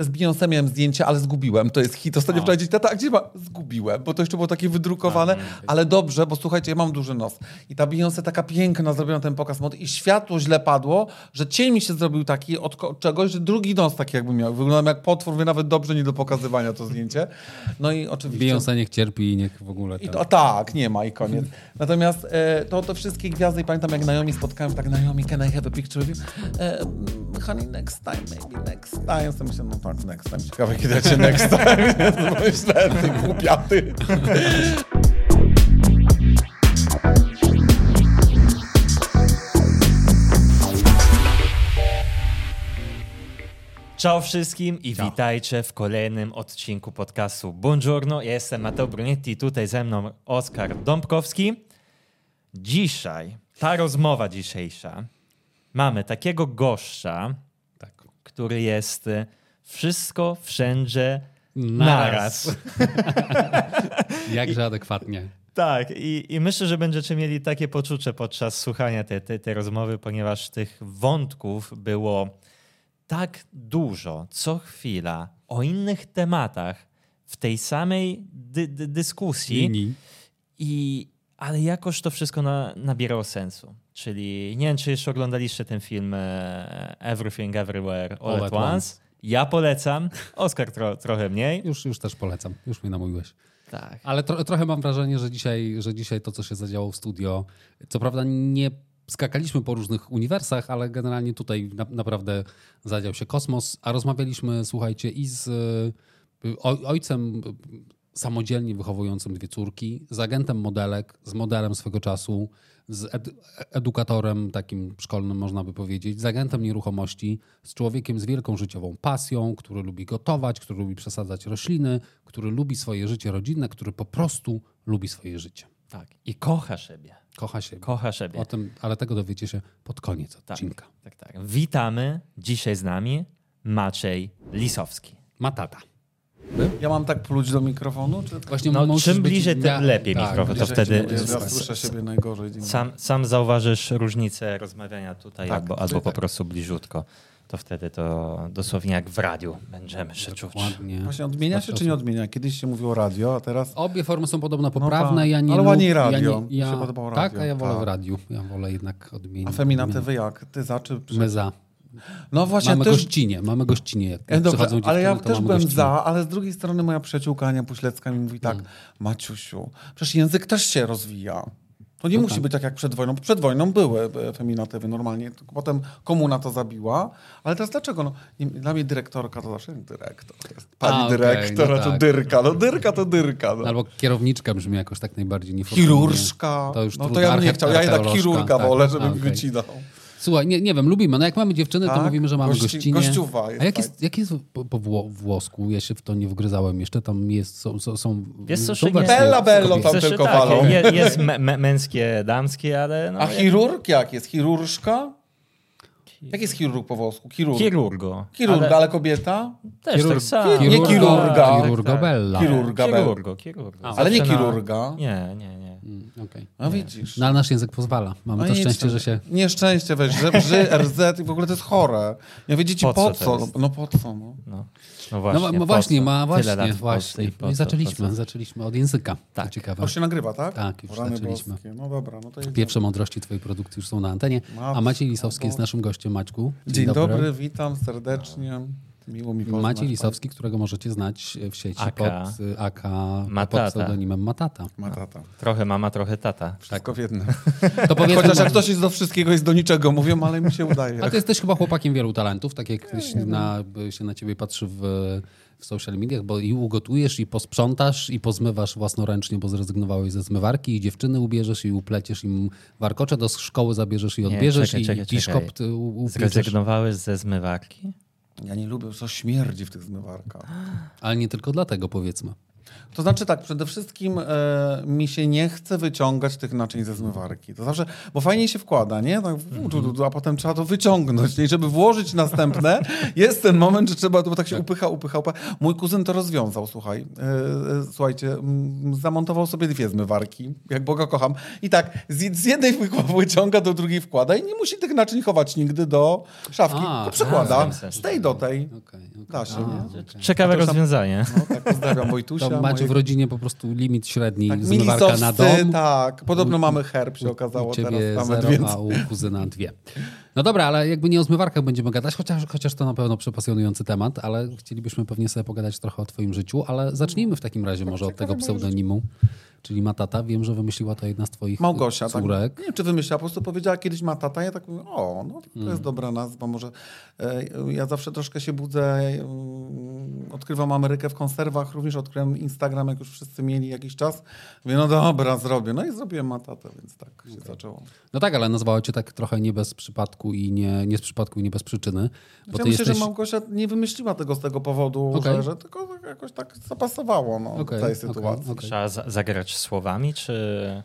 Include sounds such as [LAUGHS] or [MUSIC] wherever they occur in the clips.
Z Beyoncé miałem zdjęcie, ale zgubiłem. To jest hit. Ostatnio wczoraj dzieci, tata, a gdzie ma? Zgubiłem, bo to jeszcze było takie wydrukowane, ale dobrze, bo słuchajcie, ja mam duży nos. I ta Beyoncé taka piękna zrobiona ten pokaz mod i światło źle padło, że cień mi się zrobił taki od czegoś, że drugi nos taki jakby miał. Wyglądam jak potwór, wie nawet dobrze nie do pokazywania to zdjęcie. No i oczywiście... Beyoncé niech cierpi i niech w ogóle... I Tam... to, tak, nie ma i koniec. Natomiast e, to, to wszystkie gwiazdy i pamiętam jak Naomi spotkałem, tak Naomi, can I have a picture with you? E, mm, honey, next time, maybe next time. To myślę, no tak, next time. Ciekawe, kiedy ja cię next time. [LAUGHS] Myślę, ty głupia, ty. Ciao wszystkim i witajcie w kolejnym odcinku podcastu Buongiorno. Ja jestem Mateo Brunetti, tutaj ze mną Oskar Dąbkowski. Dzisiaj, ta rozmowa dzisiejsza, mamy takiego gościa, Tak. który jest wszystko, wszędzie, naraz. [LAUGHS] Jakże adekwatnie. Tak, i, i myślę, że będziecie mieli takie poczucie podczas słuchania tej, tej, tej rozmowy, ponieważ tych wątków było tak dużo co chwila o innych tematach w tej samej dy, dy, dyskusji, Linii. i, ale jakoś to wszystko na, nabierało sensu. Czyli nie wiem, czy jeszcze oglądaliście ten film e, Everything Everywhere All, All at at once. once. Ja polecam, Oskar tro, trochę mniej. Już, już też polecam. Już mnie namówiłeś. Tak. Ale tro, trochę mam wrażenie, że dzisiaj, że dzisiaj to, co się zadziało w studio, co prawda nie skakaliśmy po różnych uniwersach, ale generalnie tutaj na, naprawdę zadział się kosmos, a rozmawialiśmy, słuchajcie, i z y, oj, ojcem samodzielnie wychowującym dwie córki, z agentem modelek, z modelem swego czasu, z ed, edukatorem takim szkolnym, można by powiedzieć, z agentem nieruchomości, z człowiekiem z wielką życiową pasją, który lubi gotować, który lubi przesadzać rośliny, który lubi swoje życie rodzinne, który po prostu lubi swoje życie. tak. I kocha siebie. Kocha się. Kocha siebie. O tym, ale tego dowiecie się pod koniec odcinka. Tak, tak. Witamy dzisiaj z nami Maciej Lisowski. Matata. Ja mam tak pluć do mikrofonu? Czy... Właśnie No, czym być- bliżej, tym ja- lepiej tak, mikrofon. To wtedy Ja słyszę siebie najgorzej. sam, sam zauważysz różnicę rozmawiania tutaj Tak, albo, albo po tak. prostu bliziutko. To wtedy to dosłownie jak w radiu będziemy się czuć. Ładnie. Właśnie odmienia się czy nie odmienia? Kiedyś się mówiło radio, a teraz... Obie formy są podobno poprawne. tak. ja nie Ale lub- ładniej radio. Ja nie, ja, się podobało Tak, radio. a ja wolę Tak. w radiu. Ja wolę jednak odmienić. A feminatywy jak? Ty za czy... My za. No właśnie, Mamy też... gościnie, mamy gościnie. Jak E, ale ja to też byłem gościnie. za, ale z drugiej strony moja przyjaciółka Ania Puślecka mi mówi tak, Maciusiu, przecież język też się rozwija. To nie musi być tak jak przed wojną. Przed wojną były e, feminatywy normalnie, tylko potem komuna to zabiła. Ale teraz dlaczego? No, dla mnie dyrektorka to zawsze dyrektor. Jest. Pani A, okej, dyrektor, no a to tak. dyrka. No dyrka to dyrka. No. Albo kierowniczka brzmi jakoś tak najbardziej niefortunnie. Chirurżka. To już no to ja bym nie chciał. Ja jednak chirurga tak. wolę, żeby A, mi wycinał. Słuchaj, nie, nie wiem, lubimy. No jak mamy dziewczyny, to Tak? mówimy, że mamy Gości- gościnie. gościuwa jest A jak jest, jak jest po, po wło- włosku? Ja się w to nie wgryzałem jeszcze. Tam jest, są, są, są, co, są wersje Bella Bello tam Zresztą tylko tak, walą. je, jest me, me, męskie, damskie, ale... No, A chirurg jak jest? Chirurżka? Jak jest chirurg po włosku? Chirurg. Chirurgo. Chirurga, Ale ale kobieta? też tak Chirurg- samo. Nie chirurga. Chirurga Bella. Chirurga. Bella. Chirurgo, chirurgo. Ale nie chirurga. Nie, nie, nie. Mm, okej. No widzisz. No ale nasz język pozwala. Mamy No to szczęście, tam. że się... Nieszczęście, weź, że ży, RZ i w ogóle to jest chore. Ja ci Po po, co co? No po co? No. No, no właśnie. No, no właśnie, ma Tyle właśnie, Polsce właśnie. po No i zaczęliśmy, po co? zaczęliśmy od języka. Tak. To ciekawe. To już się nagrywa, tak? Tak, już Rany zaczęliśmy. boskie. No dobra, no to jedziemy. Pierwsze mądrości twojej produkcji już są na antenie. A Maciej Lisowski jest naszym gościem, Maćku. Dzień dobry. witam serdecznie. Miło mi poznać. Maciej Lisowski, którego możecie znać w sieci Aka. pod y, AK, Matata. pod pseudonimem Matata. Ma tata. Trochę mama, trochę tata. Wszystko w jednym. [LAUGHS] To powiedzmy, Chociaż jak ktoś jest do wszystkiego, jest do niczego, mówią, ale mi się udaje. A ty jesteś chyba chłopakiem wielu talentów, tak jak ktoś na, się na ciebie patrzy w, w social mediach, bo i ugotujesz, i posprzątasz, i pozmywasz własnoręcznie, bo zrezygnowałeś ze zmywarki, i dziewczyny ubierzesz, i upleciesz im warkocze, do szkoły zabierzesz i Nie, odbierzesz, czekaj, i czekaj, piszkop czekaj. upierzesz. Zrezygnowałeś ze zmywarki? Ja nie lubię, co śmierdzi w tych zmywarkach. Ale nie tylko dlatego, powiedzmy. To znaczy tak, przede wszystkim e, mi się nie chce wyciągać tych naczyń ze zmywarki. To zawsze, bo fajnie się wkłada, nie? Tak, a potem trzeba to wyciągnąć. I żeby włożyć następne, [LAUGHS] jest ten moment, że trzeba, bo tak się upycha, upycha, upycha. Mój kuzyn to rozwiązał, słuchaj. E, e, słuchajcie, mm, zamontował sobie dwie zmywarki, jak Boga kocham. I tak, z, z jednej wy- wyciąga, do drugiej wkłada i nie musi tych naczyń chować nigdy do szafki. A, to przekłada tym sensie. z tej do tej. Okej, Ciekawe rozwiązanie. No, tak, pozdrawiam [LAUGHS] Wojtusia. To macie w rodzinie po prostu limit średni tak, zmywarka na dom. tak. Podobno U- mamy herb, się okazało u ciebie teraz nawet, zero, więc... a u kuzyna dwie. No dobra, ale jakby nie o zmywarkach będziemy gadać, chociaż, chociaż to na pewno przepasjonujący temat, ale chcielibyśmy pewnie sobie pogadać trochę o twoim życiu, ale zacznijmy w takim razie może od tego pseudonimu, czyli Matata. Wiem, że wymyśliła to jedna z twoich Małgosia, tak. córek. Nie wiem, czy wymyśliła, po prostu powiedziała kiedyś ma tata, ja tak mówię, o, no to Mm. jest dobra nazwa, może e, ja zawsze troszkę się budzę, e, odkrywam Amerykę w konserwach, również odkryłem Instagram, jak już wszyscy mieli jakiś czas, mówię, no dobra, zrobię, no i zrobiłem Matatę, więc tak się zaczęło. No tak, ale nazwała cię tak trochę nie bez przypadku i nie, nie z przypadku i nie bez przyczyny. Bo ja ty myślę, jesteś... że Małgosia nie wymyśliła tego z tego powodu, Okej. że, że tylko tak jakoś tak zapasowało no, do tej sytuacji. okej. Trzeba za- zagrać słowami, czy...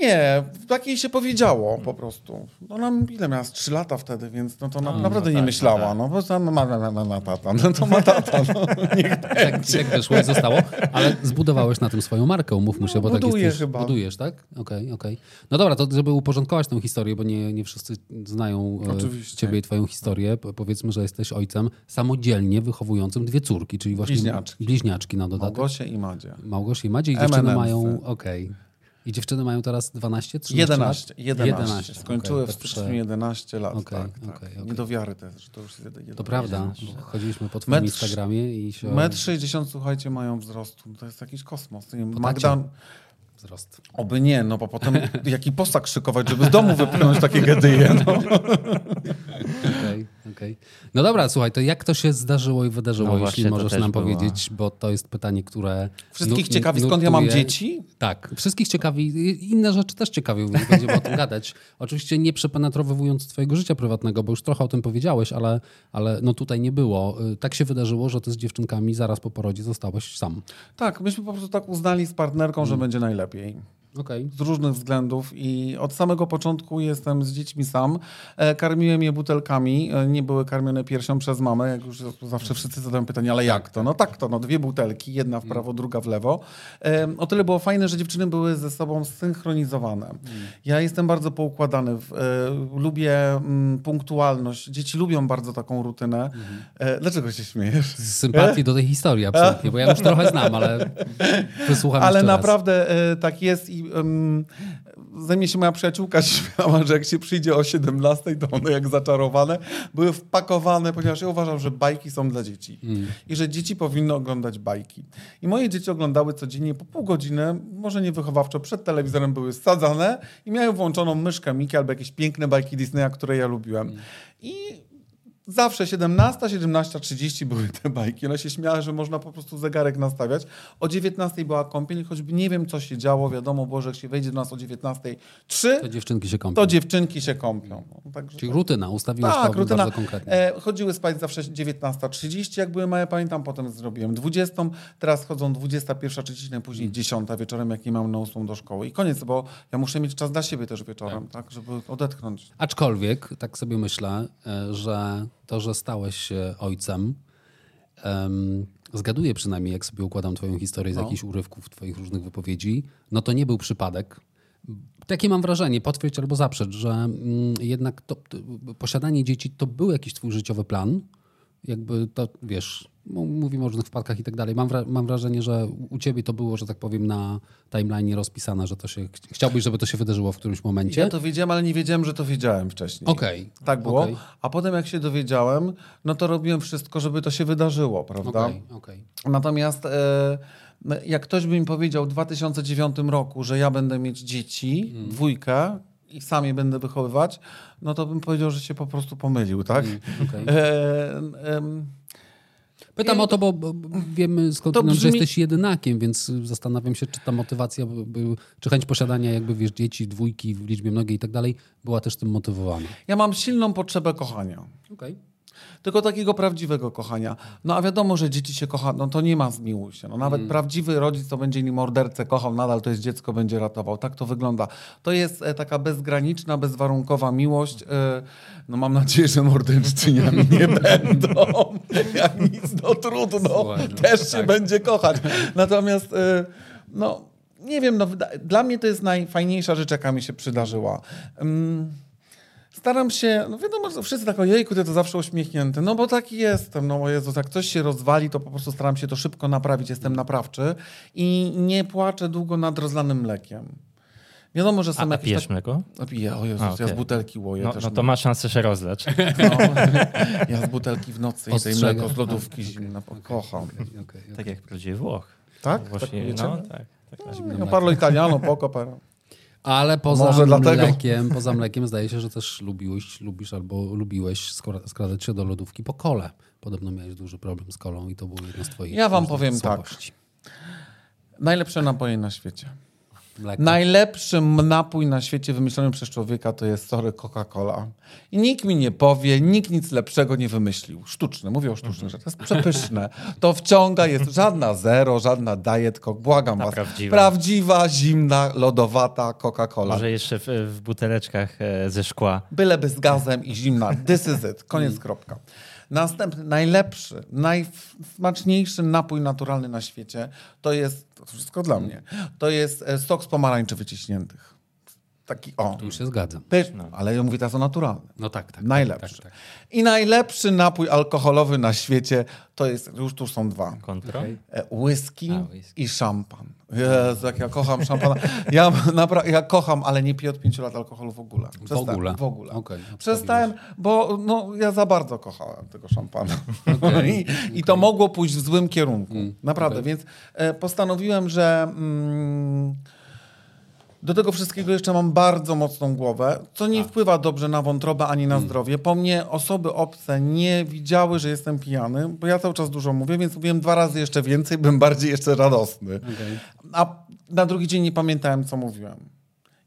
Nie, tak jej się powiedziało po prostu. Ona ile miała? Trzy lata wtedy, więc no to na, A, naprawdę no nie tak, myślała. no tak. No po prostu ma, ma, ma, ma, ma tata. No to ma tata. No, [LAUGHS] niech Tak, tak wyszło i zostało, ale zbudowałeś na tym swoją markę, umówmy się, bo tak jesteś, chyba. budujesz, tak? Okej, okej. No dobra, to żeby uporządkować tę historię, bo nie, nie wszyscy znają e, Oczywiście. ciebie i twoją historię, po- powiedzmy, że jesteś ojcem samodzielnie wychowującym dwie córki, czyli właśnie Bliźniaczki. bliźniaczki na dodatek. Małgosie i Madzie. Małgosi i Madzie i dziewczyny mają, okej. I dziewczyny mają teraz 12, 13 11. lat? 11. 11, Skończyły okej, w styczniu prze- 11 lat. Okej, tak, tak. okej. Nie do wiary też, że to już jest jeden- jeden- To prawda, chodziliśmy po twoim Metr- Instagramie i się... Metr 60, słuchajcie, mają wzrostu. To jest jakiś kosmos. Nie wiem, Magda, Wzrost. oby nie, no bo potem [LAUGHS] jaki posag szykować, żeby z domu wypłynąć takie gedyje. No. [LAUGHS] Okej. No dobra, słuchaj, to jak to się zdarzyło i wydarzyło, No jeśli możesz nam było. powiedzieć, bo to jest pytanie, które... Wszystkich ciekawi, skąd ja mam dzieci? Tak, wszystkich ciekawi, inne rzeczy też ciekawią, więc będziemy o tym [LAUGHS] gadać. Oczywiście nie przepenetrowując twojego życia prywatnego, bo już trochę o tym powiedziałeś, ale, ale no tutaj nie było. Y, Tak się wydarzyło, że ty z dziewczynkami zaraz po porodzie zostałeś sam. Tak, myśmy po prostu tak uznali z partnerką, Mm. że będzie najlepiej. Okej. z różnych względów i od samego początku jestem z dziećmi sam. E, Karmiłem je butelkami, e, nie były karmione piersią przez mamę, jak już zawsze wszyscy zadają pytanie, ale jak to? No tak to, no dwie butelki, jedna w prawo, druga w lewo. E, O tyle było fajne, że dziewczyny były ze sobą synchronizowane. Ja jestem bardzo poukładany, lubię mm, punktualność, dzieci lubią bardzo taką rutynę. E, Dlaczego się śmiejesz? Z sympatii do tej historii absolutnie, bo ja już trochę znam, ale [LAUGHS] wysłucham Ale raz. naprawdę e, tak jest i um, ze mnie się moja przyjaciółka [LAUGHS] śmiała, że jak się przyjdzie o 17, to one jak zaczarowane były wpakowane, ponieważ ja uważam, że bajki są dla dzieci i że dzieci powinny oglądać bajki. I moje dzieci oglądały codziennie po pół godziny, może nie wychowawczo, przed telewizorem były sadzane i miały włączoną myszkę Miki albo jakieś piękne bajki Disneya, które ja lubiłem. I Zawsze 17, 17.30 były te bajki. One się śmiały, że można po prostu zegarek nastawiać. O 19 była kąpiel, choćby nie wiem, co się działo. Wiadomo było, że jak się wejdzie do nas o 19.03, To dziewczynki się kąpią. to dziewczynki się kąpią. No, także Czyli tak. rutyna, ustawiłeś Tak, to rutyna. bardzo konkretnie. E, chodziły spać zawsze 19.30, jak były małe, pamiętam, potem zrobiłem 20, teraz chodzą 21.30, najpóźniej 10 wieczorem, jak nie mam na 8 do szkoły. I koniec, bo ja muszę mieć czas dla siebie też wieczorem, tak, żeby odetchnąć. Aczkolwiek, tak sobie myślę, e, że to, że stałeś się ojcem, em, zgaduję przynajmniej, jak sobie układam twoją historię z No. jakichś urywków twoich różnych wypowiedzi, no to nie był przypadek. Takie mam wrażenie, potwierdź albo zaprzecz, że mm, jednak to, to, posiadanie dzieci to był jakiś twój życiowy plan. Jakby to, wiesz, m- mówimy o różnych wpadkach i tak dalej. Mam, wra- mam wrażenie, że u ciebie to było, że tak powiem, na timeline rozpisane, że to się, ch- chciałbyś, żeby to się wydarzyło w którymś momencie. Ja to wiedziałem, ale nie wiedziałem, że to wiedziałem wcześniej. Okej. Tak było. Okej. A potem jak się dowiedziałem, no to robiłem wszystko, żeby to się wydarzyło, prawda? Okej, okej. Natomiast e, jak ktoś by mi powiedział w 2009 roku, że ja będę mieć dzieci, Mm. dwójkę i sam je będę wychowywać, no to bym powiedział, że się po prostu pomylił, tak? Mm, okej. [LAUGHS] E, em, Pytam o to, bo, bo wiemy skąd, To że brzmi- jesteś jedynakiem, więc zastanawiam się, czy ta motywacja, czy chęć posiadania jakby, wiesz, dzieci, dwójki w liczbie mnogiej i tak dalej, była też tym motywowana. ja mam silną potrzebę kochania. Okej. Tylko takiego prawdziwego kochania. No a wiadomo, że dzieci się kocha, no to nie ma zmiłuj się. No, nawet prawdziwy rodzic, co będzie nim mordercę kochał, nadal to jest dziecko, będzie ratował. Tak to wygląda. To jest e, taka bezgraniczna, bezwarunkowa miłość. E, no mam nadzieję, że morderczyniami [LAUGHS] nie będą. Jak nic, no trudno. Słuchaj, no, Też się tak. będzie kochać. Natomiast, e, no nie wiem, no, dla mnie to jest najfajniejsza rzecz, jaka mi się przydarzyła. Mm, Staram się, no wiadomo, wszyscy tak, ojejku, ty to zawsze uśmiechnięty. No bo taki jestem, no bo Jezus, jak coś się rozwali, to po prostu staram się to szybko naprawić, jestem naprawczy i nie płaczę długo nad rozlanym mlekiem. Wiadomo, że są A, a jakieś... pijesz tak... mleko? A piję, o Jezus, A, ja okej. z butelki łoję No, też. no to ma szansę się rozleć. No, [LAUGHS] ja z butelki w nocy i tej mleko z lodówki A, zimne, okej, kocham. okej, okej. Tak jak prawdziwy Włoch. Tak? Tak Włosi, wiecie? no, tak. tak, tak. Ja parlo italiano, poco, pero. Ale poza Może dlatego. mlekiem, poza mlekiem zdaje się, że też lubiłeś, lubisz albo lubiłeś skradać się do lodówki po kole. Podobno miałeś duży problem z kolą i to był jeden z twoich Ja wam powiem tak. słabości. Najlepsze napoje na świecie. Mleko. Najlepszy napój na świecie wymyślony przez człowieka to jest sorry Coca-Cola. I nikt mi nie powie, nikt nic lepszego nie wymyślił. Sztuczne, mówię o sztucznych rzeczach. To jest przepyszne. To wciąga, jest żadna zero, żadna diet coke. Błagam Ta was. prawdziwa. Prawdziwa, zimna, lodowata Coca-Cola. Może jeszcze w, w buteleczkach e, ze szkła. Byleby z gazem i zimna. This is it. Koniec, kropka. Następny, najlepszy, najsmaczniejszy napój naturalny na świecie to jest, to wszystko dla mnie, to jest e, sok z pomarańczy wyciśniętych. Taki, o, Tu już się zgadzam. pyszny, ale ja mówię teraz o naturalnym. No tak, tak. Najlepszy. Tak, tak, tak. I najlepszy napój alkoholowy na świecie to jest, już tu są dwa. Kontrol. E, Whisky, A, whisky. i szampan. Jezu, jak ja kocham szampana. Ja, [LAUGHS] napra- ja kocham, ale nie piję od pięciu lat alkoholu w ogóle. W Przestałem, ogóle? W ogóle. Okej, Przestałem, bo no, ja za bardzo kochałem tego szampana. [LAUGHS] Okej, [LAUGHS] I, I to mogło pójść w złym kierunku. Mm, Naprawdę. Więc e, postanowiłem, że mm, do tego wszystkiego jeszcze mam bardzo mocną głowę, co nie wpływa dobrze na wątrobę ani Mm. na zdrowie. Po mnie osoby obce nie widziały, że jestem pijany, bo ja cały czas dużo mówię, więc mówiłem dwa razy jeszcze więcej, bym bardziej jeszcze radosny. Okej. A na drugi dzień nie pamiętałem, co mówiłem.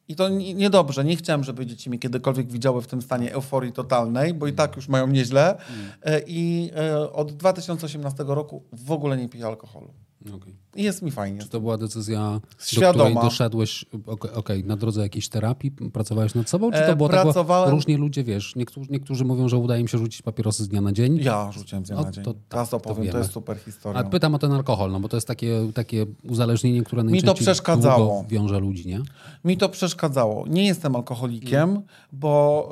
I to nie- niedobrze. Nie chciałem, żeby dzieci mnie kiedykolwiek widziały w tym stanie euforii totalnej, bo i tak już mają nieźle. E, I e, od 2018 roku w ogóle nie piję alkoholu. Okej. I jest mi fajnie. Czy to była decyzja, do Świadoma. której doszedłeś okej, okej, na drodze jakiejś terapii? Pracowałeś nad sobą? Czy E, to było tak, pracowałem- bo różnie ludzie, wiesz, niektórzy, niektórzy mówią, że udaje im się rzucić papierosy z dnia na dzień. Ja rzuciłem z dnia No na dzień. to- Teraz to opowiem, to, wiemy. jest super historia. A pytam o ten alkohol, no bo to jest takie, takie uzależnienie, które to najczęściej przeszkadzało. długo wiąże ludzi, nie? Mi to przeszkadzało. Nie jestem alkoholikiem, bo,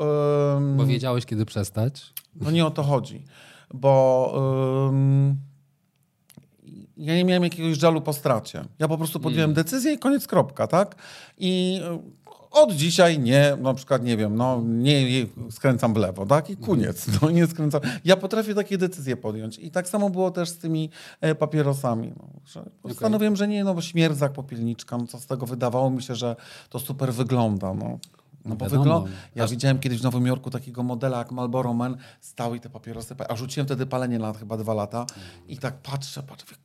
ym, Bo wiedziałeś, kiedy przestać. bo nie o to chodzi. Bo ym, ja nie miałem jakiegoś żalu po stracie. Ja po prostu podjąłem decyzję i koniec, kropka, tak? I y, od dzisiaj nie, na przykład, nie wiem, no nie skręcam w lewo, tak? I koniec, [LAUGHS] no nie skręcam. Ja potrafię takie decyzje podjąć. I tak samo było też z tymi e, papierosami. No, że postanowiłem, że nie, no bo śmierdzak, popielniczka, no co z tego wydawało mi się, że to super wygląda, no. No bo wiadomo. wygląda. Ja Aż- widziałem kiedyś w Nowym Jorku takiego modela jak Marlboro Man, stał i te papierosy, pa- a rzuciłem wtedy palenie na chyba dwa lata i tak patrzę, patrzę, mówię,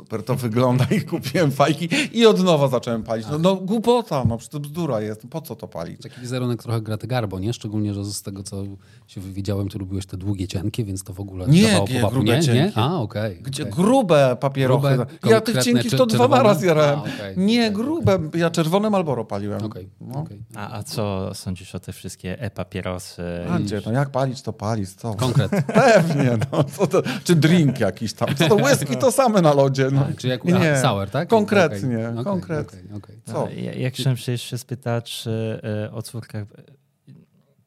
super to wygląda i kupiłem fajki i od nowa zacząłem palić. No, no głupota, no przecież to bzdura jest, po co to palić? Taki wizerunek trochę Graty Garbo, nie? Szczególnie, że z tego, co się wywiedziałem, ty lubiłeś te długie cienkie, więc to w ogóle Nie, dawało nie, powabu. grube nie, nie? A, okej. Gdzie okej. grube papierochy. Grube, ja tych cienkich to dwa czerwone? raz jarałem. A, okej, nie, grube. Ja czerwone Marlboro paliłem. No. A, a co sądzisz o te wszystkie e-papierosy? Andzie, no jak palić, to palić, co? Konkret. [LAUGHS] Pewnie, no. Co to, czy drink jakiś tam. Co to [LAUGHS] whisky to same na lodzie. No. Czy jak Nie. a, sour, tak? Konkretnie, okej, konkretnie. okej, okej. Co? A ja- Jak chciałem się jeszcze spytać e, e, o córkach. e,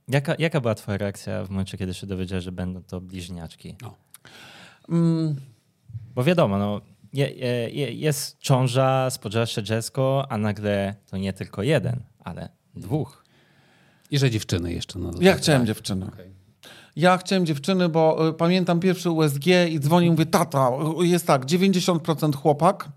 Jaka, jaka była twoja reakcja w momencie, kiedy się dowiedziałeś, że będą to bliźniaczki? Mm, Bo wiadomo, no, je, je, je- jest ciąża, spodziewa się dziecko, a nagle to nie tylko jeden, ale dwóch. I że dziewczyny jeszcze. No, ja chciałem dziewczyny. Okej. Ja chciałem dziewczyny, bo y, pamiętam pierwszy USG i dzwonił, mówię, tata, y, jest tak, 90% chłopak,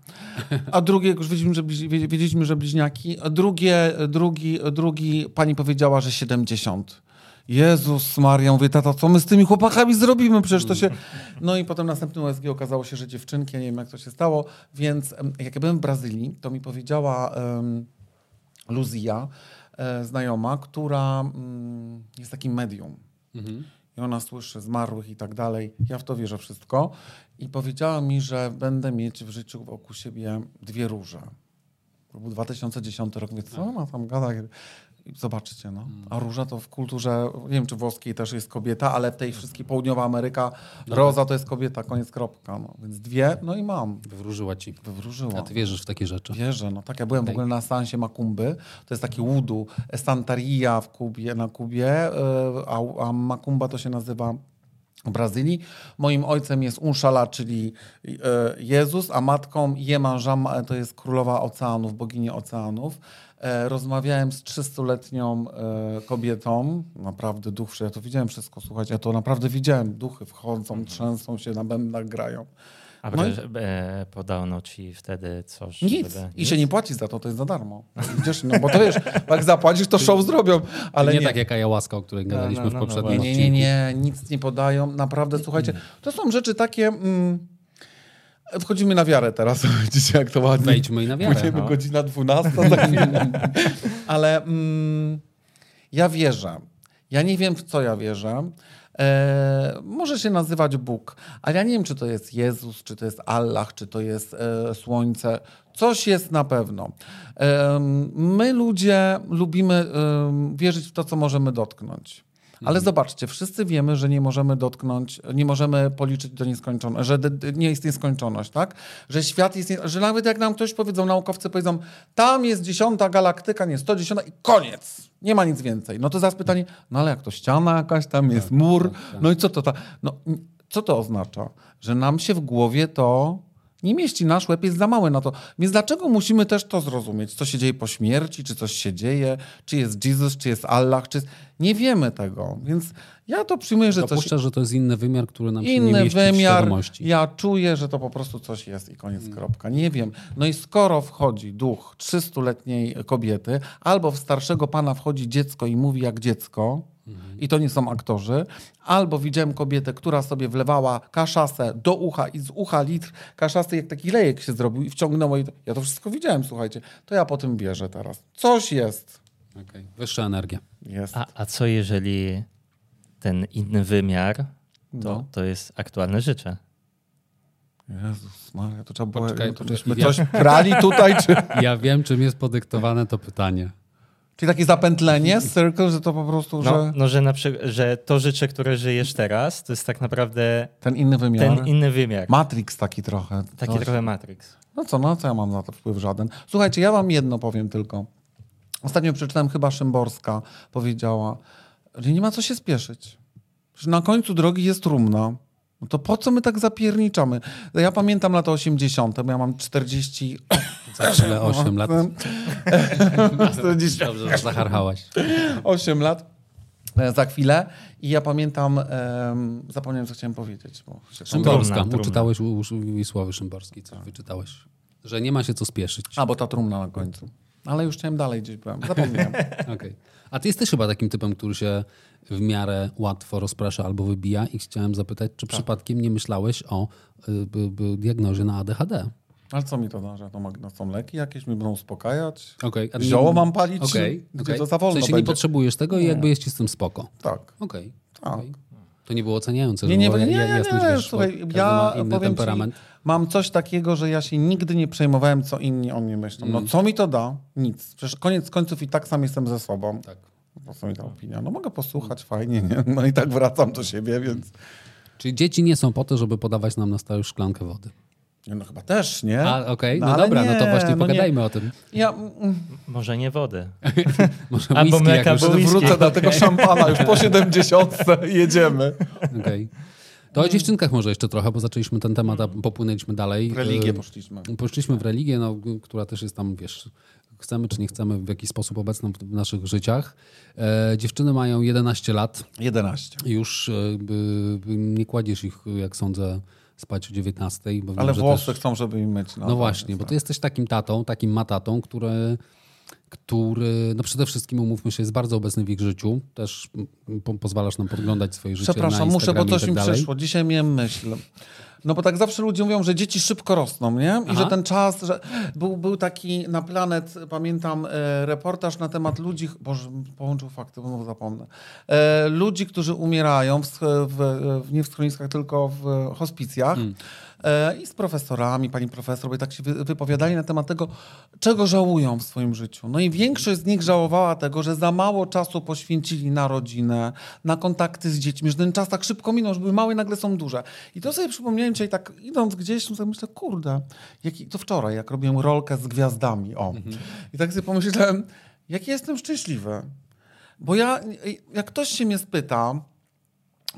a drugie, już wiedzieliśmy, że, wiedzieliśmy, że bliźniaki, a drugie, drugi, drugi, pani powiedziała, że 70. Jezus Maria, mówię, tata, co my z tymi chłopakami zrobimy? Przecież to się... No i potem następnym USG okazało się, że dziewczynki, ja nie wiem jak to się stało, więc jak ja byłem w Brazylii, to mi powiedziała um, Luzia, e, znajoma, która mm, jest takim medium. Mhm. I ona słyszy zmarłych i tak dalej. Ja w to wierzę wszystko. I powiedziała mi, że będę mieć w życiu wokół siebie dwie róże. To był 2010 rok. Mówię, co ona tam gada? Zobaczycie, no. A róża to w kulturze, nie wiem czy włoskiej też jest kobieta, ale w tej wszystkiej południowa Ameryka roza to jest kobieta, koniec kropka. No. Więc dwie, no i mam. Wywróżyła ci. Wywróżyła. A ty wierzysz w takie rzeczy? Wierzę, no tak. Ja byłem w Okej. ogóle na seansie Makumby. To jest taki łudu, Estantaria w Kubie, na Kubie, y, a, a Makumba to się nazywa w Brazylii. Moim ojcem jest Unshala, czyli y, Jezus, a matką Iemanżama, to jest królowa oceanów, bogini oceanów. E, Rozmawiałem z 300-letnią e, kobietą, naprawdę duch, ja to widziałem wszystko, słuchajcie, ja to naprawdę widziałem, duchy wchodzą, trzęsą się, na bębnach grają. A No e, podano ci wtedy coś. Nic. żeby- I się nie płaci za to, to jest za darmo. Widzisz, no bo to wiesz, jak zapłacisz, to show zrobią, ale nie, nie. tak jak ayahuasca, o której gadaliśmy no, w no, poprzednim no nie, nie, nie, nic nie podają. Naprawdę, słuchajcie, to są rzeczy takie... Mm, wchodzimy na wiarę teraz, [LAUGHS] widzicie jak to ładnie. Wejdźmy i na wiarę. Pójdziemy no. godzina 12 za chwilę. Ale mm, ja wierzę. Ja nie wiem, w co ja wierzę. E, może się nazywać Bóg, ale ja nie wiem, czy to jest Jezus, czy to jest Allah, czy to jest e, Słońce. Coś jest na pewno. Em, my ludzie lubimy em, wierzyć w to, co możemy dotknąć. Ale zobaczcie, wszyscy wiemy, że nie możemy dotknąć, nie możemy policzyć do nieskończoności, że nie jest nieskończoność, tak? Że świat jest, nie, że nawet jak nam ktoś powiedzą, naukowcy powiedzą, tam jest dziesiąta galaktyka, nie, 110 i koniec. Nie ma nic więcej. No to zaraz pytanie, no ale jak to ściana jakaś, tam jest mur, no i co to ta, no co to oznacza? Że nam się w głowie to nie mieści, nasz łeb jest za mały na to. Więc dlaczego musimy też to zrozumieć? Co się dzieje po śmierci, czy coś się dzieje, czy jest Jezus, czy jest Allah, czy jest... Nie wiemy tego, więc ja to przyjmuję, że coś... Dopuszczasz, że to jest inny wymiar, który nam się nie Inny mieści w wymiar. świadomości. Ja czuję, że to po prostu coś jest i koniec kropka. Nie wiem. No i skoro wchodzi duch 300-letniej kobiety, albo w starszego pana wchodzi dziecko i mówi jak dziecko, i to nie są aktorzy, albo widziałem kobietę, która sobie wlewała kaszasę do ucha i z ucha litr kaszasy, jak taki lejek się zrobił i wciągnęło. I to, ja to wszystko widziałem, słuchajcie. To ja po tym wierzę teraz. Coś jest. Okej. Wyższa energia. Jest. A, a co jeżeli ten inny wymiar to, No. to jest aktualne życie? Jezus Maria, to trzeba było... Poczekaj, to poczekaj. myśmy coś prali tutaj, czy... Ja wiem, czym jest podyktowane to pytanie. Czyli takie zapętlenie, circle, że to po prostu, No, że no że, na że to życie, które żyjesz teraz, to jest tak naprawdę ten inny wymiar. ten inny wymiar. Matrix taki trochę. Taki Coś. trochę Matrix. No co, no co ja mam na to wpływ żaden. Słuchajcie, ja wam jedno powiem tylko. Ostatnio przeczytałem, chyba Szymborska powiedziała, że nie ma co się spieszyć. Że na końcu drogi jest trumna. No to po co my tak zapierniczamy? Ja pamiętam lata 80., bo ja mam 40... Za chwilę 8 lat. 40 Dobrze, zacharchałaś. 8 lat e, za chwilę. I ja pamiętam, em, zapomniałem, co chciałem powiedzieć. Bo się Szymborska. Uczytałeś u, u Wisławy Szymborskiej, coś wyczytałeś. Że nie ma się co spieszyć. A, bo ta trumna na końcu. Ale już chciałem dalej gdzieś byłem. Zapomniałem. [LAUGHS] Okej. A ty jesteś chyba takim typem, który się w miarę łatwo rozprasza albo wybija i chciałem zapytać, czy przypadkiem nie myślałeś o y, y, y, diagnozie na ADHD? Ale co mi to da, że to no, są leki jakieś, mi będą uspokajać? Okej. a Zioło mam palić, gdzie okej. to za wolno W sensie nie potrzebujesz tego i jakby jest ci z tym spoko. Tak. Okej. tak. okej. To nie było oceniające, Nie, nie, nie, nie, ja- nie, jasność, nie, wiesz, słuchaj, każdy ja ma inny powiem temperament. Mam coś takiego, że ja się nigdy nie przejmowałem, co inni o mnie myślą. Mm. No co mi to da? Nic. Przecież koniec końców i tak sam jestem ze sobą. Tak. Po co mi ta opinia? No mogę posłuchać, fajnie, nie? No i tak wracam do siebie, więc... Czyli dzieci nie są po to, żeby podawać nam na stałe szklankę wody. Nie, No chyba też, nie? A, okej, no, ale dobra, no to nie, właśnie no nie. pogadajmy o tym. Ja mm, Może nie wody. [LAUGHS] Może Albo whisky, mleka, jak już... wrócę do tego [LAUGHS] szampana już po 70 jedziemy. Okej. To o dziewczynkach może jeszcze trochę, bo zaczęliśmy ten temat, a popłynęliśmy dalej. W religię Y, poszliśmy. Poszliśmy w religię, no, która też jest tam, wiesz, chcemy czy nie chcemy, w jakiś sposób obecną w naszych życiach. E, dziewczyny mają 11 lat. 11. Już e, nie kładziesz ich, jak sądzę, spać o 19. Bo wiem, Ale że włosy też- chcą, żeby im myć. No właśnie, bo ty jesteś takim tatą, takim matatą, który, który no przede wszystkim, umówmy się, jest bardzo obecny w ich życiu. Też po, pozwalasz nam podglądać swoje życie Przepraszam, muszę, bo coś tak mi przyszło. Dzisiaj miałem myśl. No bo tak zawsze ludzie mówią, że dzieci szybko rosną, nie? I Aha. że ten czas, że był, był taki na Planet, pamiętam, e, reportaż na temat ludzi, boże, połączył fakty, bo zapomnę. E, ludzi, którzy umierają w, w, w, nie w schroniskach, tylko w hospicjach. E, I z profesorami, pani profesor, by tak się wy, wypowiadali na temat tego, czego żałują w swoim życiu. No i większość z nich żałowała tego, że za mało czasu poświęcili na rodzinę, na kontakty z dziećmi, że ten czas tak szybko minął, że były małe i nagle są duże. I to sobie przypomniałem dzisiaj tak idąc gdzieś, to sobie myślę, kurde, jaki, to wczoraj, jak robiłem rolkę z gwiazdami, o. I tak sobie pomyślałem, jaki jestem szczęśliwy. Bo ja, jak ktoś się mnie spyta,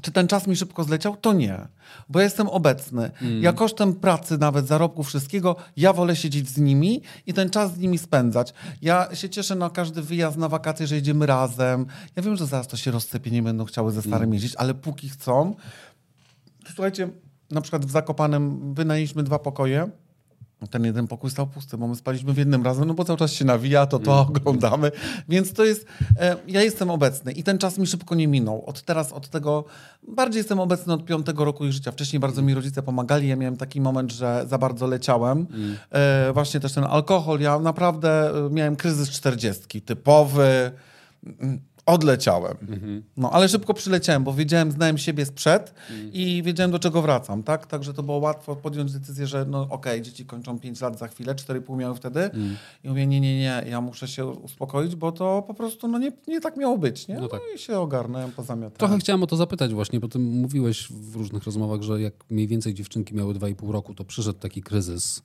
czy ten czas mi szybko zleciał? To nie, bo ja jestem obecny. Ja kosztem pracy, nawet zarobku, wszystkiego, ja wolę siedzieć z nimi i ten czas z nimi spędzać. Ja się cieszę na każdy wyjazd na wakacje, że jedziemy razem. Ja wiem, że zaraz to się rozsypie, nie będą chciały ze starym jeździć, ale póki chcą. Słuchajcie, na przykład w Zakopanem wynajęliśmy dwa pokoje. Ten jeden pokój stał pusty, bo my spaliśmy w jednym razem, no bo cały czas się nawija, to to oglądamy. Więc to jest, e, ja jestem obecny i ten czas mi szybko nie minął. Od teraz, od tego, bardziej jestem obecny od piątego roku ich życia. Wcześniej bardzo mi rodzice pomagali, ja miałem taki moment, że za bardzo leciałem. E, właśnie też ten alkohol, ja naprawdę e, miałem kryzys czterdziestki, typowy. Odleciałem. No, ale szybko przyleciałem, bo wiedziałem, znałem siebie sprzed i wiedziałem, do czego wracam, tak? Także to było łatwo podjąć decyzję, że no okej, dzieci kończą 5 lat za chwilę, 4,5 miały wtedy i mówię, nie, nie, nie, ja muszę się uspokoić, bo to po prostu no nie, nie tak miało być, nie? No, No tak. i się ogarnąłem, pozamiatałem. Trochę chciałem o to zapytać właśnie, bo ty mówiłeś w różnych rozmowach, że jak mniej więcej dziewczynki miały 2,5 roku, to przyszedł taki kryzys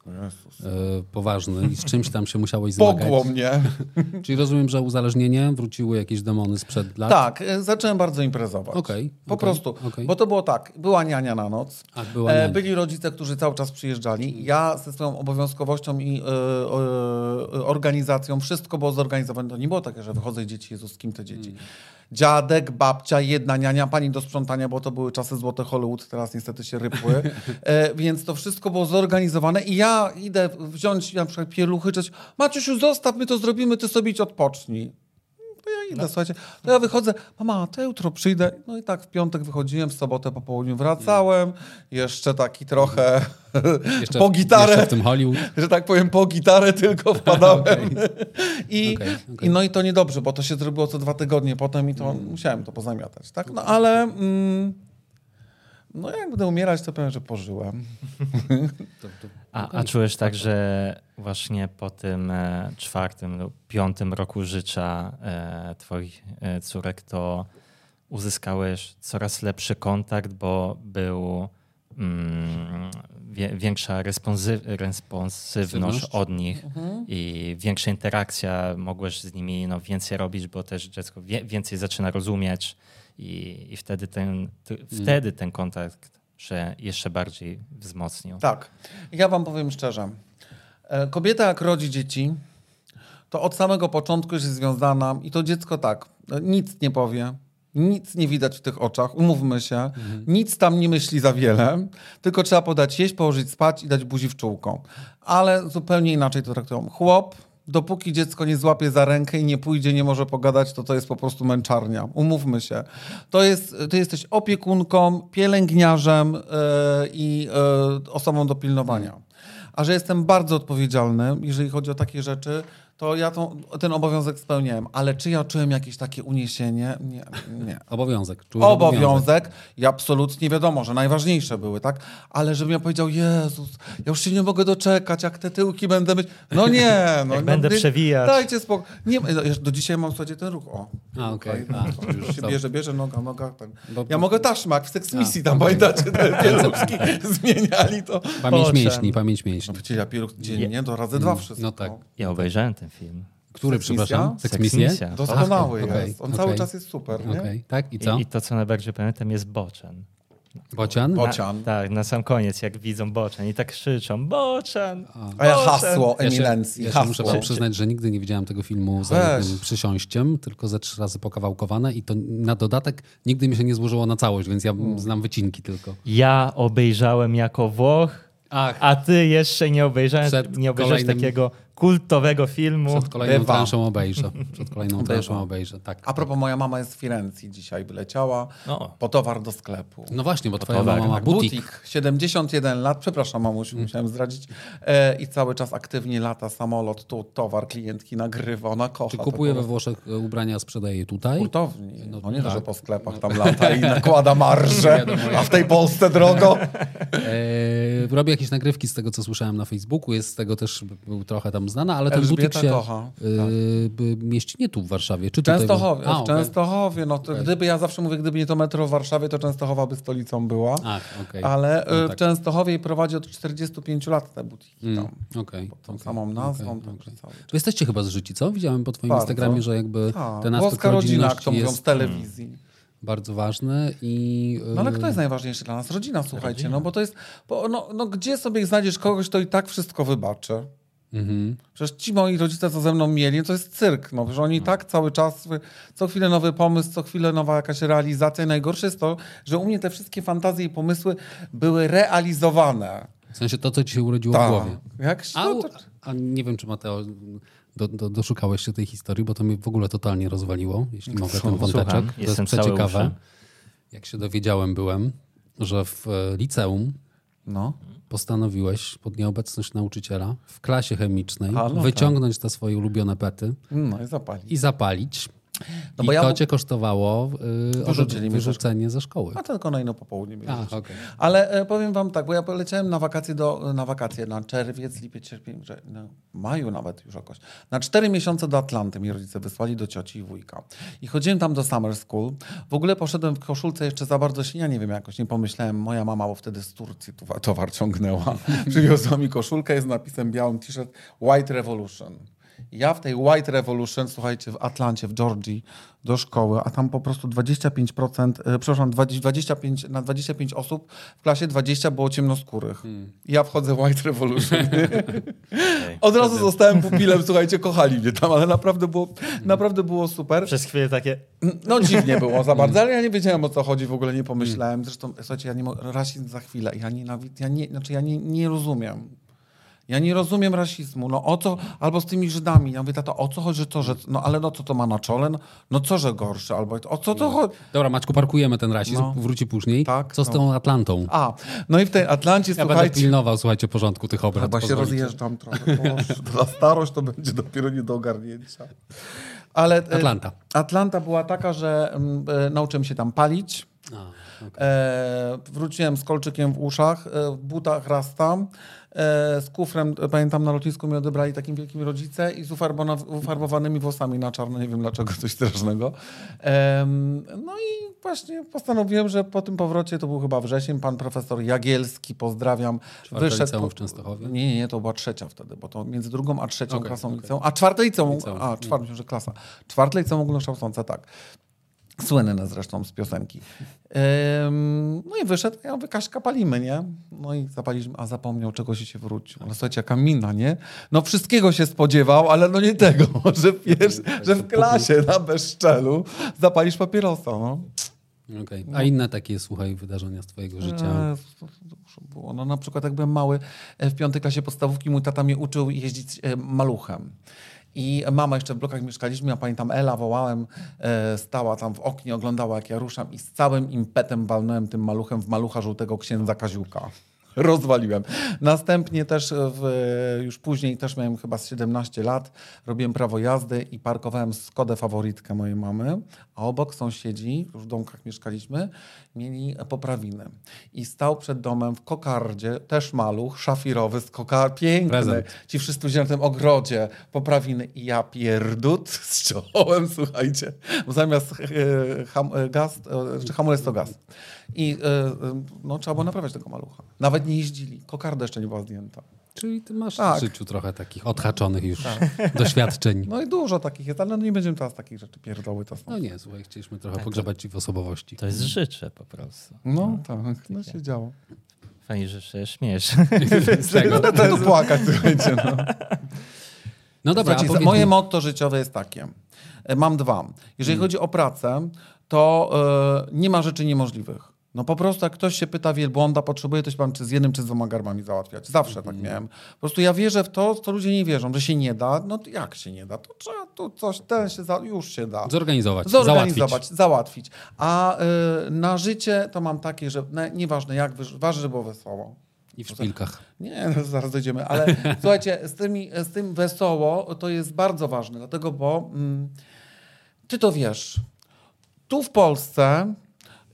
e, poważny i z czymś tam się musiałeś zmagać. Pogło mnie. [LAUGHS] Czyli rozumiem, że uzależnienie, wróciły jakieś demony sprzed lat? Tak, e, zacząłem bardzo imprezować. Okej, Po okej, prostu. okej. Bo to było tak, była niania na noc. Ach, była E, niania. byli rodzice, którzy cały czas przyjeżdżali. Ja ze swoją obowiązkowością i e, e, organizacją, wszystko było zorganizowane. To nie było takie, że wychodzę i dzieci, Jezus, z kim te dzieci? Dziadek, babcia, jedna niania, pani do sprzątania, bo to były czasy złote Hollywood, teraz niestety się rypły. [LAUGHS] E, więc to wszystko było zorganizowane i ja idę wziąć na przykład pieluchy, czy coś. Maciusiu, zostaw, my to zrobimy, ty sobie idź odpocznij. To ja idę, słuchajcie. To ja wychodzę, mama, to jutro przyjdę. No i tak w piątek wychodziłem, w sobotę po południu wracałem. Jeszcze taki trochę Jeszcze, po gitarę, Jeszcze w tym Hollywood. że tak powiem, po gitarę tylko wpadałem. [LAUGHS] I, Okej, okej. I no i to niedobrze, bo to się zrobiło co dwa tygodnie potem i to musiałem to pozamiatać, tak? No ale mm, no jak będę umierać, to powiem, że pożyłem. [LAUGHS] A, a czujesz tak, że właśnie po tym e, czwartym lub piątym roku życia e, twoich e, córek to uzyskałeś coraz lepszy kontakt, bo był mm, wie, większa responsy, responsywność Sywność. od nich i większa interakcja, mogłeś z nimi no, więcej robić, bo też dziecko wie, więcej zaczyna rozumieć i, i wtedy, ten, ty, wtedy ten kontakt się jeszcze bardziej wzmocnił. Tak. Ja wam powiem szczerze. E, Kobieta jak rodzi dzieci, to od samego początku jest związana i to dziecko tak, e, nic nie powie, nic nie widać w tych oczach, umówmy się, nic tam nie myśli za wiele, tylko trzeba podać jeść, położyć spać i dać buzi w czółko. Ale zupełnie inaczej to traktują. Chłop, dopóki dziecko nie złapie za rękę i nie pójdzie, nie może pogadać, to to jest po prostu męczarnia. Umówmy się. To jest, ty jesteś opiekunką, pielęgniarzem e, i e, osobą do pilnowania. A że jestem bardzo odpowiedzialny, jeżeli chodzi o takie rzeczy, to ja tą, ten obowiązek spełniałem. Ale czy ja czułem jakieś takie uniesienie? Nie, nie. Obowiązek. Czułeś Obowiązek i absolutnie wiadomo, że najważniejsze były, tak? Ale żebym ja powiedział, Jezus, ja już się nie mogę doczekać, jak te tyłki będę być. No [LAUGHS] nie, no. Jak no, będę nie- przewijać. Dajcie spokój. Nie, no, do dzisiaj mam, słuchajcie, ten ruch, o. A, okej. No, już się bierze, bierze, noga, noga. Ten. Bo- Ja mogę taszmak w seksmisji, tam okej. pamiętacie, te [LAUGHS] pieluszki [LAUGHS] zmieniali to. Pamięć mięśni, pamięć No mięśni. przecież ja pieluch dziennie, to razy dwa wszystko. no tak. Ja obejrzałem ten film. Który, Seksmisja? przepraszam? Seksmisję? Seksmisja. Doskonały Ach, okej, jest. On okej. cały czas jest super, nie? Okej, tak? I co? I, I to, co najbardziej pamiętam, jest Bocian. Bocian? Na, Bocian. tak, na sam koniec, jak widzą Bocian i tak krzyczą, Bocian! A ja hasło Ja się, eminencji, ja się muszę hasło. wam przyznać, że nigdy nie widziałem tego filmu za jednym przysiąściem, tylko ze trzy razy pokawałkowane i to na dodatek nigdy mi się nie złożyło na całość, więc ja znam wycinki tylko. Ja obejrzałem jako Włoch, Ach, a ty jeszcze nie obejrzałeś, nie obejrzałeś kolejnym- takiego kultowego filmu. Przed kolejną Bywa. transzą obejrzę. Przed kolejną [LAUGHS] Bywa. transzą obejrzę, tak. A propos, moja mama jest z Firencji dzisiaj, wyleciała No. po towar do sklepu. No właśnie, bo twoja Towar, mama ma Tak, butik. 71 lat, przepraszam mamusiu, Mm. musiałem zdradzić. E, I cały czas aktywnie lata samolot, tu towar klientki nagrywa, ona kocha. Czy to kupuje po we Włoszech e, ubrania, sprzedaje je tutaj? Hurtowni. No No nie to, tak. że po sklepach tam lata i [LAUGHS] nakłada marże, a w tej Polsce drogo. E, robi jakieś nagrywki z tego, co słyszałem na Facebooku, jest z tego też był trochę tam znana, ale ten butik Elżbieta się kocha. e, by- mieści nie tu w Warszawie. Czy W tutaj? Częstochowie, A, w. Częstochowie, no to gdyby, ja zawsze mówię, gdyby nie to metro w Warszawie, to Częstochowa by stolicą była. A, okej. Ale No y, tak. w Częstochowie prowadzi od 45 lat te butiki Mm, tam. Okej. Pod tą okej, samą nazwą. Wy jesteście chyba z Życi, co? Widziałem po twoim Bardzo. Instagramie, że jakby Tak, ten aspekt włoska rodzina, jak to mówią z jest telewizji. bardzo ważny i... No ale e, kto jest najważniejszy dla nas? Rodzina, słuchajcie. No bo to jest, bo, no, no gdzie sobie znajdziesz kogoś, kto i tak wszystko wybaczy? Mhm. Przecież ci moi rodzice, co ze mną mieli, to jest cyrk. No, że oni tak cały czas, co chwilę nowy pomysł, co chwilę nowa jakaś realizacja. I najgorsze jest to, że u mnie te wszystkie fantazje i pomysły były realizowane. W sensie to, co ci się urodziło w Tak. głowie. Jak A, no, u- to, a nie wiem, czy Mateo do, do, doszukałeś się tej historii, bo to mnie w ogóle totalnie rozwaliło, jeśli mogę ten wąteczek. Słucham, To jest jestem cały przeciekawe. Jak się dowiedziałem byłem, że w e, liceum no. postanowiłeś pod nieobecność nauczyciela w klasie chemicznej A, no wyciągnąć te swoje ulubione pety no i zapali. i zapalić. No I bo ja to cię kosztowało y, ze wyrzucenie ze szkoły. A tylko na inno popołudnie. mnie A, wyrzucili. okej. Ale e, powiem wam tak, bo ja poleciałem na wakacje, do, na wakacje na czerwiec, lipiec, sierpień, no, maju nawet już jakoś. Na cztery miesiące do Atlanty mi rodzice wysłali do cioci i wujka. I chodziłem tam do summer school. W ogóle poszedłem w koszulce jeszcze za bardzo się, ja nie wiem jakoś, nie pomyślałem. Moja mama, bo wtedy z Turcji towar, ciągnęła, [LAUGHS] przywiozła mi koszulkę z napisem białym t-shirt White Revolution. Ja w tej White Revolution, słuchajcie, w Atlancie, w Georgii, do szkoły, a tam po prostu 25%, e, przepraszam, 20 25, na 25 osób w klasie 20 było ciemnoskórych. Ja wchodzę w White Revolution. [LAUGHS] Ej, Od razu zostałem pupilem, słuchajcie, kochali mnie tam, ale naprawdę było, naprawdę było super. Przez chwilę takie, No dziwnie było za bardzo, ale ja nie wiedziałem o co chodzi, w ogóle nie pomyślałem. Zresztą, słuchajcie, ja nie mo- rasizm za chwilę, ja nienawid, ja nie, znaczy ja nie, nie rozumiem. Ja nie rozumiem rasizmu. No o co, albo z tymi Żydami. Ja mówię, tato, o co chodzi, że to, że, no ale no co to ma na czole? No, no co, że gorsze? Albo o co to chodzi? Dobra, Maćku, parkujemy ten rasizm, No. wróci później. Tak, Co z no. tą Atlantą? A, no i w tej Atlancie, Ja będę słuchajcie... pilnował, słuchajcie, porządku tych obrad. Chyba się rozjeżdżam trochę. Na [LAUGHS] starość to będzie dopiero nie do ogarnięcia. Ale e, Atlanta. Atlanta była taka, że mm, e, nauczyłem się tam palić. A, okej. E, wróciłem z kolczykiem w uszach, e, w butach e, z kufrem, e, pamiętam na lotnisku mnie odebrali takim wielkim rodzice i z ufarbowanymi włosami na czarno, nie wiem dlaczego, coś strasznego. No i właśnie postanowiłem, że po tym powrocie, to był chyba wrzesień, pan profesor Jagielski, pozdrawiam, Czwarte wyszedł... liceum w Częstochowie? Nie, nie, nie, to była trzecia wtedy, bo to między drugą a trzecią Okej, klasą okej. liceum, a czwarte liceum, Liceum. a czwarte, myślę, że klasa. Czwarte liceum ogólnokształcące, tak. Słynne zresztą z piosenki. Ym, no i wyszedł, ja mówię, Kaśka, palimy, nie? No i zapaliliśmy, a zapomniał, czego się się wrócił. Ale słuchajcie, jaka mina, nie? No wszystkiego się spodziewał, ale no nie tego, [LAUGHS] że, wiesz, że w klasie na bezszczelu zapalisz papierosa, no. Okej. A inne takie, słuchaj, wydarzenia z twojego życia? Dużo było. No, na przykład jak byłem mały, e, w piątej klasie podstawówki mój tata mnie uczył jeździć e, maluchem. I mama jeszcze w blokach mieszkaliśmy, ja pamiętam Ela, wołałem, e, stała tam w oknie, oglądała jak ja ruszam i z całym impetem walnąłem tym maluchem w malucha żółtego księdza Kaziuka. Rozwaliłem. Następnie też w, już później, też miałem chyba z 17 lat, robiłem prawo jazdy i parkowałem Skodę faworytkę mojej mamy, a obok sąsiedzi, już w domkach mieszkaliśmy, mieli poprawiny. I stał przed domem w kokardzie, też maluch, szafirowy, z kokar, piękny. Prezent. Ci wszyscy wzięli w tym ogrodzie poprawiny i ja pierdut [LAUGHS] z czołem, słuchajcie, bo zamiast e, ham, e, gaz, e, czy hamulec to gaz. I e, e, no, trzeba było naprawiać tego malucha. Nawet nie jeździli. Kokarda jeszcze nie była zdjęta. Czyli ty masz Tak. w życiu trochę takich odhaczonych już [LAUGHS] doświadczeń. No i dużo takich jest, ale no nie będziemy teraz takich rzeczy pierdoły. To są. No nie, słuchaj, chcieliśmy trochę pogrzebać ci w osobowości. to jest życzę po prostu. No tak, no się działo. Fajnie, że się śmiesz. [LAUGHS] No [LAUGHS] to płakać, słuchajcie. No. No dobra, Słuchajcie, powiedz moje motto życiowe jest takie. E, Mam dwa. Jeżeli Hmm. chodzi o pracę, to e, nie ma rzeczy niemożliwych. No po prostu jak ktoś się pyta wielbłąda, potrzebuje, to się pan czy z jednym, czy z dwoma garbami załatwiać. Zawsze tak miałem. Po prostu ja wierzę w to, co ludzie nie wierzą, że się nie da. No to jak się nie da? To trzeba tu coś, ten się za, już się da. Zorganizować, Zorganizować, załatwić. załatwić. A y, na życie to mam takie, że ne, nieważne jak, ważne, żeby było wesoło. I w szpilkach. Nie, [LAUGHS] no, zaraz dojdziemy, ale [LAUGHS] słuchajcie, z, tymi, z tym wesoło to jest bardzo ważne, dlatego, bo mm, ty to wiesz. Tu w Polsce,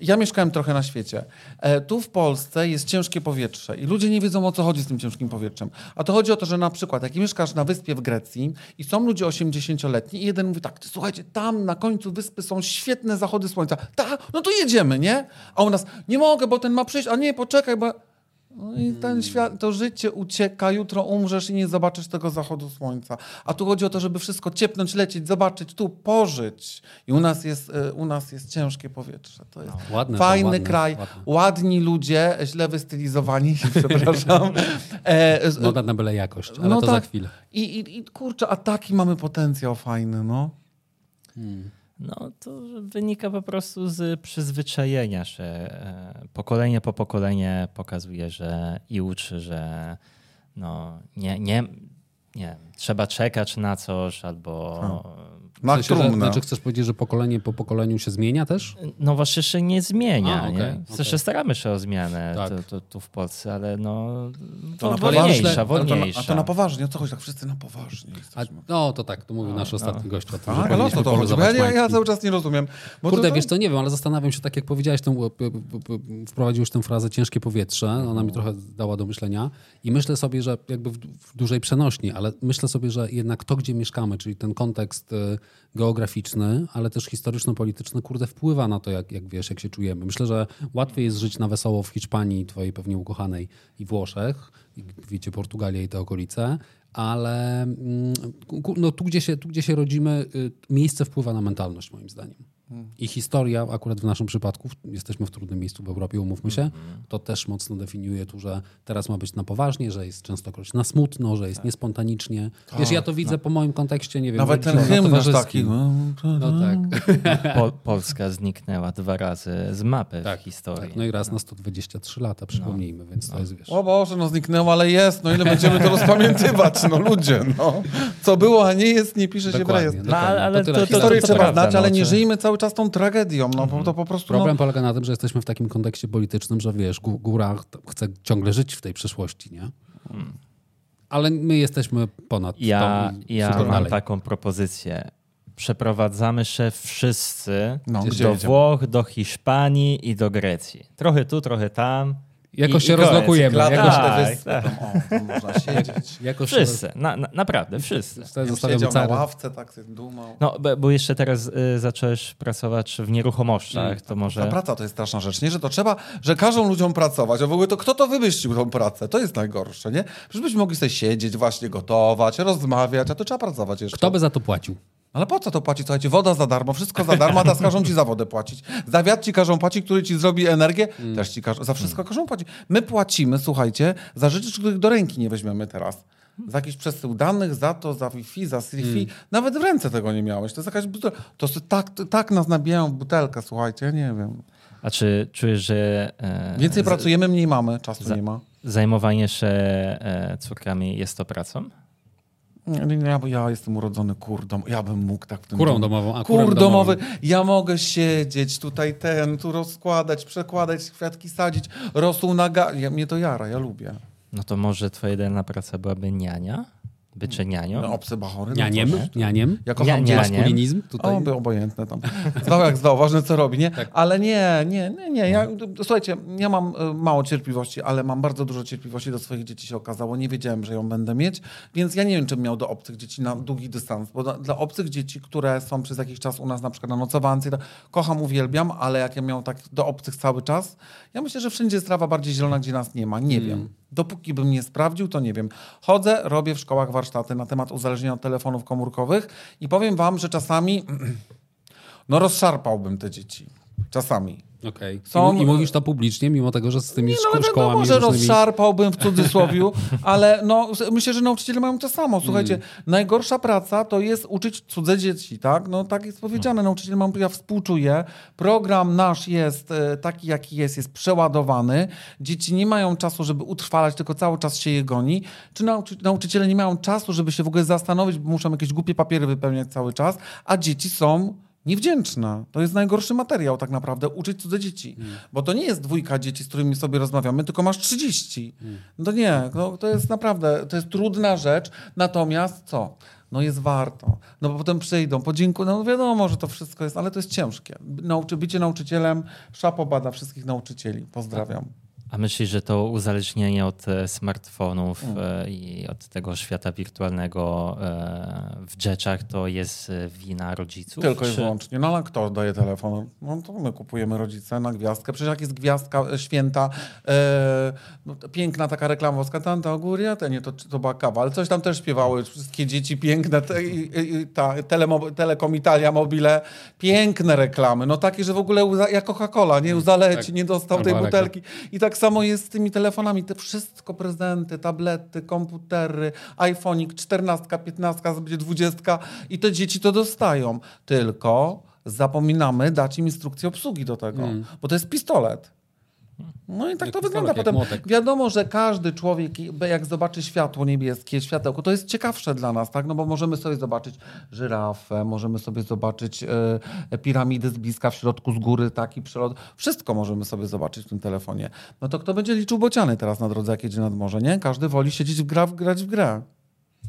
ja mieszkałem trochę na świecie, e, tu w Polsce jest ciężkie powietrze i ludzie nie wiedzą o co chodzi z tym ciężkim powietrzem. A to chodzi o to, że na przykład jak mieszkasz na wyspie w Grecji i są ludzie 80-letni i jeden mówi tak, słuchajcie, tam na końcu wyspy są świetne zachody słońca. Tak, no to jedziemy, nie? A u nas, nie mogę, bo ten ma przyjść, a nie, poczekaj, bo... No i ten świat, to życie ucieka, jutro umrzesz i nie zobaczysz tego zachodu słońca. A tu chodzi o to, żeby wszystko ciepnąć, lecieć, zobaczyć, tu pożyć. I u nas jest, y, u nas jest ciężkie powietrze. To jest ładne to, fajny ładne, kraj, ładne. ładni ludzie, źle wystylizowani, [LAUGHS] przepraszam. E, z- Moda na byle jakość, ale no to tak. za chwilę. I, i, I kurczę, a taki mamy potencjał fajny, no. No to wynika po prostu z przyzwyczajenia, że e, pokolenie po pokolenie pokazuje, że i uczy, że no, nie, nie, nie trzeba czekać na coś albo... Na W sensie, że, znaczy chcesz powiedzieć, że pokolenie po pokoleniu się zmienia też? No właśnie się nie zmienia. A, okej, nie? W sensie okej. staramy się o zmianę Tak. tu, tu, tu w Polsce, ale no To na wolniejsza, poważnie, ale to na, wolniejsza. a to na poważnie, o co chodzi? Tak wszyscy na poważnie A, no to tak, to mówił nasz ostatni gość o tym, że Tak, ale o co powinniśmy to chodzi? Ja, ja, ja cały czas nie rozumiem. Bo Kurde, to, wiesz, to nie wiem, ale zastanawiam się, tak jak powiedziałeś, wprowadziłeś tę frazę ciężkie powietrze, ona mi trochę dała do myślenia i myślę sobie, że jakby w, w dużej przenośni, ale myślę sobie, że jednak to, gdzie mieszkamy, czyli ten kontekst y, geograficzny, ale też historyczno-polityczny, kurde, wpływa na to, jak, jak wiesz, jak się czujemy. Myślę, że łatwiej jest żyć na wesoło w Hiszpanii, twojej pewnie ukochanej, i Włoszech, i wiecie, Portugalia i te okolice, ale mm, no, tu, gdzie się, tu, gdzie się rodzimy, y, miejsce wpływa na mentalność, moim zdaniem. I historia, akurat w naszym przypadku, jesteśmy w trudnym miejscu w Europie, umówmy się, to też mocno definiuje tu, że teraz ma być na poważnie, że jest częstokroć na smutno, że jest niespontanicznie. Wiesz, ja to widzę po moim kontekście, nie wiem, Nawet ten hymn nasz taki. No tak, [LAUGHS] Po, Polska zniknęła dwa razy z mapy tak, w historii. tak. No i raz na 123 lata, przypomnijmy, więc to jest, wiesz... O Boże, no zniknęło, ale jest. No ile będziemy to rozpamiętywać, no ludzie, no. Co było, a nie jest, nie pisze się w rejestrze. No, ale To tyle to- to- to znać, no, ale nie czy- żyjmy cały czas tą tragedią, no bo to po prostu... Problem No, polega na tym, że jesteśmy w takim kontekście politycznym, że wiesz, gó- góra ch- chce ciągle żyć w tej przeszłości, nie? Ale my jesteśmy ponad Ja, i ja mam dalej. taką propozycję. Przeprowadzamy się wszyscy No, do jedziemy? Włoch, do Hiszpanii i do Grecji. Trochę tu, trochę tam. Jakoś I- się i koniec. rozlokujemy. Klata, Jakoś, Tak, tak. tam, o, tam można [LAUGHS] siedzieć. jakoś Wszyscy, na, na, naprawdę wszyscy. Siedział na ławce, tak dumał. No, bo- bo jeszcze teraz y, zacząłeś pracować w nieruchomościach, to Ta może... praca to jest straszna rzecz, nie? Że to trzeba, że każą ludziom pracować. A w ogóle to kto to wymyślił tą pracę? To jest najgorsze, nie? Przecież byśmy mogli sobie siedzieć, właśnie gotować, rozmawiać, a to trzeba pracować jeszcze. Kto by za to płacił? Ale po co to płacić? Słuchajcie, woda za darmo, wszystko za darmo, a teraz każą ci za wodę płacić. Za wiatr ci każą płacić, który ci zrobi energię, też ci każą, za wszystko każą płacić. My płacimy, słuchajcie, za rzeczy, których do ręki nie weźmiemy teraz. Za jakiś przesył danych, za to, za Wi-Fi, za Siri. Nawet w ręce tego nie miałeś. To jest jakaś butelka. To tak, tak nas nabijają w butelkę, słuchajcie, ja nie wiem. A czy czujesz, że e, Więcej z- pracujemy, mniej mamy, czasu za- nie ma. zajmowanie się e, córkami jest to pracą? Nie, nie, Ja, bo ja jestem urodzony kurdą, ja bym mógł tak w tym Kurą domową, a Kur domowy. Ja mogę siedzieć tutaj ten, tu rozkładać, przekładać, kwiatki sadzić, rosół na ga... Ja, mnie to jara, ja lubię. No to może twoja idealna praca byłaby niania? Bycie nianią? No, obce bachory. no Nianiem? nie? Nianiem? Ja kocham. Maskulinizm tutaj? O, by obojętne tam. Zwał jak zwał, ważne co robi, nie? Tak. Ale nie, nie, nie, nie. Ja, słuchajcie, ja mam y, mało cierpliwości, ale mam bardzo dużo cierpliwości do swoich dzieci się okazało. Nie wiedziałem, że ją będę mieć, więc ja nie wiem, czym miał do obcych dzieci na długi dystans, bo dla, dla obcych dzieci, które są przez jakiś czas u nas na przykład na nocowance, kocham, uwielbiam, ale jak ja miał tak do obcych cały czas, ja myślę, że wszędzie jest trawa bardziej zielona, gdzie nas nie ma. Nie wiem. Dopóki bym nie sprawdził, to nie wiem. Chodzę, robię w szkołach warsztaty na temat uzależnienia od telefonów komórkowych i powiem wam, że czasami [CLEARS THROAT] no rozszarpałbym te dzieci. Czasami. Okej. Są- I, mówisz to publicznie, mimo tego, że z tymi Nie, szko- no ale szkołami wiadomo, że różnymi... rozszarpałbym w cudzysłowiu, [LAUGHS] ale no, myślę, że nauczyciele mają to samo. Słuchajcie, Mm. najgorsza praca to jest uczyć cudze dzieci, tak? No tak jest powiedziane, nauczyciel mam, ja współczuję. Program nasz jest e, taki, jaki jest, jest przeładowany. Dzieci nie mają czasu, żeby utrwalać, tylko cały czas się je goni. Czy nauczy, nauczyciele nie mają czasu, żeby się w ogóle zastanowić, bo muszą jakieś głupie papiery wypełniać cały czas, a dzieci są niewdzięczne. To jest najgorszy materiał tak naprawdę, uczyć cudze dzieci. Bo to nie jest dwójka dzieci, z którymi sobie rozmawiamy, tylko masz 30. No to nie, no, to jest naprawdę, to jest trudna rzecz, natomiast co? No jest warto. No bo potem przyjdą, podziękują, no wiadomo, że to wszystko jest, ale to jest ciężkie. Nauczy, bycie nauczycielem, szapo bada wszystkich nauczycieli. Pozdrawiam. A myślisz, że to uzależnienie od e, smartfonów Mm. e, i od tego świata wirtualnego e, w rzeczach to jest wina rodziców? Tylko i czy- wyłącznie. No ale kto daje telefon? No to my kupujemy rodzice na gwiazdkę. Przecież jak jest gwiazdka święta, e, no, piękna taka reklamowska, Tanta Ogória, to nie, to, to była kawa, ale coś tam też śpiewały, wszystkie dzieci piękne, te, i, i, ta, Telekom Italia Mobile, piękne reklamy, no takie, że w ogóle jak Coca-Cola, nie uzaleci, Tak. nie dostał tej butelki. I tak samo jest z tymi telefonami, te wszystko prezenty, tablety, komputery, iPhone'ik, 14, 15, będzie 20 i te dzieci to dostają. Tylko zapominamy dać im instrukcję obsługi do tego, bo to jest pistolet. No i tak Jak to wygląda potem. młotek. Wiadomo, że każdy człowiek, jak zobaczy światło niebieskie, światełko, to jest ciekawsze dla nas, tak? No bo możemy sobie zobaczyć żyrafę, możemy sobie zobaczyć e, piramidy z bliska w środku, z góry, taki przelot. Wszystko możemy sobie zobaczyć w tym telefonie. No to kto będzie liczył bociany teraz na drodze, jak jedzie nad morze, nie? Każdy woli siedzieć w gra, grać w grę.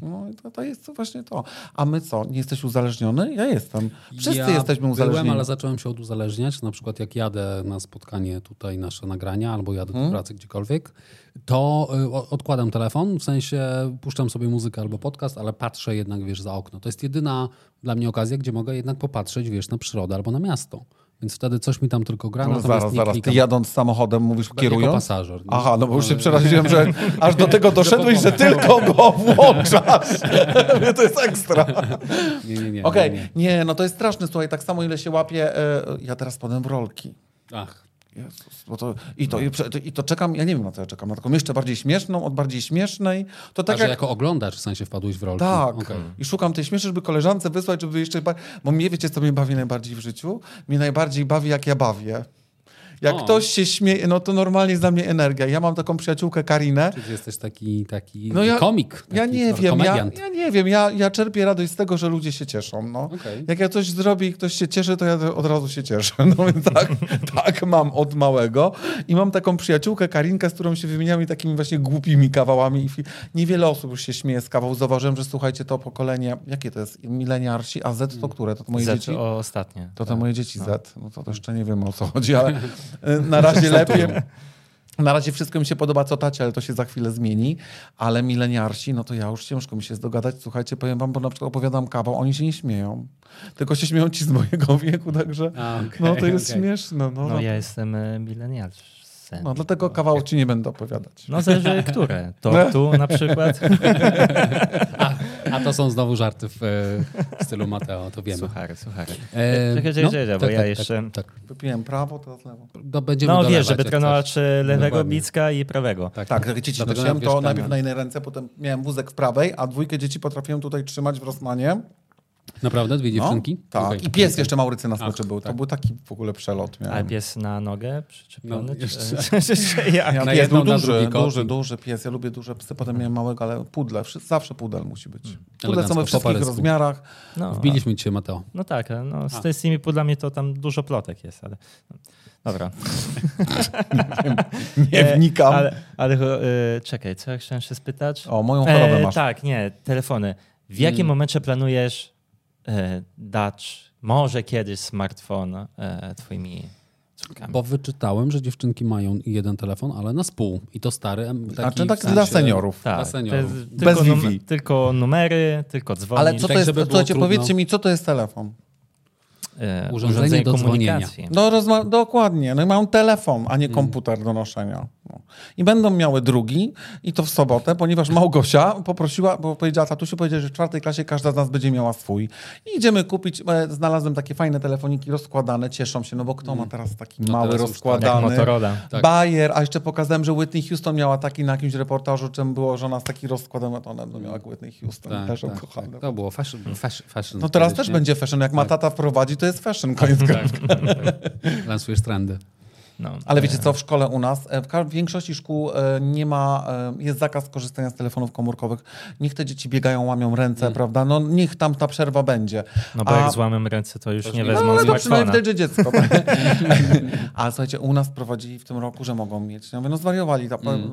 No to, to jest właśnie to. A my co? Nie jesteś uzależniony? Ja jestem. Wszyscy ja jesteśmy uzależnieni. Byłem, ale zacząłem się oduzależniać. Na przykład jak jadę na spotkanie tutaj, nasze nagrania, albo jadę Hmm? do pracy gdziekolwiek, to y, odkładam telefon, w sensie puszczam sobie muzykę albo podcast, ale patrzę jednak, wiesz, za okno. To jest jedyna dla mnie okazja, gdzie mogę jednak popatrzeć, wiesz, na przyrodę albo na miasto. Więc wtedy coś mi tam tylko gra, No, zaraz, nie zaraz. Ty jadąc samochodem mówisz Jako kierując? pasażer. no. Aha, no bo już się przeraziłem, że [LAUGHS] aż do tego doszedłeś, że tylko go włączasz. [LAUGHS] to jest ekstra. [LAUGHS] Nie, nie, nie. Okej, nie, nie. nie, no to jest straszne, słuchaj, tak samo ile się łapie, e, ja teraz podam w rolki. Ach, Jezus, bo to, i, to, i, prze- I to czekam, ja nie wiem na co ja czekam, na taką jeszcze bardziej śmieszną, od bardziej śmiesznej. To tak że jak... jako oglądacz w sensie wpadłeś w rolki. Tak. Okej. I szukam tej śmieszy, żeby koleżance wysłać, żeby jeszcze... Bo mnie, wiecie, co mnie bawi najbardziej w życiu? Mnie najbardziej bawi, jak ja bawię. Jak O. ktoś się śmieje, no to normalnie jest dla mnie energia. Ja mam taką przyjaciółkę Karinę. Czyli jesteś taki, taki No ja- komik. Taki Ja nie wiem, ja, ja nie wiem, ja, ja czerpię radość z tego, że ludzie się cieszą. No. Okej. Jak ja coś zrobię i ktoś się cieszy, to ja od razu się cieszę. [LAUGHS] No więc tak, tak mam od małego. I mam taką przyjaciółkę Karinkę, z którą się wymieniamy takimi właśnie głupimi kawałami. Niewiele osób już się śmieje z kawał. Zauważyłem, że słuchajcie, to pokolenie, jakie to jest? Mileniarsi, a Z to które? To, to moje Z dzieci? ostatnie. To te tak. moje dzieci Z. No to, to jeszcze nie wiem o co chodzi, ale [LAUGHS] na razie [LAUGHS] lepiej. Na razie wszystko mi się podoba, co tacie, ale to się za chwilę zmieni. Ale mileniarsi, no to ja już ciężko mi się jest dogadać. Słuchajcie, powiem wam, bo na przykład opowiadam kawał, oni się nie śmieją. Tylko się śmieją ci z mojego [LAUGHS] wieku, także A, okej, no to jest okej. śmieszne. No, No no, ja jestem e, milenialsem. no dlatego kawału ci nie będę opowiadać. No zależy które. To [LAUGHS] tu na przykład. A to są znowu żarty w, e, w stylu Mateo, to wiemy. Suchary, suchary. E, Czekaj, czekaj, czekaj, bo ja jeszcze- Tak, tak. Wypiłem prawo, teraz lewo. No, będziemy No wiesz, żeby trenować e, lewego Dokładnie. bicka i prawego. Tak, Tak, jak dzieci nosiłem, to najpierw na jednej ręce, potem miałem wózek w prawej, a dwójkę dzieci potrafiłem tutaj trzymać w Rosmanie. Naprawdę? Dwie dziewczynki? No, tak. Okej. I pies jeszcze Maurycy na smyczy Ach, był. To tak. był taki w ogóle przelot. Miałem. A pies na nogę przyczepiony? No, czy- jeszcze- [LAUGHS] jak? Ja pies był duży, duży, duży pies. Ja lubię duże psy. Potem miałem małego, ale pudle. Zawsze pudel musi być. Pudle są we wszystkich rozmiarach. No, Wbiliśmy cię, Mateo. no tak, no, z, A. z tymi pudlami to tam dużo plotek jest, ale... Dobra. [LAUGHS] Nie E, wnikam. Ale, ale e, czekaj, co ja chciałem się spytać? O, moją chorobę E, masz. tak, nie, telefony. W jakim Mm. momencie planujesz e, dać może kiedyś smartfon e, twoimi córkami? Bo wyczytałem, że dziewczynki mają jeden telefon, ale na spół. I to stary. Taki Znaczy tak w sensie- dla seniorów. Dla tak, to seniorów. jest Bez tylko, Wi-Fi. tylko numery, tylko dzwonić. Ale co tak, to jest, było słuchajcie, powiedzcie mi, co to jest telefon? e, urządzenie do komunikacji. No rozma- dokładnie. No i mam telefon, a nie komputer do noszenia. I będą miały drugi i to w sobotę, ponieważ Małgosia poprosiła, bo powiedziała tatusiu, powiedział, że w czwartej klasie każda z nas będzie miała swój. I idziemy kupić, e, znalazłem takie fajne telefoniki rozkładane, cieszą się, no bo kto ma teraz taki No mały teraz tak, rozkładany. Jak Motorola. Tak. Bayer, a jeszcze pokazałem, że Whitney Houston miała taki na jakimś reportażu, czym było, że ona z taki rozkładem, to ona miała jak Whitney Houston. Tak, też tak, kochane. tak. To było fashion. fashion, fashion No teraz też nie? będzie fashion. Jak ma tata wprowadzi, to jest fashion. Koniec końców. Lansujesz trendy. No. Ale wiecie co, w szkole u nas, e, w większości szkół e, nie ma, e, jest zakaz korzystania z telefonów komórkowych. Niech te dzieci biegają, łamią ręce, prawda? No niech tam ta przerwa będzie. No bo A- jak złamią ręce, to już nie nie- wezmą No, ale to przynajmniej smartfona. widać, że dziecko. [LAUGHS] A słuchajcie, u nas prowadzili w tym roku, że mogą mieć. Ja mówię, no zwariowali. Ta, Mm.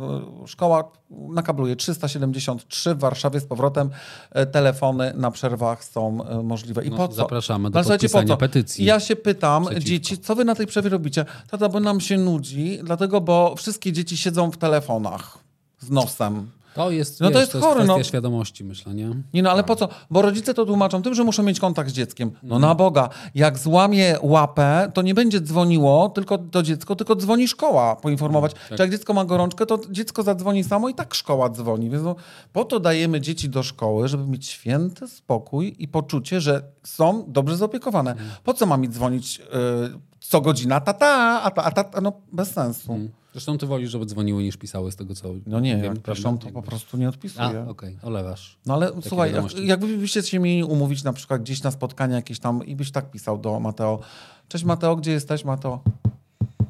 Szkoła nakabluje 373 w Warszawie z powrotem. e, Telefony na przerwach są e, możliwe. I No, po co? zapraszamy do Ale podpisania po co? petycji. Ja się pytam, Przeciwko. dzieci, co wy na tej przerwie robicie? Tata, bo nam się nudzi, dlatego, bo wszystkie dzieci siedzą w telefonach z nosem. To jest, No to wiesz, jest to jest chory, kwestia no. świadomości, myślę, nie? Nie no, ale po co? Bo rodzice to tłumaczą tym, że muszą mieć kontakt z dzieckiem. No na Boga, jak złamie łapę, to nie będzie dzwoniło tylko do dziecka, tylko dzwoni szkoła poinformować. Czy jak dziecko ma gorączkę, to dziecko zadzwoni samo i tak szkoła dzwoni. Więc no, po to dajemy dzieci do szkoły, żeby mieć święty spokój i poczucie, że są dobrze zaopiekowane. Po co ma mi dzwonić y, co godzina? Tata, a ta, a ta, no bez sensu. Zresztą ty wolisz, żeby dzwoniły niż pisały z tego, co No nie, wiem, jak piszą, to po prostu nie A, odpisuję. okej, olewasz. No ale słuchaj, jak, wiadomości. jakbyście się mieli umówić na przykład gdzieś na spotkanie jakieś tam i byś tak pisał do Mateo. Cześć Mateo, gdzie jesteś Mateo?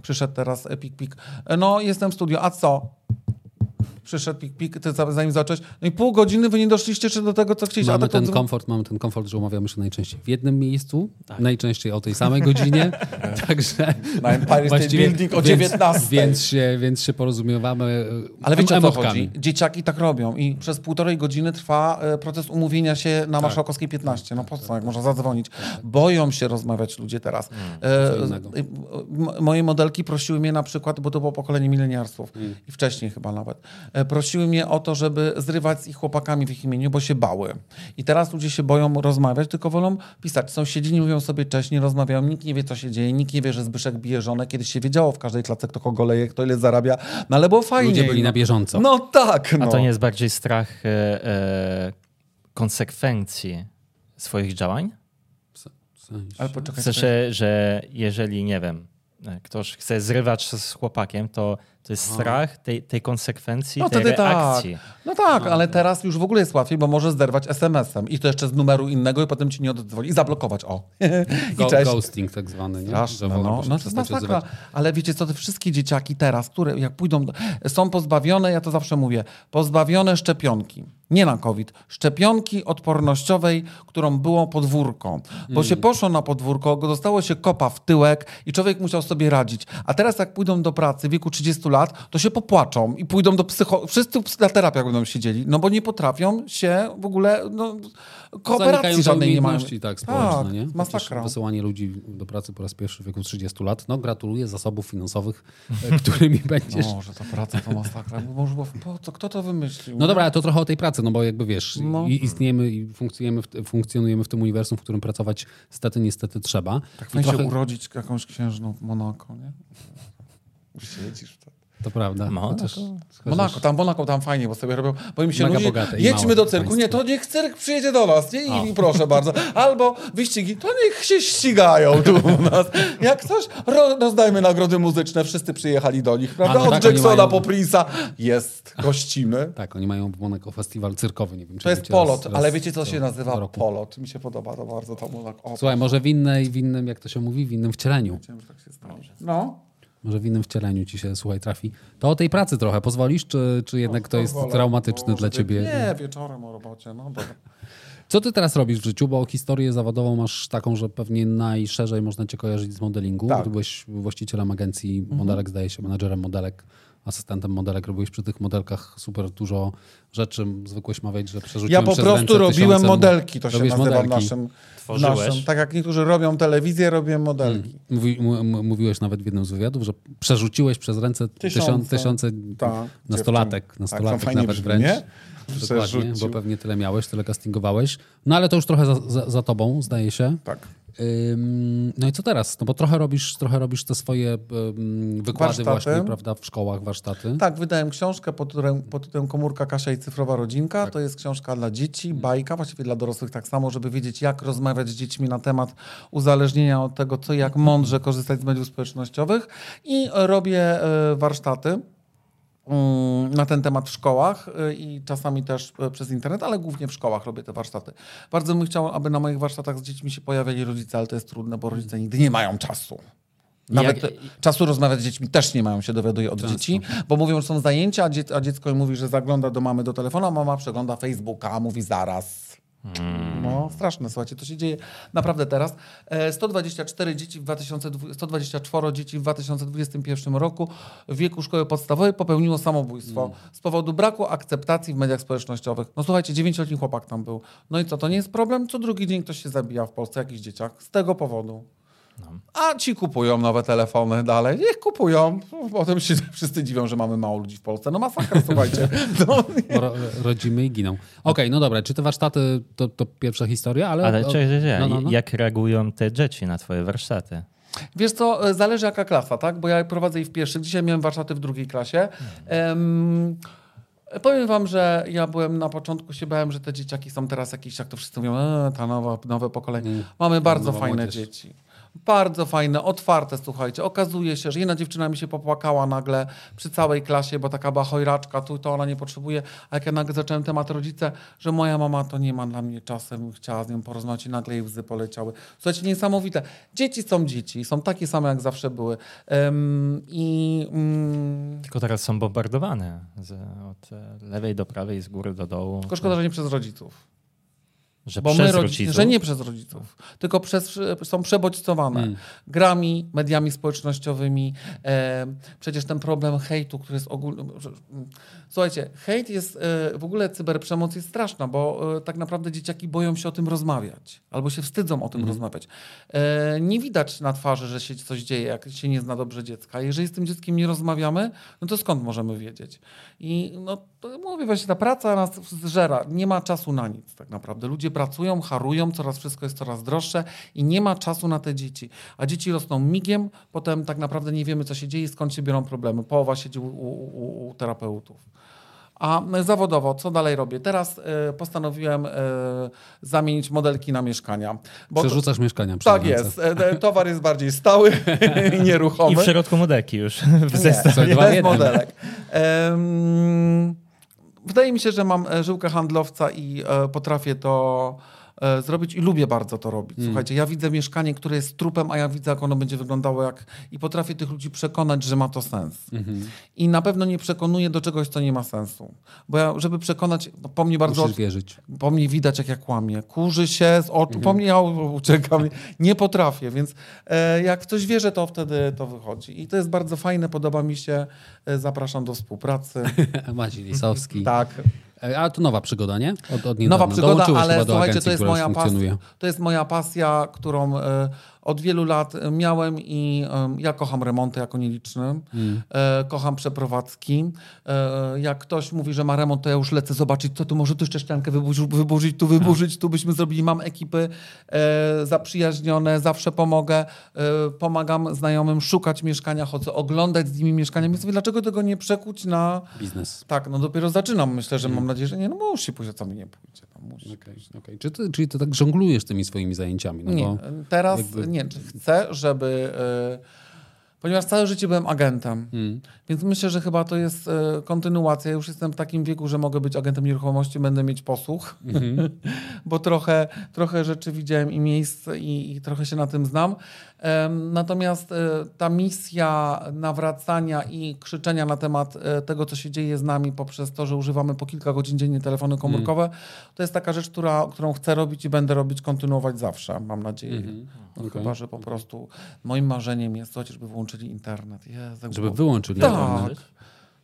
Przyszedł teraz pik pik. E, No jestem w studio, a co? Przyszedł pik pik, ty za- zanim zacząłeś. No i pół godziny wy nie doszliście jeszcze do tego, co chcieliście. Mamy tak ten to- komfort, mamy ten komfort, że umawiamy się najczęściej w jednym miejscu, najczęściej o tej samej godzinie, [LAUGHS] [LAUGHS] także Na Empire State Building o więc- 19. Więc się, więc się porozumiewamy Ale wiecie o co chodzi? Dzieciaki tak robią i przez półtorej godziny trwa e, proces umówienia się Tak. na Marszałkowskiej 15. No po co, jak można zadzwonić? Boją się rozmawiać ludzie teraz. E, innego. e, m- moje modelki prosiły mnie na przykład, bo to było pokolenie mileniarsów Mm. i wcześniej chyba nawet, e, prosiły mnie o to, żeby zrywać z ich chłopakami w ich imieniu, bo się bały. I teraz ludzie się boją rozmawiać, tylko wolą pisać. Sąsiedzi nie mówią sobie cześć, nie rozmawiają, nikt nie wie, co się dzieje, nikt nie wie, że Zbyszek bije żonę. Kiedyś się wiedziało w każdej klatce, kto kogo leje, kto ile zarabia, no ale było fajnie. Ludzie byli na bieżąco. No tak, no. A to nie jest bardziej strach e, e, konsekwencji swoich działań? Ale poczekaj, W sensie, że jeżeli, nie wiem, e, ktoś chce zrywać z chłopakiem, to to jest strach tej, tej konsekwencji, No tej tak. reakcji. No tak, ale teraz już w ogóle jest łatwiej, bo możesz zerwać SMS-em i to jeszcze z numeru innego i potem ci nie oddzwoni i zablokować. O. [LAUGHS] Go, I cześć. ghosting tak zwany, nie? Straszne, no, proszę no to masakra. Ale wiecie co, te wszystkie dzieciaki teraz, które jak pójdą, do, są pozbawione, ja to zawsze mówię, pozbawione szczepionki. Nie na COVID. Szczepionki odpornościowej, którą było podwórko. Bo się poszło na podwórko, dostało się kopa w tyłek i człowiek musiał sobie radzić. A teraz jak pójdą do pracy w wieku 30 lat, to się popłaczą i pójdą do psycho... Wszyscy na terapiach będą siedzieli, no bo nie potrafią się w ogóle, no, kooperacji żadnej nie mają. umiejętności, tak, społeczne, Tak, nie? masakra. Wysyłanie ludzi do pracy po raz pierwszy w wieku 30 lat. No gratuluję zasobów finansowych, e, którymi [LAUGHS] będziesz. No, że to praca to masakra. Bo Może co, kto to wymyślił? No dobra, ale to trochę o tej pracy, no bo jakby wiesz, No. i istniejemy i funkcjonujemy w, funkcjonujemy w tym uniwersum, w którym pracować stety, niestety trzeba. Tak I trochę, urodzić jakąś księżną w Monako, nie? [LAUGHS] Siedzisz w to prawda. Monako? Monako, tam Monako, tam fajnie, bo sobie robią, bo im się Mega nudzi, jedźmy do cyrku, państwo. nie, to niech cyrk przyjedzie do nas, nie? I, i proszę bardzo. Albo wyścigi, to niech się ścigają tu u nas. Jak coś, ro, rozdajmy nagrody muzyczne, wszyscy przyjechali do nich, prawda? A, no Od tak, Jacksona mają- po Prince'a jest, gościmy. [LAUGHS] Tak, oni mają w Monako festiwal cyrkowy, nie wiem czy To jest polot, raz ale wiecie co się nazywa roku. polot? Mi się podoba to bardzo, to Monako. Słuchaj, może w innej, w innym, jak to się mówi, w innym wcieleniu. Chciałem, że tak się stało. No. Może w innym wcieleniu ci się, słuchaj, trafi. To o tej pracy trochę pozwolisz, czy, czy jednak to jest Pozwolę. traumatyczne dla ciebie? Nie, wieczorem o robocie, no dobra. Co ty teraz robisz w życiu? Bo historię zawodową masz taką, że pewnie najszerzej można cię kojarzyć z modelingu. Tak. Ty byłeś właścicielem agencji modelek, zdaje się, menadżerem modelek, asystentem modelek. Robiłeś przy tych modelkach super dużo rzeczy. Zwykłeś mawiać, że przerzuciłem Ja po przez prostu ręce robiłem modelki, to się nazywa w modelki. naszym, w Tworzyłeś? naszym. Tak jak niektórzy robią telewizję, robię modelki. Mówi, m- m- mówiłeś nawet w jednym z wywiadów, że przerzuciłeś przez ręce tysiące, Tysiące. Tak, nastolatek, dziewczyn. nastolatek tak, nawet brzmi, wręcz. nie? Dokładnie, bo pewnie tyle miałeś, tyle castingowałeś. No ale to już trochę za, za, za tobą, zdaje się. Tak. Ym, No i co teraz? No bo trochę robisz, trochę robisz te swoje ym, wykłady Warsztaty. właśnie, prawda, w szkołach, warsztaty. Tak, wydałem książkę pod tytułem, pod tytułem Komórka Kasia i Cyfrowa Rodzinka. Tak. To jest książka dla dzieci, bajka, właściwie dla dorosłych tak samo, żeby wiedzieć, jak rozmawiać z dziećmi na temat uzależnienia od tego, co i jak mądrze korzystać z mediów społecznościowych. I robię e, warsztaty na ten temat w szkołach y, i czasami też y, przez internet, ale głównie w szkołach robię te warsztaty. Bardzo bym chciał, aby na moich warsztatach z dziećmi się pojawiali rodzice, ale to jest trudne, bo rodzice nigdy nie mają czasu. Nawet Jak- czasu rozmawiać z dziećmi też nie mają, się dowiaduję od dzieci, bo mówią, że są zajęcia, a, dzie- a dziecko im mówi, że zagląda do mamy do telefonu, a mama przegląda Facebooka, a mówi zaraz. No, straszne, słuchajcie, to się dzieje naprawdę teraz. E, 124 dzieci w 2020, 124 dzieci w 2021 roku w wieku szkoły podstawowej popełniło samobójstwo z powodu braku akceptacji w mediach społecznościowych. No słuchajcie, 9-letni chłopak tam był. No i co, to nie jest problem? Co drugi dzień ktoś się zabija w Polsce, jakiś dzieciak, z tego powodu. A ci kupują nowe telefony dalej. Niech kupują. Potem się [LAUGHS] wszyscy dziwią, że mamy mało ludzi w Polsce. No masakra, [LAUGHS] słuchajcie. No, ro, rodzimy i giną. Okej, no dobra, czy te warsztaty to, to pierwsza historia, ale... Ale czekaj, no, no, no. jak reagują te dzieci na twoje warsztaty? Wiesz co, e, zależy jaka klasa, tak? Bo ja prowadzę i w pierwszych. Dzisiaj miałem warsztaty w drugiej klasie. Em, powiem wam, że ja byłem na początku, się bałem, że te dzieciaki są teraz jakieś, jak to wszyscy mówią, e, ta nowa, nowe pokolenie. Mamy bardzo fajne młodzież. dzieci. Bardzo fajne, otwarte, słuchajcie. Okazuje się, że jedna dziewczyna mi się popłakała nagle przy całej klasie, bo taka była chojraczka, tu to ona nie potrzebuje. A jak ja nagle zacząłem temat rodzice, że moja mama to nie ma dla mnie czasem, chciała z nią porozmawiać i nagle jej łzy poleciały. Słuchajcie, niesamowite. Dzieci są dzieci, są takie same jak zawsze były. Em, I mm, Tylko teraz są bombardowane z, od e, lewej do prawej, z góry do dołu. tylko szkoda, że nie przez rodziców. Że Bo przez rodziców. że nie przez rodziców, tylko przez, są przebodźcowane Mm. grami, mediami społecznościowymi. E, przecież ten problem hejtu, który jest ogólny. Słuchajcie, hejt jest, e, w ogóle cyberprzemoc jest straszna, bo e, tak naprawdę dzieciaki boją się o tym rozmawiać, albo się wstydzą o tym rozmawiać. E, nie widać na twarzy, że się coś dzieje, jak się nie zna dobrze dziecka. Jeżeli z tym dzieckiem nie rozmawiamy, no to skąd możemy wiedzieć? I no, to mówię właśnie, ta praca nas zżera. Nie ma czasu na nic tak naprawdę. Ludzie pracują, harują, coraz wszystko jest coraz droższe i nie ma czasu na te dzieci. A dzieci rosną migiem, potem tak naprawdę nie wiemy, co się dzieje skąd się biorą problemy. Połowa siedzi u, u, u terapeutów. A zawodowo, co dalej robię? Teraz e, postanowiłem e, zamienić modelki na mieszkania. Bo Przerzucasz mieszkania. przy tak ręce. jest. E, Towar jest bardziej stały [LAUGHS] i nieruchomy. I w środku modeki już [LAUGHS] w Nie, zestawie. W bez modelek. Wydaje mi się, że mam żyłkę handlowca i potrafię to e, zrobić i lubię bardzo to robić. Mm. Słuchajcie, ja widzę mieszkanie, które jest trupem, a ja widzę, jak ono będzie wyglądało jak... i potrafię tych ludzi przekonać, że ma to sens. Mhm. I na pewno nie przekonuję do czegoś, co nie ma sensu. Bo ja, żeby przekonać, po mnie bardzo... Musisz wierzyć. Po mnie widać, jak ja kłamię. Kurzy się z oczu, Mhm. po mnie ja uciekam. Nie potrafię, więc e, jak w coś wierzę, to wtedy to wychodzi. I to jest bardzo fajne, podoba mi się. E, zapraszam do współpracy. [LAUGHS] Maciej Lisowski. tak. E, A to nowa przygoda, nie? Od, od Nowa przygoda, Dołączyłeś ale słuchajcie, agencji, to jest, moja pasja, to jest moja pasja, którą e, od wielu lat miałem i e, ja kocham remonty jako nieliczny. Mm. E, kocham przeprowadzki. E, jak ktoś mówi, że ma remont, to ja już lecę zobaczyć, co tu może tu jeszcze ściankę wyburzyć, wyburzyć tu wyburzyć, tu byśmy zrobili. Mam ekipy e, zaprzyjaźnione, zawsze pomogę. E, pomagam znajomym szukać mieszkania, chodzę oglądać z nimi mieszkania. Więc mówię, dlaczego tego nie przekuć na... Biznes. Tak, no dopiero zaczynam. Myślę, że Mm. mam nadzieję, że nie, no musi pójść, a co mi nie pójdzie. No, musi. Okej, okej. Czy ty, czyli ty tak żonglujesz tymi swoimi zajęciami? No Nie, teraz jakby- nie. Czy Chcę, żeby. y, ponieważ całe życie byłem agentem, Mm. więc myślę, że chyba to jest y, kontynuacja. Już jestem w takim wieku, że mogę być agentem nieruchomości, będę mieć posłuch, Mhm. [LAUGHS] bo trochę, trochę rzeczy widziałem i miejsc i, i trochę się na tym znam. Natomiast y, ta misja nawracania i krzyczenia na temat y, tego, co się dzieje z nami poprzez to, że używamy po kilka godzin dziennie telefony komórkowe, to jest taka rzecz, która, którą chcę robić i będę robić, kontynuować zawsze, mam nadzieję. Mhm. No, Okej. Chyba, że po prostu moim marzeniem jest to, żeby włączyli internet. Jezu, Żeby było- wyłączyli Tak. internet.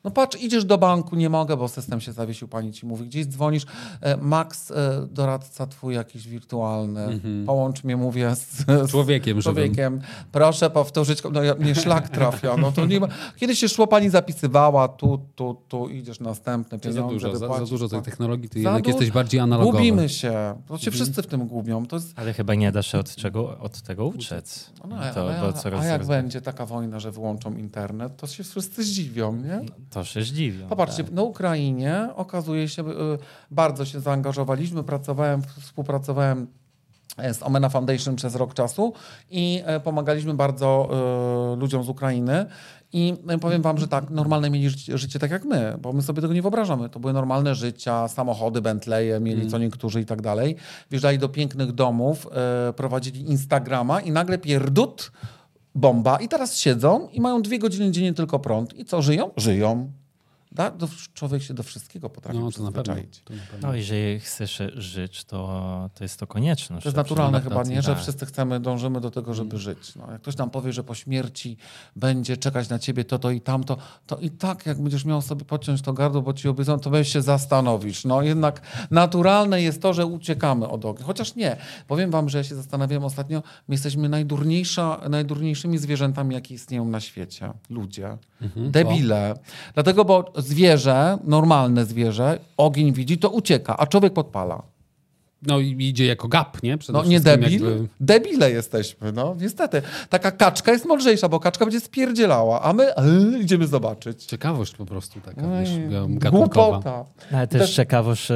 No patrz, idziesz do banku, nie mogę, bo system się zawiesił, pani ci mówi, gdzieś dzwonisz, e, Max, e, doradca twój jakiś wirtualny, połącz mnie, mówię, z, z Człowiekiem żywym. człowiekiem. Proszę powtórzyć, no ja, mnie szlak trafia, no to nie ma. Kiedyś się szło, pani zapisywała, tu, tu, tu, idziesz następne To za pieniądze, dużo, za, za dużo tej tak. technologii, ty Za jednak du- jesteś bardziej analogowy. Gubimy się, to się wszyscy w tym gubią, to jest Ale chyba nie da się od, czego, od tego uciec. no, to, ale, bo a, coraz, a jak coraz- będzie taka wojna, że wyłączą internet, to się wszyscy zdziwią, nie? To się zdziwią. Popatrzcie, tak. na Ukrainie okazuje się, y, bardzo się zaangażowaliśmy, pracowałem, współpracowałem e, z Omena Foundation przez rok czasu i e, pomagaliśmy bardzo e, ludziom z Ukrainy. I powiem wam, że tak, normalne mieli życie, życie tak jak my, bo my sobie tego nie wyobrażamy. To były normalne życia, samochody, Bentleye mieli co niektórzy i tak dalej. Wjeżdżali do pięknych domów, prowadzili Instagrama i nagle pierdut, bomba i teraz siedzą i mają dwie godziny dziennie tylko prąd. I co, żyją? Żyją. Da? Do, człowiek się do wszystkiego potrafi No to na pewno. przyzwyczaić. To na pewno. No, jeżeli chcesz żyć, to, to jest to konieczność. To jest naturalne chyba, nie? Że Tak. wszyscy chcemy, dążymy do tego, żeby żyć. No, jak ktoś nam powie, że po śmierci będzie czekać na ciebie to, to i tamto, to i tak jak będziesz miał sobie podciąć to gardło, bo ci obiecano, to weź się zastanowisz. No jednak naturalne jest to, że uciekamy od ognia. Chociaż nie. Powiem wam, że ja się zastanawiałem ostatnio, my jesteśmy najdurniejsza, najdurniejszymi zwierzętami, jakie istnieją na świecie. Ludzie. Debile. Dlatego, bo zwierzę, normalne zwierzę, ogień widzi, to ucieka, a człowiek podpala. No i idzie jako gap, nie? Przede No nie debil? jakby- Debile jesteśmy, no niestety. Taka kaczka jest mądrzejsza, bo kaczka będzie spierdzielała, a my e, idziemy zobaczyć. Ciekawość po prostu taka, No wiesz. Głupota. Ale też Też- ciekawość e,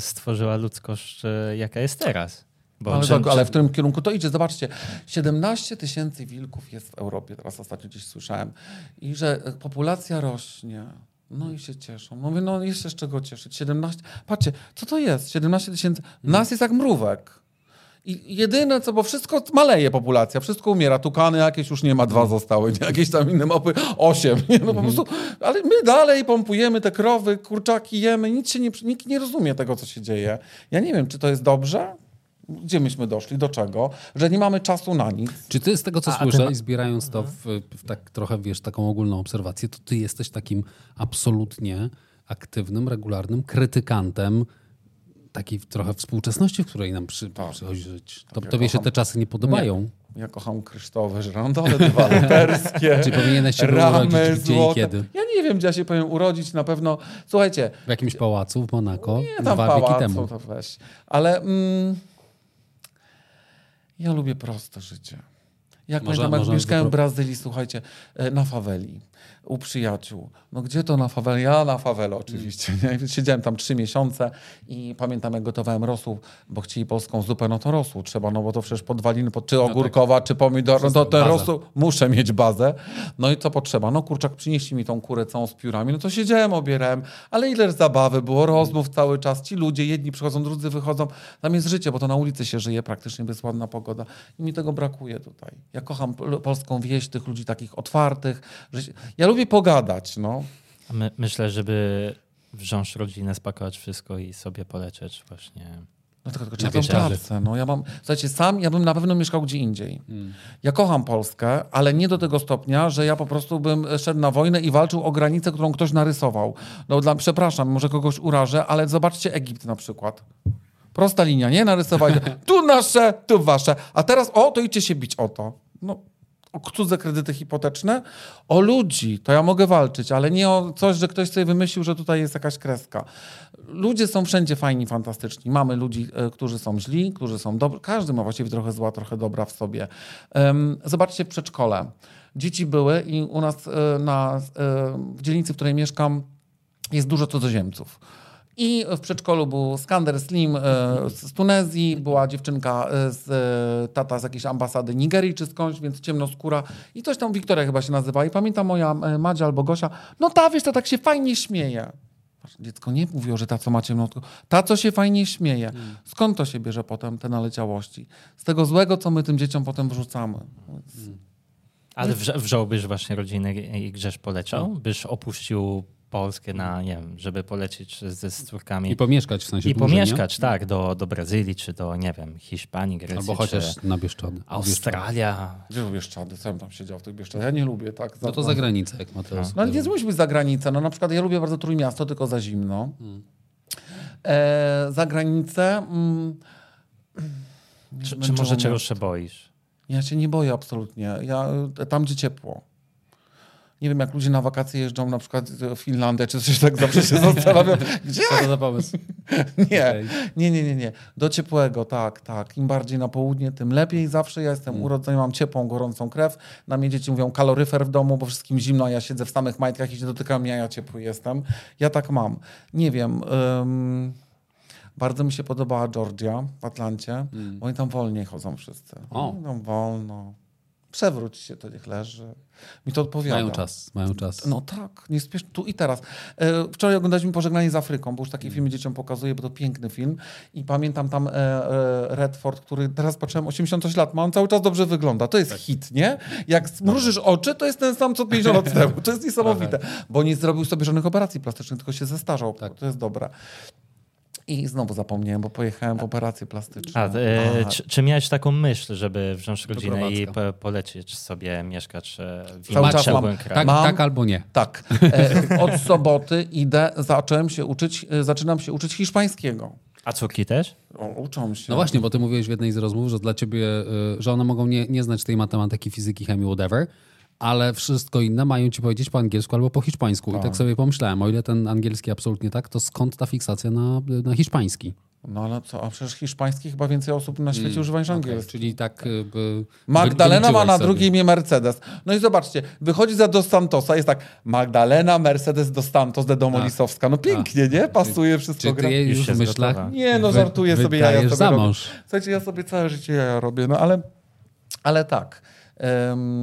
stworzyła ludzkość, e, jaka jest teraz. Bo Ale, czym- tak, ale w którym kierunku to idzie? Zobaczcie, 17 tysięcy wilków jest w Europie, teraz ostatnio gdzieś słyszałem. I że e, populacja rośnie. No i się cieszą. No mówię, no jest się z czego cieszyć. 17, patrzcie, co to jest? 17 tysięcy, nas jest jak mrówek. I jedyne co, bo wszystko maleje populacja, wszystko umiera. Tukany jakieś już nie ma, dwa zostały, nie? jakieś tam inne mopy, osiem. Nie? No po prostu, ale my dalej pompujemy te krowy, kurczaki jemy, nic się nie, nikt nie rozumie tego, co się dzieje. Ja nie wiem, czy to jest dobrze? Gdzie myśmy doszli? Do czego? Że nie mamy czasu na nic. Czy ty z tego, co A- a słyszę ty ma- i zbierając to w, w tak trochę, wiesz, taką ogólną obserwację, to ty jesteś takim absolutnie aktywnym, regularnym krytykantem takiej trochę współczesności, w której nam przy, przychodzi żyć. To, ja tobie się kocham- te czasy nie podobają. Ja kocham kryształowe żyrandole dewaloperskie. [LAUGHS] Czy powinieneś się ramy urodzić gdzie i złote. kiedy? Ja nie wiem, gdzie ja się powinien urodzić. Na pewno, słuchajcie, W jakimś pałacu w Monako nie tam dwa pałacu, wieki temu. to weź. Ale mm, ja lubię proste życie. Jak Może- pamiętam, jak mieszkałem w Brazylii, słuchajcie, e, na faweli, u przyjaciół. No gdzie to na faweli? Ja na fawelę oczywiście. Nie? Siedziałem tam trzy miesiące i pamiętam, jak gotowałem rosół, bo chcieli polską zupę, no to rosół trzeba, no bo to przecież podwaliny, pod- czy ogórkowa, czy pomidor, no to ten rosół, muszę mieć bazę. No i co potrzeba? No kurczak, przynieśli mi tą kurę całą z piórami, no to siedziałem, obierałem, ale ile zabawy było, rozmów cały czas, ci ludzie, jedni przychodzą, drudzy wychodzą, tam jest życie, bo to na ulicy się żyje praktycznie, bo jest ładna pogoda i mi tego brakuje tutaj. Ja kocham pol- polską wieś, tych ludzi takich otwartych, ja lubię pogadać, no. My, myślę, żeby wziąć rodzinę, spakować wszystko i sobie polecieć właśnie. No tylko, tylko Na trzeba tą pracę. No, ja mam, słuchajcie, sam ja bym na pewno mieszkał gdzie indziej. Ja kocham Polskę, ale nie do tego stopnia, że ja po prostu bym szedł na wojnę i walczył o granicę, którą ktoś narysował. No dla, przepraszam, może kogoś urażę, ale zobaczcie Egipt na przykład. Prosta linia, nie? Narysowali. [LAUGHS] Tu nasze, tu wasze. A teraz o, to idźcie się bić o to. No, o cudze kredyty hipoteczne, o ludzi, to ja mogę walczyć, ale nie o coś, że ktoś sobie wymyślił, że tutaj jest jakaś kreska. Ludzie są wszędzie fajni, fantastyczni. Mamy ludzi, e, którzy są źli, którzy są dobrzy. Każdy ma właściwie trochę zła, trochę dobra w sobie. Zobaczcie przedszkole. Dzieci były i u nas e, na, e, w dzielnicy, w której mieszkam, jest dużo cudzoziemców. I w przedszkolu był Skander Slim e, z Tunezji, była dziewczynka e, z e, tata z jakiejś ambasady Nigerii czy skądś, więc ciemnoskóra. I coś tam Wiktoria chyba się nazywa. I pamiętam moja Madzia albo Gosia, no ta wiesz, to tak się fajnie śmieje. Dziecko nie mówiło, że ta, co ma ciemnotko. Ta, co się fajnie śmieje. Skąd to się bierze potem, te naleciałości? Z tego złego, co my tym dzieciom potem wrzucamy. Ale wrze- wziąłbyś właśnie rodzinę i i grzesz poleciał? Byś opuścił Polskę na, nie wiem, żeby polecieć ze z córkami. I pomieszkać w sensie I dłużej, pomieszkać, tak, do, do Brazylii, czy do, nie wiem, Hiszpanii? Grecji, Albo chociaż czy na Bieszczady. Australia. Gdzie lubię Bieszczady? Co bym tam siedział w tych Bieszczadach? Ja nie lubię, tak? No to za granicę, jak Mateusz. No ale nie być za granicę. No na przykład ja lubię bardzo Trójmiasto, tylko za zimno. E, za granicę... Mm, Czy, [CLEARS THROAT] czy może czegoś się boisz? Ja się nie boję absolutnie. Ja, tam, gdzie ciepło. Nie wiem, jak ludzie na wakacje jeżdżą na przykład w Finlandię czy coś tak, zawsze się [LAUGHS] zastanawiam. Gdzie? Co to za pomysł? [LAUGHS] Nie, Okej. nie, nie, nie, nie. Do ciepłego, tak, tak. Im bardziej na południe, tym lepiej. Zawsze ja jestem urodzony, mam ciepłą, gorącą krew. Na mnie dzieci mówią kaloryfer w domu, bo wszystkim zimno, a ja siedzę w samych majtkach i się dotykam mnie, a ja ciepły jestem. Ja tak mam. Nie wiem. ym, bardzo mi się podobała Georgia w Atlancie. bo Oni tam wolniej chodzą wszyscy. O. Oni tam wolno. Przewróć się, to niech leży. Mi to odpowiada. Mają czas, mają czas. No tak, nie spiesz tu i teraz. E, Wczoraj oglądaliśmy Pożegnanie z Afryką, bo już taki film dzieciom pokazuje, bo to piękny film. I pamiętam tam e, e, Redford, który teraz patrzyłem, 86 lat ma, on cały czas dobrze wygląda. To jest hit, nie? Jak zmrużysz oczy, to jest ten sam co 50 lat [LAUGHS] temu. To jest niesamowite. Bo nie zrobił sobie żadnych operacji plastycznych, tylko się zestarzał. To jest dobre. I znowu zapomniałem, bo pojechałem w operację plastyczną. A, e, czy, czy miałeś taką myśl, żeby wziąć rodzinę i po, polecieć sobie mieszkać e, w Cały innym czas mam- kraju? Tak, Mam- tak albo nie. Tak. E, [LAUGHS] od soboty idę, zacząłem się uczyć, e, zaczynam się uczyć hiszpańskiego. A córki też? O, uczą się. No właśnie, bo ty mówiłeś w jednej z rozmów, że dla ciebie, y, że one mogą nie, nie znać tej matematyki, fizyki, chemii, whatever, ale wszystko inne mają ci powiedzieć po angielsku albo po hiszpańsku. I tak sobie pomyślałem, o ile ten angielski absolutnie tak, to skąd ta fiksacja na, na hiszpański? No ale co, a przecież hiszpański chyba więcej osób na świecie używa niż Mm, angielski. czyli tak y, by, Magdalena ma na sobie. drugie imię Mercedes. No i zobaczcie, wychodzi za Dos Santosa, jest tak Magdalena Mercedes Dos Santos de Domolisowska. No pięknie, nie? Pasuje wszystko. Czy ty gra- Już w myślach? Nie, no wy- żartuję sobie, jaja wydajesz sobie za robię. mąż. Słuchajcie, ja sobie całe życie jaja robię, no ale, ale tak.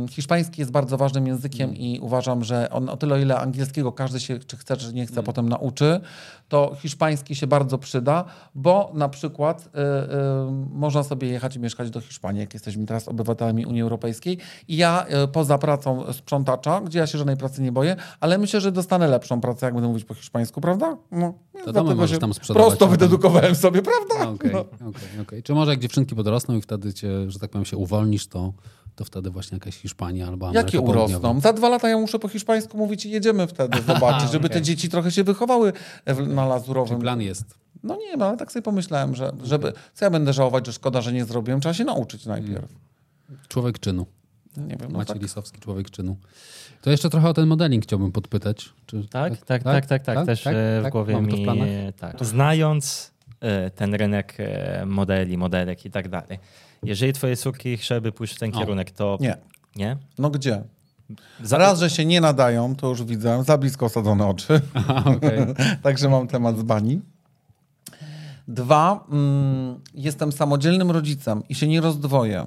Hiszpański jest bardzo ważnym językiem Mm. i uważam, że on o tyle, o ile angielskiego każdy się, czy chce, czy nie chce, Mm. potem nauczy, to hiszpański się bardzo przyda, bo na przykład y, y, można sobie jechać i mieszkać do Hiszpanii, jak jesteśmy teraz obywatelami Unii Europejskiej. I ja y, poza pracą sprzątacza, gdzie ja się żadnej pracy nie boję, ale myślę, że dostanę lepszą pracę, jak będę mówić po hiszpańsku, prawda? No, więc domy możesz tam sprzedawać, Prosto wydedukowałem sobie, prawda? Okej, No. okej, okej. Czy może jak dziewczynki podrosną i wtedy cię, że tak powiem, się uwolnisz, to, to wtedy właśnie jakaś Hiszpania albo Ameryka Jakie urosną? Za dwa lata ja muszę po hiszpańsku mówić i jedziemy wtedy [LAUGHS] zobaczyć, żeby te Okej. dzieci trochę się wychowały w- na Lazurowym. Plan jest. No nie, no ale tak sobie pomyślałem, że żeby, co ja będę żałować, że szkoda, że nie zrobiłem, trzeba się nauczyć najpierw. Człowiek czynu. Nie wiem, no Maciej tak. Lisowski, człowiek czynu. To jeszcze trochę o ten modeling chciałbym podpytać. Czy, Tak, tak, tak, tak, tak. Też e, w głowie Mamy to w mi... planach? Tak. Znając e, ten rynek e, modeli, modelek i tak dalej, jeżeli twoje córki chciałyby pójść w ten O. kierunek, to Nie. nie? No gdzie? Za- Raz, że się nie nadają, to już widzę, za blisko osadzone oczy. Aha, okej. [LAUGHS] Także mam temat z bani. Dwa, mm, jestem samodzielnym rodzicem i się nie rozdwoję.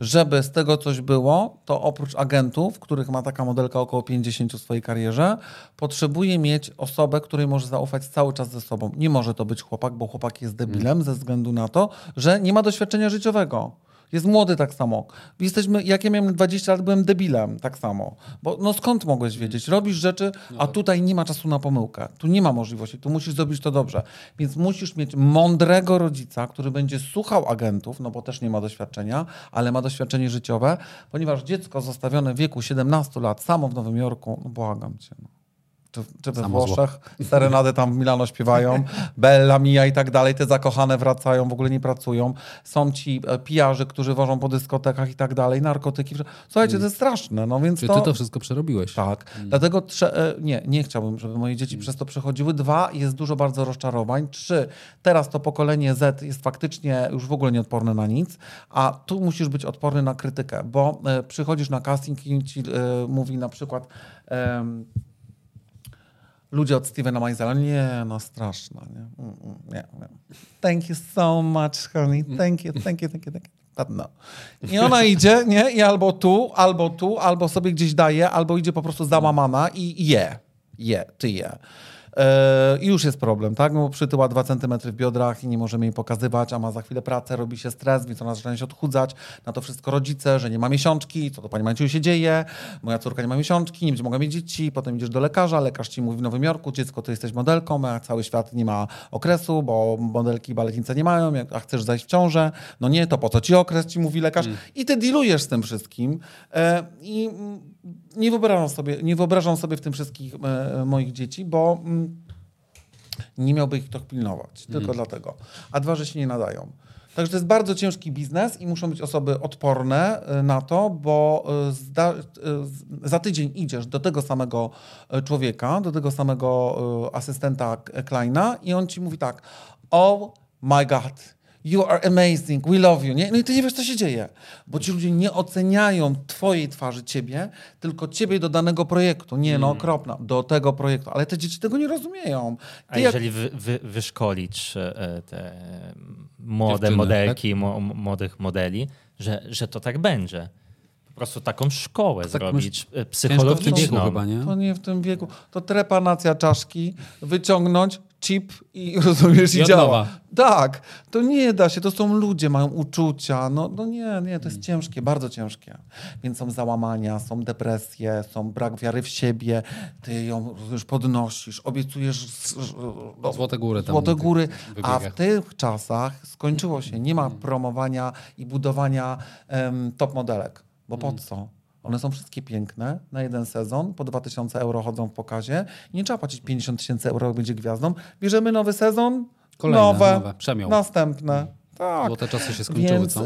Żeby z tego coś było, to oprócz agentów, których ma taka modelka około 50 w swojej karierze, potrzebuję mieć osobę, której może zaufać cały czas ze sobą. Nie może to być chłopak, bo chłopak jest debilem ze względu na to, że nie ma doświadczenia życiowego. Jest młody tak samo. Jesteśmy, jak ja miałem 20 lat, byłem debilem tak samo. Bo no skąd mogłeś wiedzieć? Robisz rzeczy, a tutaj nie ma czasu na pomyłkę. Tu nie ma możliwości, tu musisz zrobić to dobrze. Więc musisz mieć mądrego rodzica, który będzie słuchał agentów, no bo też nie ma doświadczenia, ale ma doświadczenie życiowe, ponieważ dziecko zostawione w wieku 17 lat samo w Nowym Jorku, no błagam cię. No. Czy, czy we Samo zło. Włoszech serenady tam w Milano śpiewają, [LAUGHS] Bella Mia i tak dalej, te zakochane wracają, w ogóle nie pracują. Są ci e, pijarzy, którzy wożą po dyskotekach i tak dalej, narkotyki. Słuchajcie, to jest straszne, no więc Czy to... ty to wszystko przerobiłeś? Tak. Dlatego trze- e, nie, nie chciałbym, żeby moje dzieci przez to przechodziły. Dwa, jest dużo bardzo rozczarowań. Trzy, teraz to pokolenie Z jest faktycznie już w ogóle nieodporne na nic, a tu musisz być odporny na krytykę, bo e, przychodzisz na casting i ci mówi na przykład ludzie od Stevena Meisela, nie, no straszna, nie? Mm, mm, nie, nie. Thank you so much, honey, thank you, thank you, thank you, thank you. No. I ona idzie, nie? I albo tu, albo tu, albo sobie gdzieś daje, albo idzie po prostu załamana i je. Je, ty je. I już jest problem, tak? No bo przytyła 2 cm w biodrach i nie możemy jej pokazywać, a ma za chwilę pracę, robi się stres, więc ona zaczyna się odchudzać. Na to wszystko rodzice, że nie ma miesiączki, co to pani Maciu się dzieje, moja córka nie ma miesiączki, nie będzie mogła mieć dzieci, potem idziesz do lekarza, lekarz ci mówi w Nowym Jorku, dziecko, ty jesteś modelką, a cały świat nie ma okresu, bo modelki i baletnice nie mają, a chcesz zajść w ciążę, no nie, to po co ci okres, ci mówi lekarz. Mm. I ty dealujesz z tym wszystkim. E, I nie wyobrażam sobie, nie wyobrażam sobie w tym wszystkich e, moich dzieci, bo mm, nie miałby ich to pilnować. Tylko mm. dlatego. A dwa, że się nie nadają. Także to jest bardzo ciężki biznes i muszą być osoby odporne e, na to, bo zda, za tydzień idziesz do tego samego człowieka, do tego samego asystenta Kleina i on ci mówi tak, oh my god, You are amazing, we love you. Nie? No i ty nie wiesz, co się dzieje, bo ci ludzie nie oceniają twojej twarzy, ciebie, tylko ciebie do danego projektu. Nie, no mm. okropna, do tego projektu. Ale te dzieci tego nie rozumieją. Ty A jeżeli jak... wy, wy, wyszkolić e, te młode Dziewczyny, modelki, tak? młodych modeli, że, że to tak będzie po prostu taką szkołę tak zrobić myśl, psychologiczną. Chyba, nie? To nie w tym wieku. To trepanacja czaszki, wyciągnąć, chip i [LAUGHS] rozumiesz, i, i działa. Tak, to nie da się, to są ludzie, mają uczucia, no, no nie, nie, to jest ciężkie, bardzo ciężkie. Więc są załamania, są depresje, są brak wiary w siebie, ty ją już podnosisz, obiecujesz no, złote góry, złote góry a w tych czasach skończyło się, nie ma mm. promowania i budowania um, top modelek, bo po mm. co? One są wszystkie piękne na jeden sezon, po 2000 euro chodzą w pokazie. Nie trzeba płacić 50 tysięcy euro, jak będzie gwiazdą. Bierzemy nowy sezon, Kolejne, nowe, nowe. Przemiał. następne. Tak. Bo te czasy się skończyły, Więc co?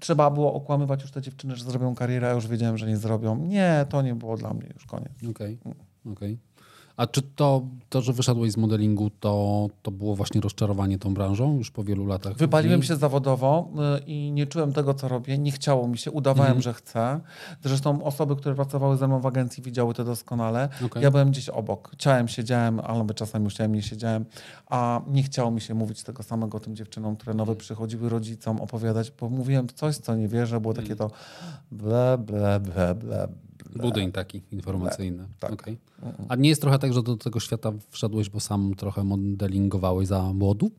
trzeba było okłamywać już te dziewczyny, że zrobią karierę, a już wiedziałem, że nie zrobią. Nie, to nie było dla mnie już koniec. Okej, okay. okej. Okay. A czy to, to, że wyszedłeś z modelingu, to, to było właśnie rozczarowanie tą branżą już po wielu latach? Wypaliłem się zawodowo y, i nie czułem tego, co robię. Nie chciało mi się. Udawałem, mm. że chcę. Zresztą osoby, które pracowały ze mną w agencji, widziały to doskonale. Okay. Ja byłem gdzieś obok. Ciałem siedziałem, albo czasami już ciałem nie siedziałem, a nie chciało mi się mówić tego samego tym dziewczynom, które nowe mm. przychodziły rodzicom, opowiadać, bo mówiłem coś, co nie wierzę, było takie mm. to ble, ble, ble, ble, Budyń taki informacyjny. Tak. Okay. A nie jest trochę tak, że do tego świata wszedłeś, bo sam trochę modelingowałeś za młodu?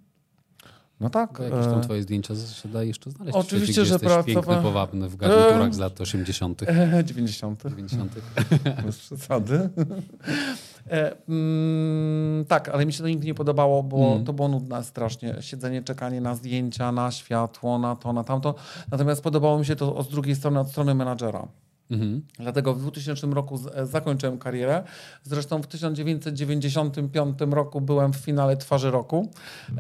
No tak. Bo jakieś tam e, twoje zdjęcia się da jeszcze znaleźć. Oczywiście, że pracowałem. piękny, powabny w garniturach z lat 80. 90. 90. Bez przesady. E, mm, tak, ale mi się to nigdy nie podobało, bo mm. to było nudne strasznie. Siedzenie, czekanie na zdjęcia, na światło, na to, na tamto. Natomiast podobało mi się to z drugiej strony, od strony menadżera. Mhm. Dlatego w 2000 roku e, zakończyłem karierę. Zresztą w 1995 roku byłem w finale Twarzy Roku, e,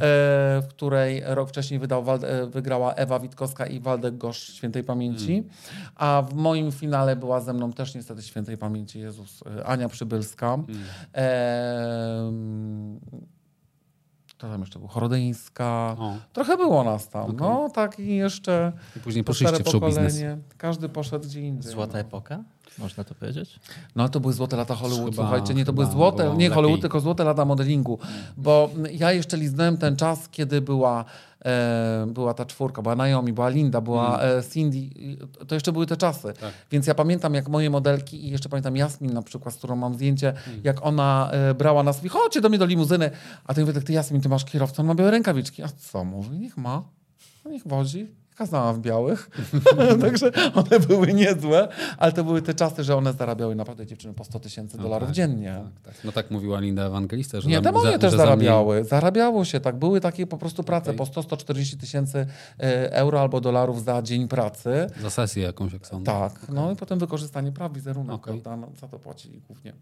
w której rok wcześniej wydał, e, wygrała Ewa Witkowska i Waldek Gosz Świętej Pamięci. Mhm. A w moim finale była ze mną też niestety Świętej Pamięci Jezus Ania Przybylska. Mhm. E, kto tam jeszcze był? Chorodyńska. O. Trochę było nas tam. Okay. No tak i jeszcze. I później poszliście w show biznes. Każdy poszedł gdzie indziej. Złota no. epoka? Można to powiedzieć? No to były złote lata Hollywood. Chyba, Słuchajcie, nie to były złote, nie Hollywood, tylko złote lata modelingu. Bo ja jeszcze liznąłem ten czas, kiedy była e, była ta czwórka, była Naomi, była Linda, była mm. e, Cindy. To jeszcze były te czasy. Tak. Więc ja pamiętam, jak moje modelki i jeszcze pamiętam Jasmin na przykład, z którą mam zdjęcie, mm. jak ona e, brała nas i chodźcie do mnie do limuzyny. A ty mówię, tak, ty Jasmin, ty masz kierowcę, on ma białe rękawiczki. A co? Mówi, niech ma. Niech wozi kazała w białych. [LAUGHS] Także one były niezłe, ale to były te czasy, że one zarabiały naprawdę dziewczyny po 100 tysięcy no dolarów tak, dziennie. Tak, tak. No tak mówiła Linda Ewangelista. Że Nie, demonie też zarabiały. Zarabiało się, tak. Były takie po prostu prace okay. po 100-140 tysięcy e, euro albo dolarów za dzień pracy. Za sesję jakąś, jak sądzę. Tak. Okay. No i potem wykorzystanie praw, wizerunek, okay. prawda? No, za to płacili głównie.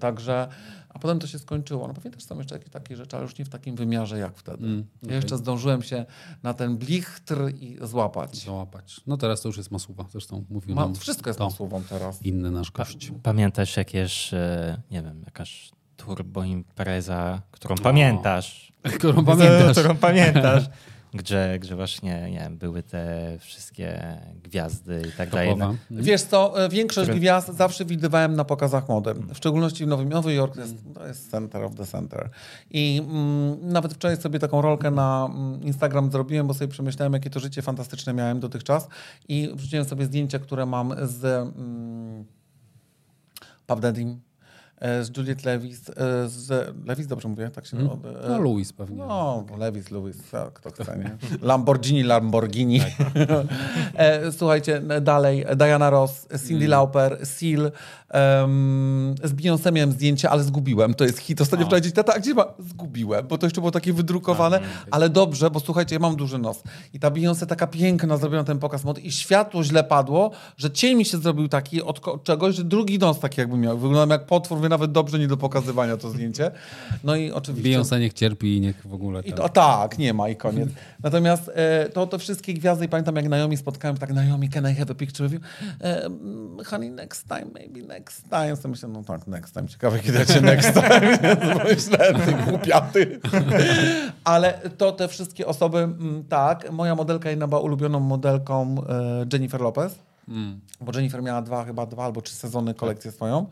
Także, a potem to się skończyło. No pewnie też są jeszcze jakieś takie rzeczy, ale już nie w takim wymiarze jak wtedy. Mm, okay. Ja jeszcze zdążyłem się na ten blichtr i złapać. Złapać. No teraz to już jest masuwa. Zresztą mówił Ma, Wszystko jest masową teraz. Inny nasz gość. Pa, pamiętasz jakieś, e, nie wiem, jakaś turbo impreza, którą o. pamiętasz? [LAUGHS] Którą pamiętasz. którą pamiętasz. [LAUGHS] gdzie, gdzie właśnie nie wiem, były te wszystkie gwiazdy i tak dalej. No. Wiesz co, e, większość Który... gwiazd zawsze widywałem na pokazach mody. W szczególności w Nowym Nowy Jork to jest, to jest center of the center. I mm, nawet wczoraj sobie taką rolkę na mm, Instagram zrobiłem, bo sobie przemyślałem, jakie to życie fantastyczne miałem dotychczas i wrzuciłem sobie zdjęcia, które mam z mm, Daddy, z Juliet Lewis, e, z Lewis, dobrze mówię? Tak się Hmm? e, No Louis pewnie. No, Lewis, Lewis, tak, kto chce, nie? Lamborghini, Lamborghini. [LAUGHS] E, Słuchajcie, dalej, Diana Ross, Cindy Lauper, Seal, em, z Beyoncé miałem zdjęcie, ale zgubiłem. To jest hit. Ostatnio wczoraj gdzieś, tata, a gdzie ma? Zgubiłem, bo to jeszcze było takie wydrukowane, ale dobrze, bo słuchajcie, ja mam duży nos. I ta Beyoncé taka piękna, zrobiona ten pokaz mod i światło źle padło, że cień mi się zrobił taki od czegoś, że drugi nos taki jakby miał. Wyglądam jak potwór, mówię, nawet dobrze nie do pokazywania to zdjęcie. No i oczywiście... Beyoncé niech cierpi i niech w ogóle... I ten- to, tak, nie ma i koniec. Natomiast e, to, to wszystkie gwiazdy, i pamiętam jak Naomi spotkałem, tak Naomi, can I have a picture of you? E, mm, honey, next time, maybe next time. So myślę, no tak, next time. Ciekawe, kiedy ja cię next time. [LAUGHS] Myślę, ty głupiaty. Ale to te wszystkie osoby, mm, tak, moja modelka była ulubioną modelką e, Jennifer Lopez. Bo Jennifer miała dwa, chyba dwa albo trzy sezony kolekcję swoją,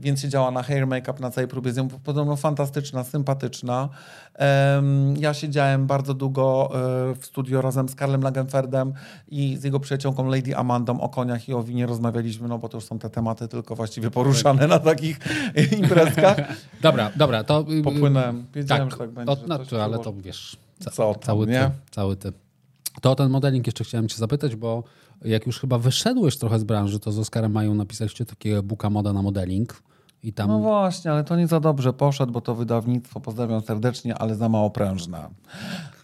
więc siedziała na hair make-up na całej próbie z nią. Podobno fantastyczna, sympatyczna. Em, ja siedziałem bardzo długo e, w studio razem z Karlem Lagenferdem i z jego przyjaciółką Lady Amandą o koniach i o winie rozmawialiśmy, no bo to już są te tematy tylko właściwie poruszane na takich [LAUGHS] imprezkach. Dobra, dobra, to... y, Popłynąłem. Wiedziałem, tak, że tak będzie. To, coś ale to wiesz... Ca- Co tam, cały nie? ty, cały ty. To o ten modeling jeszcze chciałem cię zapytać, bo jak już chyba wyszedłeś trochę z branży, to z Oskarem mają napisaliście takiego booka moda na modeling i tam... No właśnie, ale to nie za dobrze poszedł, bo to wydawnictwo, pozdrawiam serdecznie, ale za mało prężne.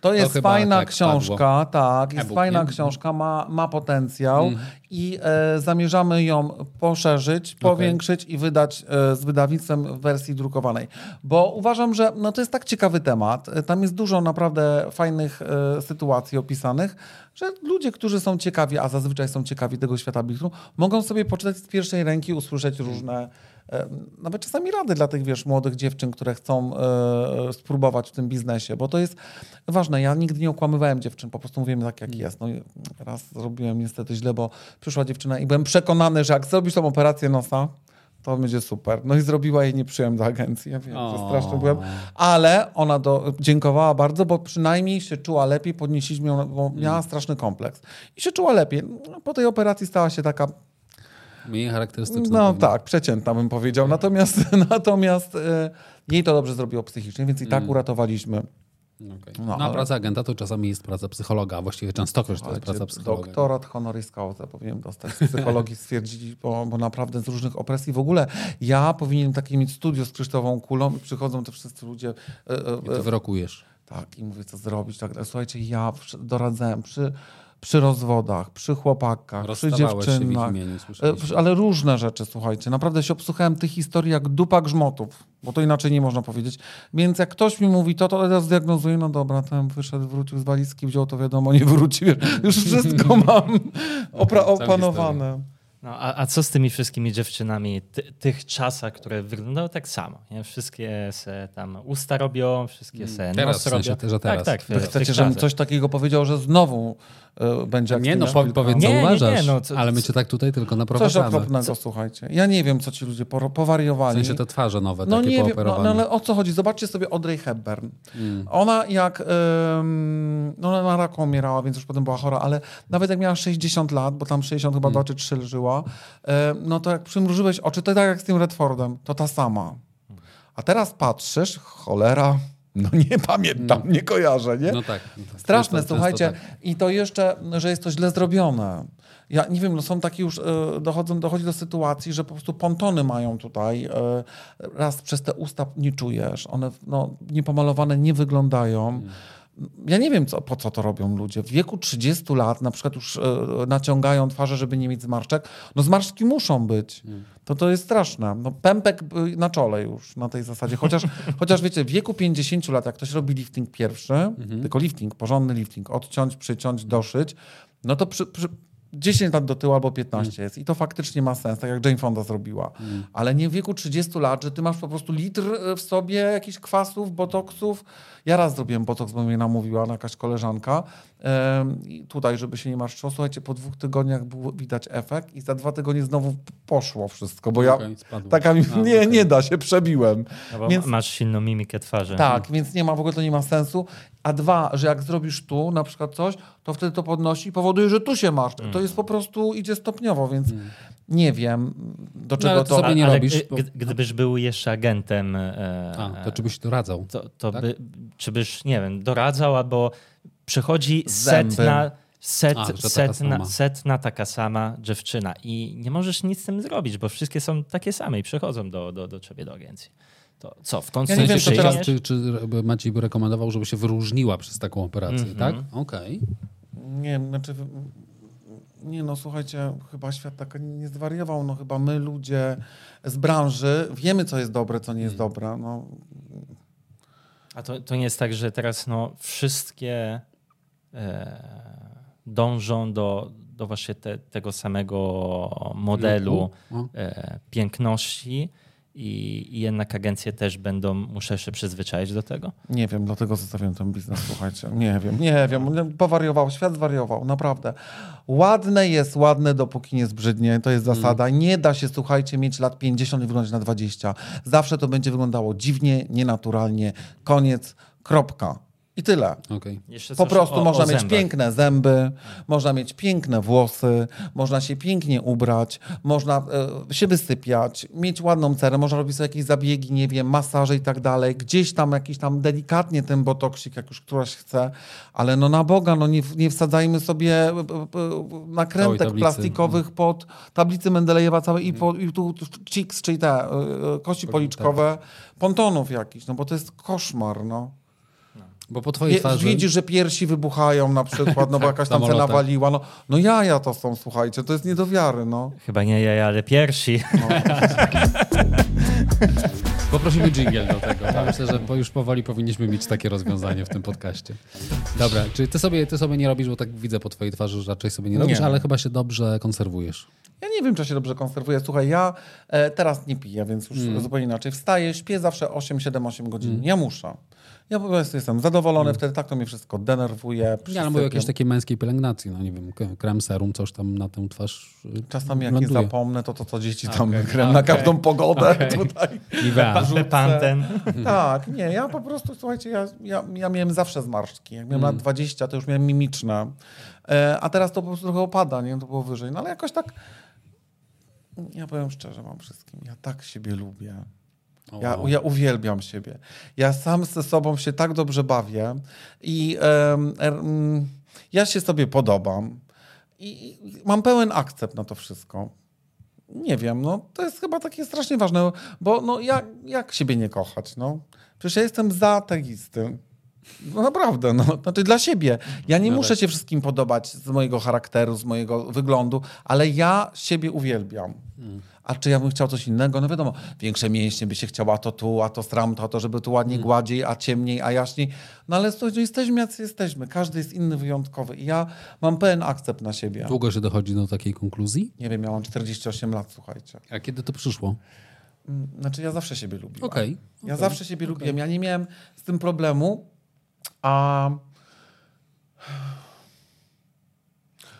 To jest chyba fajna tak książka, tak, jest E-book, fajna nie? książka, ma, ma potencjał i e, zamierzamy ją poszerzyć, powiększyć i wydać e, z wydawnictwem w wersji drukowanej. Bo uważam, że no, to jest tak ciekawy temat, e, tam jest dużo naprawdę fajnych e, sytuacji opisanych, że ludzie, którzy są ciekawi, a zazwyczaj są ciekawi tego świata blikru, mogą sobie poczytać z pierwszej ręki, usłyszeć różne e, nawet czasami rady dla tych, wiesz, młodych dziewczyn, które chcą e, spróbować w tym biznesie, bo to jest ważne. Ja nigdy nie okłamywałem dziewczyn, po prostu mówiłem tak, jak jest. No, raz zrobiłem niestety źle, bo przyszła dziewczyna i byłem przekonany, że jak zrobisz tą operację nosa, to będzie super. No i zrobiła jej, nie przyjąłem do agencji. Ja wiem, że straszny byłem. Ale ona do, dziękowała bardzo, bo przynajmniej się czuła lepiej, podnieśliśmy ją, bo miała straszny kompleks. I się czuła lepiej. No, po tej operacji stała się taka Mniej charakterystyczne. no pewnie. tak, przeciętna bym powiedział. Natomiast, [LAUGHS] natomiast e, jej to dobrze zrobiło psychicznie, więc i tak uratowaliśmy. Okej. No, No, a praca agenta to czasami jest praca psychologa, a właściwie częstokroć to jest praca psychologa. Doktorat honoris causa powinien dostać. Z [LAUGHS] psychologii stwierdzili, bo, bo naprawdę z różnych opresji. W ogóle ja powinienem takie mieć studio z kryształową kulą i przychodzą te wszyscy ludzie. E, e, I ty wyrokujesz. tak, i mówię, co zrobić. Tak. Słuchajcie, ja doradzałem przy, przy rozwodach, przy chłopakach, przy Rozstawałeś dziewczynach. imieniu, E, Ale różne rzeczy, słuchajcie. Naprawdę się obsłuchałem tych historii jak dupa grzmotów, bo to inaczej nie można powiedzieć. Więc jak ktoś mi mówi to, to ja zdiagnozuję, no dobra, ten wyszedł, wrócił z walizki, wziął to wiadomo, nie wrócił. Już wszystko [LAUGHS] mam opanowane. No, a, a co z tymi wszystkimi dziewczynami ty, tych czasach, które wyglądały tak samo? Nie? Wszystkie se tam usta robią, wszystkie se Mm, Teraz, nos w sensie, robią. że teraz. Tak, tak. W- w chcecie, żebym coś takiego powiedział, że znowu e, będzie Nie no, po, powiedz co Nie, nie, nie, uważasz, no, co- ale my cię tak tutaj tylko Coś naprowadzamy. okropnego, słuchajcie. Ja nie wiem, co ci ludzie W powariowali. sensie te twarze nowe, No takie nie wiem, no, pooperowane. no ale o co chodzi? Zobaczcie sobie Audrey Hepburn. Mm. Ona jak, ym, no ona na raku umierała, więc już potem była chora, ale nawet jak miała 60 lat, bo tam 60 chyba 2 czy 3 żyła, ym, no to jak przymrużyłeś oczy, to tak jak z tym Redfordem, to ta sama. A teraz patrzysz, cholera, no nie pamiętam, nie kojarzę, nie? No tak. No tak. Straszne, Często- słuchajcie. często tak. I to jeszcze, że jest to źle zrobione. Ja nie wiem, no są takie już, e, dochodzą, dochodzi do sytuacji, że po prostu pontony mają tutaj. e, Raz przez te usta nie czujesz, one no, niepomalowane nie wyglądają. Ja nie wiem, co, po co to robią ludzie. W wieku 30 lat na przykład już e, naciągają twarze, żeby nie mieć zmarszczek. No zmarszczki muszą być. To to jest straszne. No, pępek y, na czole już na tej zasadzie. Chociaż, [LAUGHS] chociaż wiecie, w wieku 50 lat, jak ktoś robi lifting pierwszy, tylko lifting, porządny lifting, odciąć, przyciąć, doszyć, no to przy, przy 10 lat do tyłu albo 15 jest. I to faktycznie ma sens, tak jak Jane Fonda zrobiła. Ale nie w wieku 30 lat, że ty masz po prostu litr y, w sobie jakichś kwasów, botoksów. Ja raz zrobiłem botoks, bo mnie namówiła jakaś koleżanka. I tutaj, żeby się nie marszczyło. Słuchajcie, po dwóch tygodniach było widać efekt i za dwa tygodnie znowu poszło wszystko, bo ja spadło. taka mi, A, nie, okej. nie da się, przebiłem. No Więc- masz silną mimikę twarzy. Tak, więc nie ma, w ogóle to nie ma sensu. A dwa, że jak zrobisz tu na przykład coś, to wtedy to podnosi i powoduje, że tu się masz. To jest po prostu, idzie stopniowo, więc Nie wiem, do czego ale to sobie nie ale robisz, bo- gdy- Gdybyś był jeszcze agentem, e, A, to czy byś doradzał? to, to tak? by, czy byś, nie wiem, doradzał, albo przychodzi Zęby. setna, set, A, setna, sama. setna taka sama dziewczyna i nie możesz nic z tym zrobić, bo wszystkie są takie same i przychodzą do, do, do ciebie do agencji. To co, w tą Ja nie wiem, czy, teraz- czy, czy Maciej by rekomendował, żeby się wyróżniła przez taką operację, Mhm. tak? Okej. Nie, znaczy... Nie no, słuchajcie, chyba świat tak nie zwariował. No chyba my, ludzie z branży, wiemy, co jest dobre, co nie jest dobre. No, A to, to nie jest tak, że teraz no, wszystkie dążą do, do właśnie te, tego samego modelu O. e, piękności i, i jednak agencje też będą, muszę się przyzwyczaić do tego. Nie wiem, dlatego zostawiłem ten biznes, słuchajcie. Nie wiem, nie wiem. Powariował, świat zwariował, naprawdę. Ładne jest ładne, dopóki nie zbrzydnie. To jest zasada. Nie da się, słuchajcie, mieć lat 50 i wyglądać na 20. Zawsze to będzie wyglądało dziwnie, nienaturalnie. Koniec, kropka. I tyle. Jeszcze Po prostu o- można o mieć piękne zęby, można mieć piękne włosy, można się pięknie ubrać, można e, się wysypiać, mieć ładną cerę, można robić sobie jakieś zabiegi, nie wiem, masaże i tak dalej. Gdzieś tam jakiś tam delikatnie ten botoksik, jak już któraś chce, ale no na Boga, no nie, nie wsadzajmy sobie e, e, nakrętek plastikowych pod tablicy Mendelejewa całej i, po, i tu cheeks, czyli te e, kości policzkowe, pontonów jakichś, no bo to jest koszmar, no. Bo po twojej Je, twarzy... widzisz, że piersi wybuchają na przykład, no bo [LAUGHS] jakaś tam cena waliła. No, no jaja to są, słuchajcie, to jest nie do wiary, no. Chyba nie jaja, ale piersi. [LAUGHS] Poprosimy jingle do tego. Ja myślę, że już powoli powinniśmy mieć takie rozwiązanie w tym podcaście. Dobra, czyli ty sobie, ty sobie nie robisz, bo tak widzę po twojej twarzy, że raczej sobie nie robisz, Nie. ale chyba się dobrze konserwujesz. Ja nie wiem, czy się dobrze konserwuję. Słuchaj, ja e, teraz nie piję, więc już Mm. zupełnie inaczej. Wstaję, śpię zawsze 8, 7, 8 godzin. Ja muszę. Ja po prostu jestem zadowolony, wtedy tak to mnie wszystko denerwuje. Nie, ale mówię o przysypiam. jakiejś takiej męskiej pielęgnacji, no nie wiem, krem, serum, coś tam na tę twarz y, Czasami jak nie zapomnę, to to co dzieci tam Okej, krem na okej, każdą pogodę okej. tutaj. Rzucę. Panten. Tak, nie, ja po prostu, słuchajcie, ja, ja, ja miałem zawsze zmarszczki. Jak miałem lat 20, to już miałem mimiczne. E, a teraz to po prostu trochę opada, nie? To było wyżej. No ale jakoś tak, ja powiem szczerze wam wszystkim, ja tak siebie lubię. Ja, ja uwielbiam siebie. Ja sam ze sobą się tak dobrze bawię i em, em, ja się sobie podobam i mam pełen akcept na to wszystko. Nie wiem, no to jest chyba takie strasznie ważne, bo no jak, jak siebie nie kochać, no? Przecież ja jestem za tegisty. No naprawdę, no. Znaczy dla siebie. Ja nie No muszę tak. się wszystkim podobać z mojego charakteru, z mojego wyglądu, ale ja siebie uwielbiam. A czy ja bym chciał coś innego? No wiadomo, większe mięśnie by się chciała, a to tu, a to stram, to, to żeby tu ładniej, gładziej, a ciemniej, a jaśniej. No ale to, jesteśmy jacy jesteśmy. Każdy jest inny, wyjątkowy. I ja mam pełen akcept na siebie. Długo się dochodzi do takiej konkluzji? Nie wiem, ja mam 48 lat, słuchajcie. A kiedy to przyszło? Mm, Znaczy ja zawsze siebie lubiłem. Okej. Ja okej, zawsze siebie lubiłem. Ja nie miałem z tym problemu, a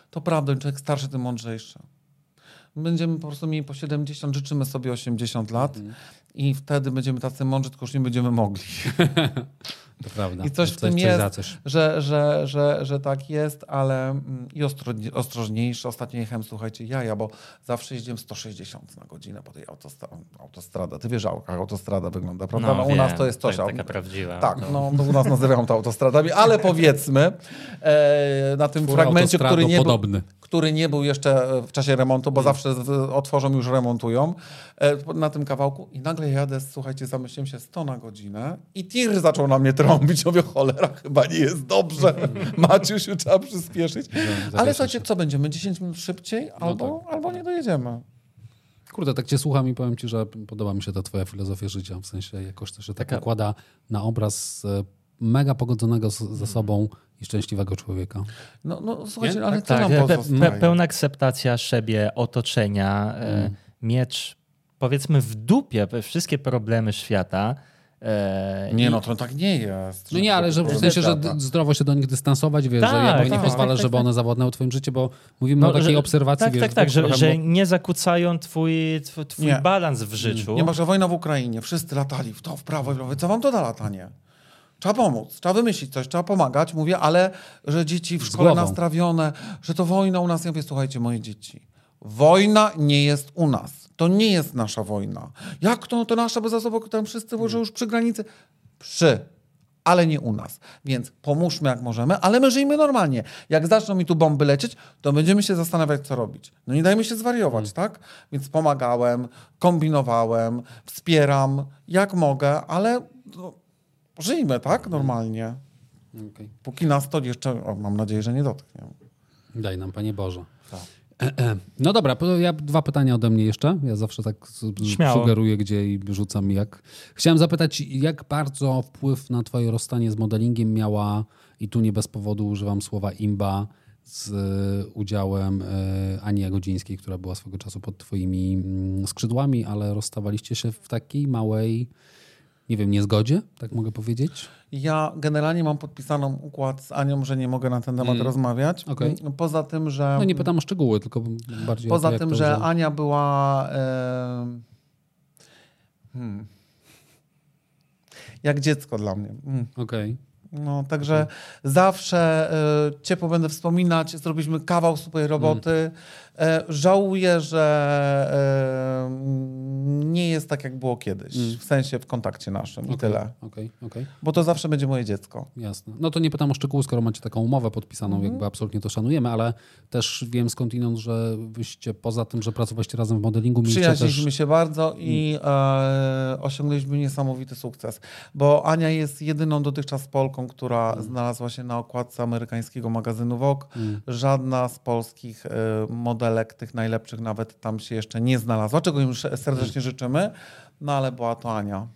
to prawda, im człowiek starszy, tym mądrzejszy. Będziemy po prostu mieli po 70, życzymy sobie 80 lat Mhm. i wtedy będziemy tacy mądrzy, tylko już nie będziemy mogli. [LAUGHS] To prawda. I coś w tym jest. Że, że, że, że tak jest, ale mm, i ostro, ostrożniejszy. Ostatnio jechałem, słuchajcie, jaja, bo zawsze jeździłem 160 na godzinę po tej autostra- autostradzie. Ty wiesz, jak autostrada wygląda, prawda? No, u nas to jest coś. To taka prawdziwa. Tak, no, bo u nas nazywają to autostradami, ale powiedzmy e, na tym fragmencie, który nie, był, który nie był jeszcze w czasie remontu, bo zawsze w, otworzą już remontują, e, na tym kawałku i nagle jadę, słuchajcie, zamyśliłem się 100 na godzinę i tir zaczął na mnie trąbić. Mówię, cholera, chyba nie jest dobrze. Maciusiu, trzeba przyspieszyć. Ale słuchajcie, co będziemy? 10 minut szybciej albo, albo nie dojedziemy. Kurde, tak cię słucham i powiem ci, że podoba mi się ta twoja filozofia życia. W sensie jakoś to się tak Taka- nakłada na obraz e, mega pogodzonego z, ze sobą i szczęśliwego człowieka. No, no słuchajcie, Nie? ale Tak, co nam pe, pełna akceptacja siebie, otoczenia, e, miecz powiedzmy w dupie wszystkie problemy świata. E, Nie i- no, to tak nie jest. No nie, ale że w sensie, że zdrowo się do nich dystansować, wiesz, że Tak, jakby nie tak, pozwalasz, tak, żeby tak. one zawładnęły twoim życiem, bo mówimy No, o takiej że- obserwacji, Tak, wiesz, tak, tak, że, trochę, że bo- nie zakłócają twój, tw- twój Nie. balans w życiu. Nie ma, że wojna w Ukrainie, wszyscy latali w to, w prawo i w lewo. Co wam to da latanie? Trzeba pomóc, trzeba wymyślić coś, trzeba pomagać. Mówię, ale że dzieci w szkole nastrawione, że to wojna u nas. Ja mówię, słuchajcie, moje dzieci, Wojna nie jest u nas. To nie jest nasza wojna. Jak to? To nasza, bo za sobą tam wszyscy może już przy granicy. Przy, ale nie u nas. Więc pomóżmy jak możemy, ale my żyjmy normalnie. Jak zaczną mi tu bomby lecieć, to będziemy się zastanawiać, co robić. No nie dajmy się zwariować, tak? Więc pomagałem, kombinowałem, wspieram, jak mogę, ale no, żyjmy, tak? Normalnie. Okej. Póki nas to jeszcze, o, mam nadzieję, że nie dotknie. Daj nam, Panie Boże. Tak. E, e. No dobra, ja dwa pytania ode mnie jeszcze. Ja zawsze tak Śmiało. sugeruję, gdzie i rzucam jak. Chciałem zapytać, jak bardzo wpływ na twoje rozstanie z modelingiem miała, i tu nie bez powodu używam słowa imba, z e, udziałem Ani Jagodzińskiej, która była swego czasu pod twoimi mm, skrzydłami, ale rozstawaliście się w takiej małej, nie wiem, niezgodzie, tak mogę powiedzieć? Ja generalnie mam podpisaną układ z Anią, że nie mogę na ten temat rozmawiać. Mm. Okej. Poza tym, że. No nie pytam o szczegóły, tylko bardziej Poza to, tym, to, że Ania była. E, hmm, jak dziecko dla mnie. Mm. Okej. No, także zawsze e, ciepło będę wspominać. Zrobiliśmy kawał super roboty. E, żałuję, że e, nie jest tak, jak było kiedyś. W sensie w kontakcie naszym i tyle. Okej, okej. Bo to zawsze będzie moje dziecko. Jasne. No to nie pytam o szczegóły, skoro macie taką umowę podpisaną, Mhm. jakby absolutnie to szanujemy, ale też wiem skądinąd, że wyście poza tym, że pracowaliście razem w modelingu, mieliście Przyjaźniliśmy też... się bardzo i e, osiągnęliśmy niesamowity sukces. Bo Ania jest jedyną dotychczas Polką, która Mm. znalazła się na okładce amerykańskiego magazynu Vogue. Żadna z polskich e, modelek, tych najlepszych nawet tam się jeszcze nie znalazła, czego im serdecznie życzymy. No ale była to Ania.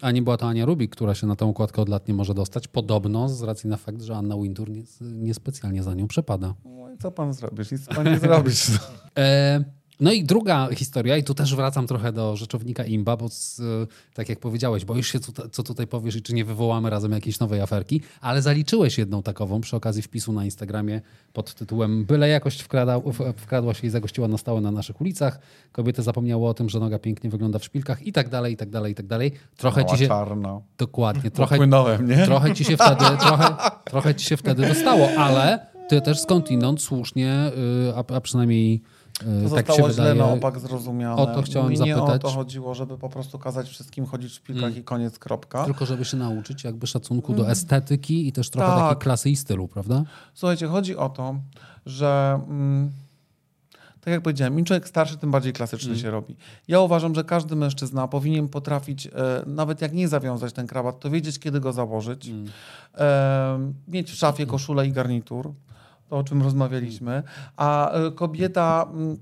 A nie była to Ania Rubik, która się na tę układkę od lat nie może dostać. Podobno z racji na fakt, że Anna Wintour nie, niespecjalnie za nią przepada. No i co pan zrobisz? Nic pan nie zrobisz. [LAUGHS] E, no i druga historia, i tu też wracam trochę do rzeczownika Imba, bo z, tak jak powiedziałeś, boisz się, co, co tutaj powiesz i czy nie wywołamy razem jakiejś nowej aferki, ale zaliczyłeś jedną takową przy okazji wpisu na Instagramie pod tytułem Byle jakość wkrada, wkradła się i zagościła na stałe na naszych ulicach, kobiety zapomniały o tym, że noga pięknie wygląda w szpilkach i tak dalej, i tak dalej, i tak dalej. Trochę ci Mała się... czarna. Dokładnie, [LAUGHS] trochę, Płynąłem, nie? trochę ci się wtedy, trochę, trochę ci się wtedy dostało, ale ty też skądinąd słusznie, y, a, a przynajmniej To tak zostało źle wydaje. na opak zrozumiane. O to chciałem Mi nie zapytać. o to chodziło, żeby po prostu kazać wszystkim chodzić w szpilkach Mm. i koniec, kropka. Tylko żeby się nauczyć jakby szacunku do estetyki i też trochę Tak. takiej klasy i stylu, prawda? Słuchajcie, chodzi o to, że mm, tak jak powiedziałem, im człowiek starszy, tym bardziej klasyczny Mm. się robi. Ja uważam, że każdy mężczyzna powinien potrafić, e, nawet jak nie zawiązać ten krawat, to wiedzieć, kiedy go założyć. Mm. E, mieć w szafie koszulę i garnitur, to o czym rozmawialiśmy. A e, kobieta... mm,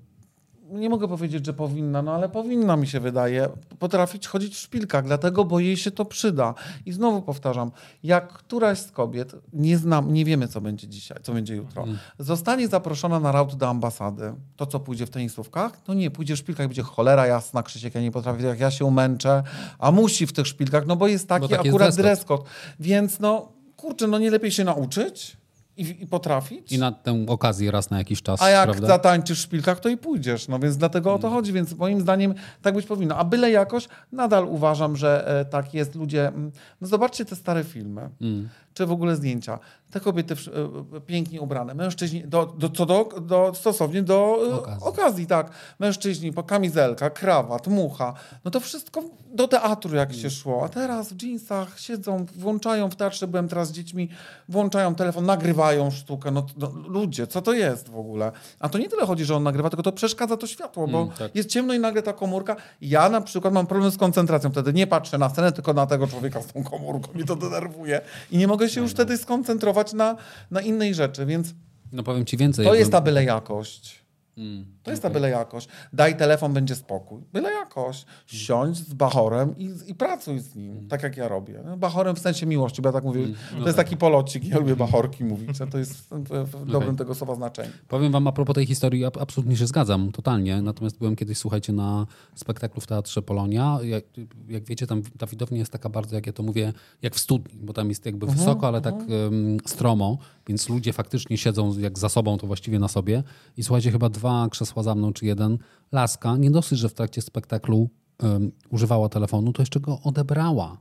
nie mogę powiedzieć, że powinna, no ale powinna mi się wydaje potrafić chodzić w szpilkach, dlatego, bo jej się to przyda. I znowu powtarzam, jak któraś z kobiet, nie znam, nie wiemy co będzie dzisiaj, co będzie jutro, zostanie zaproszona na raut do ambasady, to co pójdzie w tenisówkach, to nie, pójdzie w szpilkach, będzie cholera jasna, Krzysiek, ja nie potrafię, jak ja się umęczę, a musi w tych szpilkach, no bo jest taki Bo taki akurat code. Więc no, kurczę, no nie lepiej się nauczyć i, i potrafić? I na tę okazję raz na jakiś czas, A jak prawda? zatańczysz w szpilkach, to i pójdziesz. No więc dlatego o to chodzi, więc moim zdaniem tak być powinno. A byle jakoś, nadal uważam, że e, tak jest. Ludzie, mm, no zobaczcie te stare filmy, Mm. Czy w ogóle zdjęcia. Te kobiety w- e, pięknie ubrane, mężczyźni, do, do, co do, do, stosownie do e, Okazji. okazji. tak. Mężczyźni, po kamizelka, krawat, mucha. No to wszystko do teatru jak się szło. A teraz w jeansach siedzą, włączają w teatrze, byłem teraz z dziećmi, włączają telefon, nagrywają sztukę. No, no ludzie, co to jest w ogóle? A to nie tyle chodzi, że on nagrywa, tylko to przeszkadza to światło, bo Mm, tak. jest ciemno i nagle ta komórka. Ja na przykład mam problem z koncentracją. Wtedy nie patrzę na scenę, tylko na tego człowieka z tą komórką. Mnie to denerwuje. I nie mogę się już wtedy skoncentrować na, na innej rzeczy, więc No powiem ci więcej. to jest ta byle jakość. Mm. To jest ta byle jakość. Daj telefon, będzie spokój. Byle jakość. Siądź z Bachorem i, i pracuj z nim, tak jak ja robię. No, Bachorem w sensie miłości, bo ja tak mówię, to jest taki polocik, ja lubię Bachorki mówić, a to jest w, w dobrym tego słowa znaczeniu. Powiem wam a propos tej historii, ab- absolutnie się zgadzam, totalnie. Natomiast byłem kiedyś, słuchajcie, na spektaklu w Teatrze Polonia. Jak, jak wiecie, tam ta widownia jest taka bardzo, jak ja to mówię, jak w studni, bo tam jest jakby wysoko, ale tak um, stromo, więc ludzie faktycznie siedzą jak za sobą, to właściwie na sobie. I słuchajcie, chyba dwa krzesła za mną, czy jeden, laska, nie dosyć, że w trakcie spektaklu um, używała telefonu, to jeszcze go odebrała.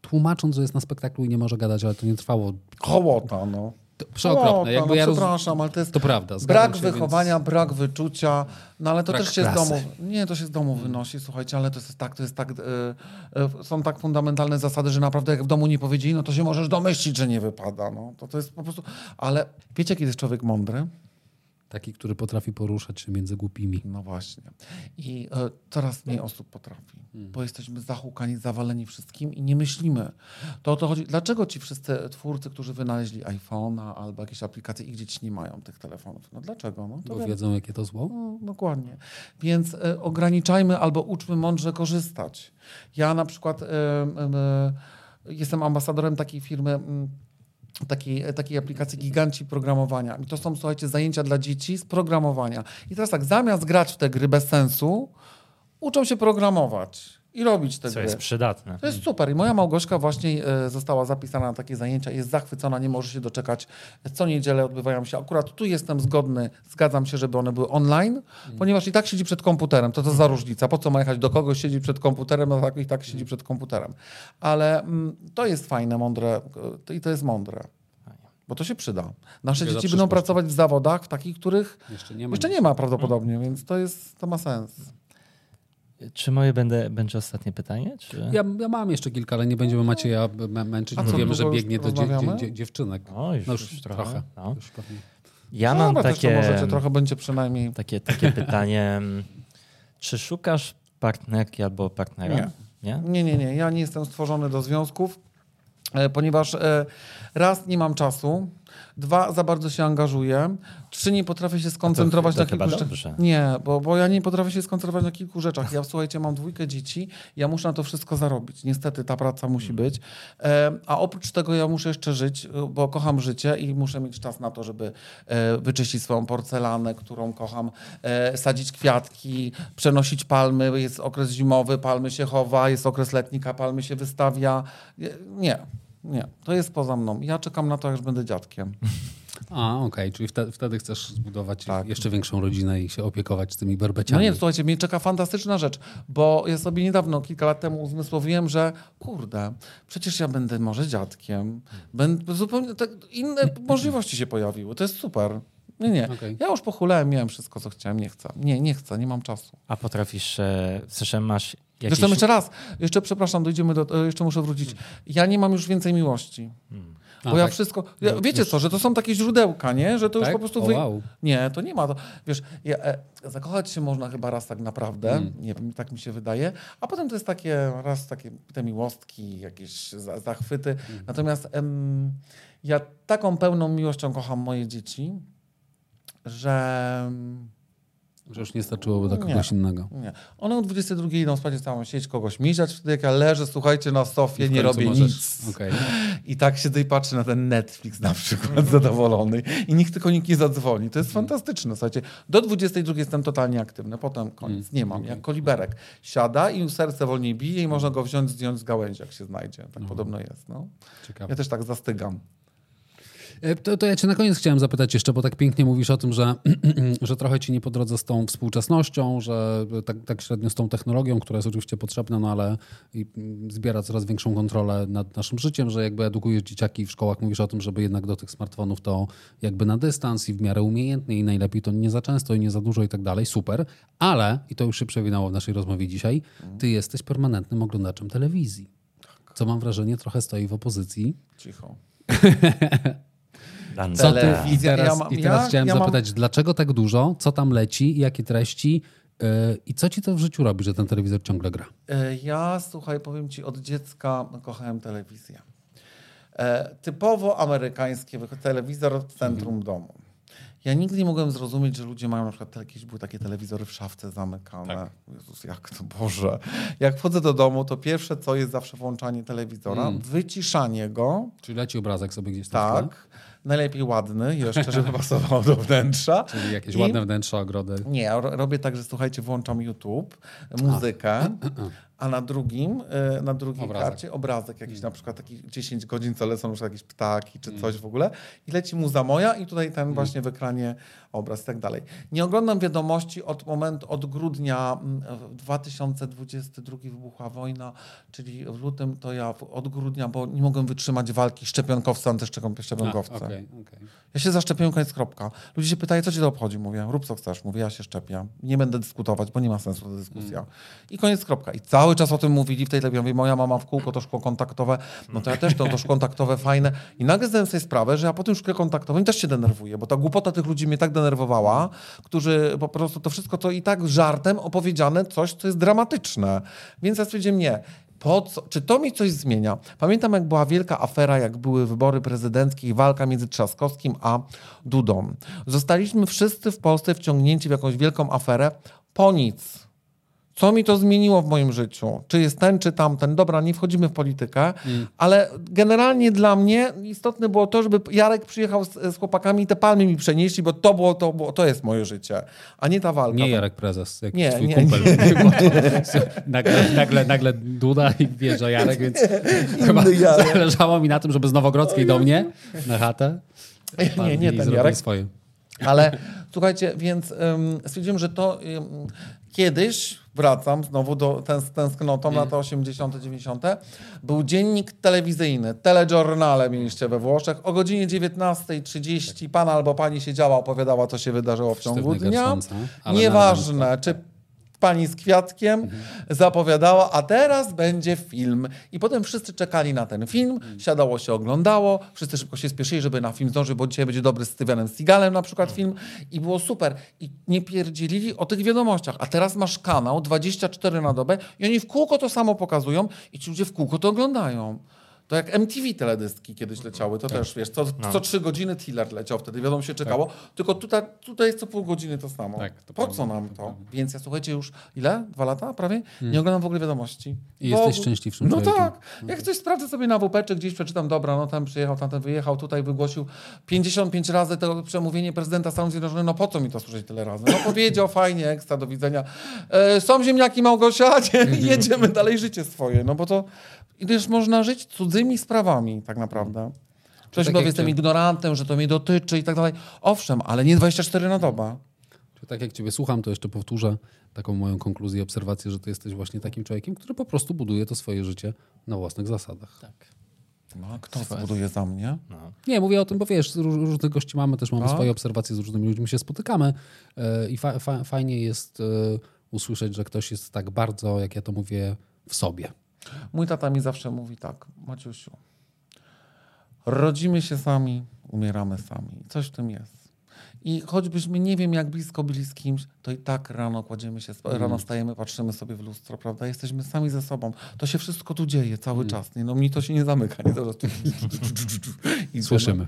Tłumacząc, że jest na spektaklu i nie może gadać, ale to nie trwało Hołota, no. To Przeokropne. Jakby no, ja przepraszam, ale to jest To prawda. brak się, wychowania, Więc... brak wyczucia, no ale to Brak też się z klasy. domu, nie, to się z domu wynosi, słuchajcie, ale to jest tak, to jest tak, e, e, są tak fundamentalne zasady, że naprawdę jak w domu nie powiedzieli, no to się możesz domyślić, że nie wypada, no, to, to jest po prostu, ale wiecie, kiedy jest człowiek mądry? Taki, który potrafi poruszać się między głupimi. No właśnie. I e, coraz mniej osób potrafi, bo jesteśmy zahukani, zawaleni wszystkim i nie myślimy. To o to chodzi. Dlaczego ci wszyscy twórcy, którzy wynaleźli iPhone'a albo jakieś aplikacje, ich dzieci nie mają tych telefonów? No dlaczego? No, to Bo wiadomo. wiedzą, jakie to zło. No, dokładnie. Więc e, ograniczajmy albo uczmy mądrze korzystać. Ja na przykład e, jestem ambasadorem takiej firmy, m, takiej, takiej aplikacji Giganci Programowania. I to są, słuchajcie, zajęcia dla dzieci z programowania. I teraz tak, zamiast grać w te gry bez sensu, uczą się programować i robić te Co gry. jest przydatne. To jest super. I moja Małgorzka właśnie e, została zapisana na takie zajęcia. Jest zachwycona, nie może się doczekać. Co niedzielę odbywają się. Akurat tu jestem zgodny, zgadzam się, żeby one były online, ponieważ i tak siedzi przed komputerem. To to za różnica. Po co ma jechać do kogoś, siedzi przed komputerem, a tak i tak siedzi przed komputerem. Ale mm, to jest fajne, mądre e, i to jest mądre. Bo to się przyda. Nasze dzieci będą pracować w zawodach, w takich, których Jeszcze nie ma. jeszcze nie ma prawdopodobnie, więc to, jest, to ma sens. Czy moje będę, będzie ostatnie pytanie? Czy... Ja, ja mam jeszcze kilka, ale nie będziemy Macieja mę- męczyć, bo wiemy, że biegnie do dzie, rozmawiamy? dzie, dziewczynek. O, już, No już, już trochę. trochę. No. Już. Ja No, mam takie, możecie, trochę będzie przynajmniej... [LAUGHS] takie, takie pytanie. Czy szukasz partnerki albo partnera? Nie. Nie? Nie, nie, nie. Ja nie jestem stworzony do związków, e, ponieważ e, raz nie mam czasu, dwa za bardzo się angażuję, trzy nie potrafię się skoncentrować to na chyba kilku dobrze. rzeczach. Nie, bo, bo ja nie potrafię się skoncentrować na kilku rzeczach. Ja słuchajcie, mam dwójkę dzieci, ja muszę na to wszystko zarobić. Niestety ta praca musi Hmm. być. E, a oprócz tego ja muszę jeszcze żyć, e, bo kocham życie i muszę mieć czas na to, żeby e, wyczyścić swoją porcelanę, którą kocham, e, sadzić kwiatki, przenosić palmy. Jest okres zimowy, palmy się chowa, jest okres letnika, palmy się wystawia. Nie, Nie. To jest poza mną. Ja czekam na to, aż będę dziadkiem. A, okej, czyli wtedy, wtedy chcesz zbudować Tak. jeszcze większą rodzinę i się opiekować tymi No berbeciami. nie, słuchajcie, mnie czeka fantastyczna rzecz, bo ja sobie niedawno, kilka lat temu uzmysłowiłem, że kurde, przecież ja będę może dziadkiem. Będę, zupełnie tak, inne [CLEARS THROAT] możliwości się pojawiły. To jest super. Nie, nie. Okej. Ja już pochulałem, miałem wszystko, co chciałem. Nie chcę. Nie, nie chcę, nie mam czasu. A potrafisz, e, sensie masz jakiś... Zresztą jeszcze raz, jeszcze przepraszam, dojdziemy do, e, jeszcze muszę wrócić. Ja nie mam już więcej miłości. A, Bo ja tak? wszystko. Ja, No, wiecie już- co, że to są takie źródełka, nie? Że to już Tak? po prostu. Wy... wow. Nie, to nie ma. To, wiesz, ja, e, zakochać się można chyba raz tak naprawdę. Mm. Nie wiem, tak mi się wydaje. A potem to jest takie raz takie te miłostki, jakieś za, zachwyty. Mm. Natomiast em, ja taką pełną miłością kocham moje dzieci, że. Że już nie starczyłoby Nie. kogoś innego. Nie. One o 22 idą spać w całą sieć, kogoś miziać, wtedy jak ja leżę, słuchajcie, na sofie, nie robię możesz- nic. Okej. I tak siedzę i patrzę na ten Netflix na przykład [LAUGHS] zadowolony i nikt tylko nikt nie zadzwoni. To jest fantastyczne. Słuchajcie, do 22 jestem totalnie aktywny, potem koniec, nie mam. Jak koliberek. Siada i serce wolniej bije i można go wziąć, zdjąć z gałęzi, jak się znajdzie. Tak podobno jest. No. Ciekawe. Ja też tak zastygam. E, To, to ja cię na koniec chciałem zapytać jeszcze, bo tak pięknie mówisz o tym, że, [CLEARS THROAT] że trochę ci nie po drodze z tą współczesnością, że tak, tak średnio z tą technologią, która jest oczywiście potrzebna, no ale mm, zbiera coraz większą kontrolę nad naszym życiem, że jakby edukujesz dzieciaki w szkołach, mówisz o tym, żeby jednak do tych smartfonów to jakby na dystans i w miarę umiejętnie i najlepiej to nie za często i nie za dużo i tak dalej, super, ale, i to już się przewinęło w naszej rozmowie dzisiaj, ty jesteś permanentnym oglądaczem telewizji. Co mam wrażenie trochę stoi w opozycji Cicho. [LAUGHS] Co ty, I teraz, Ja mam- i teraz ja- chciałem ja mam- zapytać, dlaczego tak dużo, co tam leci, jakie treści? Yy, i co ci to w życiu robi, że ten telewizor ciągle gra? E, Ja, słuchaj, powiem ci, od dziecka kochałem telewizję. E, typowo amerykańskie, wy- telewizor w centrum domu. Ja nigdy nie mogłem zrozumieć, że ludzie mają na przykład jakieś były takie telewizory w szafce zamykane. Jezus, jak to Boże. Jak wchodzę do domu, to pierwsze co jest zawsze włączanie telewizora, wyciszanie go, Czyli leci obrazek sobie gdzieś tam tak, najlepiej ładny jeszcze, żeby [LAUGHS] pasował do wnętrza. Czyli jakieś I- ładne wnętrza, ogrody. Nie, robię tak, że słuchajcie, włączam YouTube, muzykę, a na drugim, e, na drugiej Obrazek. karcie obrazek Mm. jakiś, na przykład taki 10 godzin, co lecą już jakieś ptaki czy coś w ogóle i leci muza moja i tutaj Mm. ten właśnie w ekranie obraz i tak dalej. Nie oglądam wiadomości od momentu, od grudnia mm, w 2022 wybuchła wojna, czyli w lutym to ja od grudnia, bo nie mogłem wytrzymać walki szczepionkowca, antyszczepionkowca. A, okej, okej. Ja się zaszczepiłem, koniec kropka. Ludzie się pytają, co ci to obchodzi? Mówię, rób co chcesz. Mówię, ja się szczepię. Nie będę dyskutować, bo nie ma sensu ta dyskusja. I koniec kropka. I cały czas o tym mówili w tej telewizji. Mówię, moja mama w kółko to szkło kontaktowe, no to ja też to, to szkło kontaktowe fajne. I nagle zdałem sobie sprawę, że ja po tym szkle kontaktowym też się denerwuję, bo ta głupota tych ludzi mnie tak denerwowała, którzy po prostu to wszystko to i tak żartem opowiedziane coś, co jest dramatyczne. Więc ja stwierdziłem, nie. Po co? Czy to mi coś zmienia? Pamiętam, jak była wielka afera, jak były wybory prezydenckie i walka między Trzaskowskim a Dudą. Zostaliśmy wszyscy w Polsce wciągnięci w jakąś wielką aferę po nic. Co mi to zmieniło w moim życiu? Czy jest ten, czy tamten? Dobra, nie wchodzimy w politykę, ale generalnie dla mnie istotne było to, żeby Jarek przyjechał z, z chłopakami i te palmy mi przenieśli, bo to było, to było, to jest moje życie, a nie ta walka. Nie Jarek Prezes, jak Nie, twój nie, kumpel. [LAUGHS] nagle, nagle, nagle Duda i wjeżdża Jarek, więc chyba Jarek. zależało mi na tym, żeby z Nowogrodzkiej do mnie na chatę. [LAUGHS] Nie, nie, ten Jarek. swoje. Ale słuchajcie, więc ym, stwierdziłem, że to ym, kiedyś, wracam znowu do z tęsknotą Mm. lata 80., 90., był dziennik telewizyjny, telegiornale mieliście we Włoszech. O godzinie 19.30 pan albo pani siedziała, opowiadała, co się wydarzyło w ciągu Sztywny dnia. Nieważne, czy pani z kwiatkiem Mhm. zapowiadała, a teraz będzie film. I potem wszyscy czekali na ten film, Mhm. siadało się, oglądało, wszyscy szybko się spieszyli, żeby na film zdążyć, bo dzisiaj będzie dobry z Stevenem Seagalem na przykład Mhm. film i było super. I nie pierdzielili o tych wiadomościach. A teraz masz kanał 24 na dobę i oni w kółko to samo pokazują i ci ludzie w kółko to oglądają. To jak MTV teledyski kiedyś leciały, to też wiesz, co, No. co trzy godziny Tiller leciał wtedy, wiadomo się czekało, tylko tutaj, tutaj jest co pół godziny to samo. Tak, to po co nam to? Więc ja słuchajcie już ile? Dwa lata prawie? Nie oglądam w ogóle wiadomości. Hmm. I W jesteś szczęśliwszym No człowiekiem. tak. Jak coś sprawdzę sobie na WP, czy gdzieś przeczytam, dobra, no tam przyjechał, tamten wyjechał, tutaj wygłosił 55 razy to przemówienie prezydenta Stanów Zjednoczonych, no po co mi to słyszeć tyle razy? No powiedział, [LAUGHS] fajnie, ekstra, do widzenia. E, są ziemniaki Małgosia, [LAUGHS] [LAUGHS] jedziemy dalej życie swoje, no bo to i też można żyć cudzymi sprawami tak naprawdę. Ktoś tak powie, jestem cię- ignorantem, że to mnie dotyczy i tak dalej. Owszem, ale nie 24 na dobę. Czy tak jak ciebie słucham, to jeszcze powtórzę taką moją konkluzję, obserwację, że ty jesteś właśnie takim człowiekiem, który po prostu buduje to swoje życie na własnych zasadach. Tak. No, a kto zbuduje za mnie? Nie, mówię o tym, bo wiesz, ró- różnych gości mamy, też mamy Tak. swoje obserwacje, z różnymi ludźmi się spotykamy e, i fa fa fajnie jest e, usłyszeć, że ktoś jest tak bardzo, jak ja to mówię, w sobie. Mój tata mi zawsze mówi tak, Maciusiu, rodzimy się sami, umieramy sami. Coś w tym jest. I choćbyśmy nie wiem, jak blisko byli z kimś, to i tak rano kładziemy się, rano wstajemy, patrzymy sobie w lustro, prawda? Jesteśmy sami ze sobą. To się wszystko tu dzieje cały czas. Nie? No mi to się nie zamyka. Nie? To, to, [LAUGHS] Słyszymy.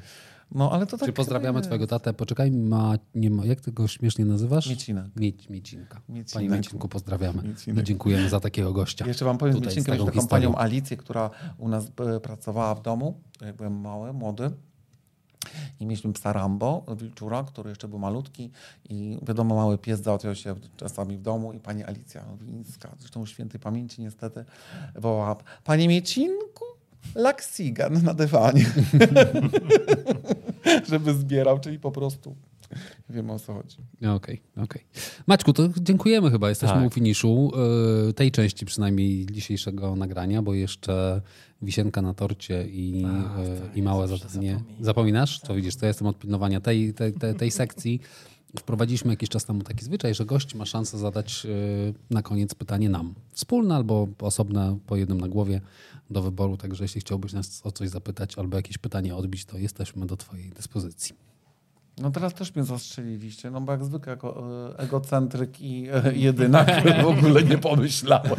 No ale to tak Czy pozdrawiamy twojego tatę? Poczekaj, ma, nie ma, jak ty go śmiesznie nazywasz? Miecinek. Mieć, Miecinka. Panie Miecinku, pozdrawiamy. Miecinek. I dziękujemy za takiego gościa. Jeszcze wam powiem, Tutaj z Miecinkiem, taką taką historią. panią Alicję, która u nas e, pracowała w domu, jak byłem mały, młody. I mieliśmy psa Rambo, wilczura, który jeszcze był malutki i wiadomo, mały pies załatwiał się czasami w domu i pani Alicja Wińska, zresztą świętej pamięci niestety, wołała, panie Miecinku, laksigan na dywanie. [LAUGHS] Żeby zbierał, czyli po prostu wiemy o co chodzi. Okej, okej. Maćku, to dziękujemy chyba. Jesteśmy Tak. u finiszu y, tej części przynajmniej dzisiejszego nagrania, bo jeszcze wisienka na torcie i, y, i małe zadanie. Zapominasz? To widzisz, to ja jestem od pilnowania tej, tej, tej, tej sekcji. Wprowadziliśmy jakiś czas temu taki zwyczaj, że gość ma szansę zadać y, na koniec pytanie nam. Wspólne albo osobne, po jednym na głowie do wyboru. Także jeśli chciałbyś nas o coś zapytać albo jakieś pytanie odbić, to jesteśmy do twojej dyspozycji. No teraz też mnie zastrzeliliście, no bo jak zwykle jako e, egocentryk i e, jedynak w ogóle nie pomyślałem.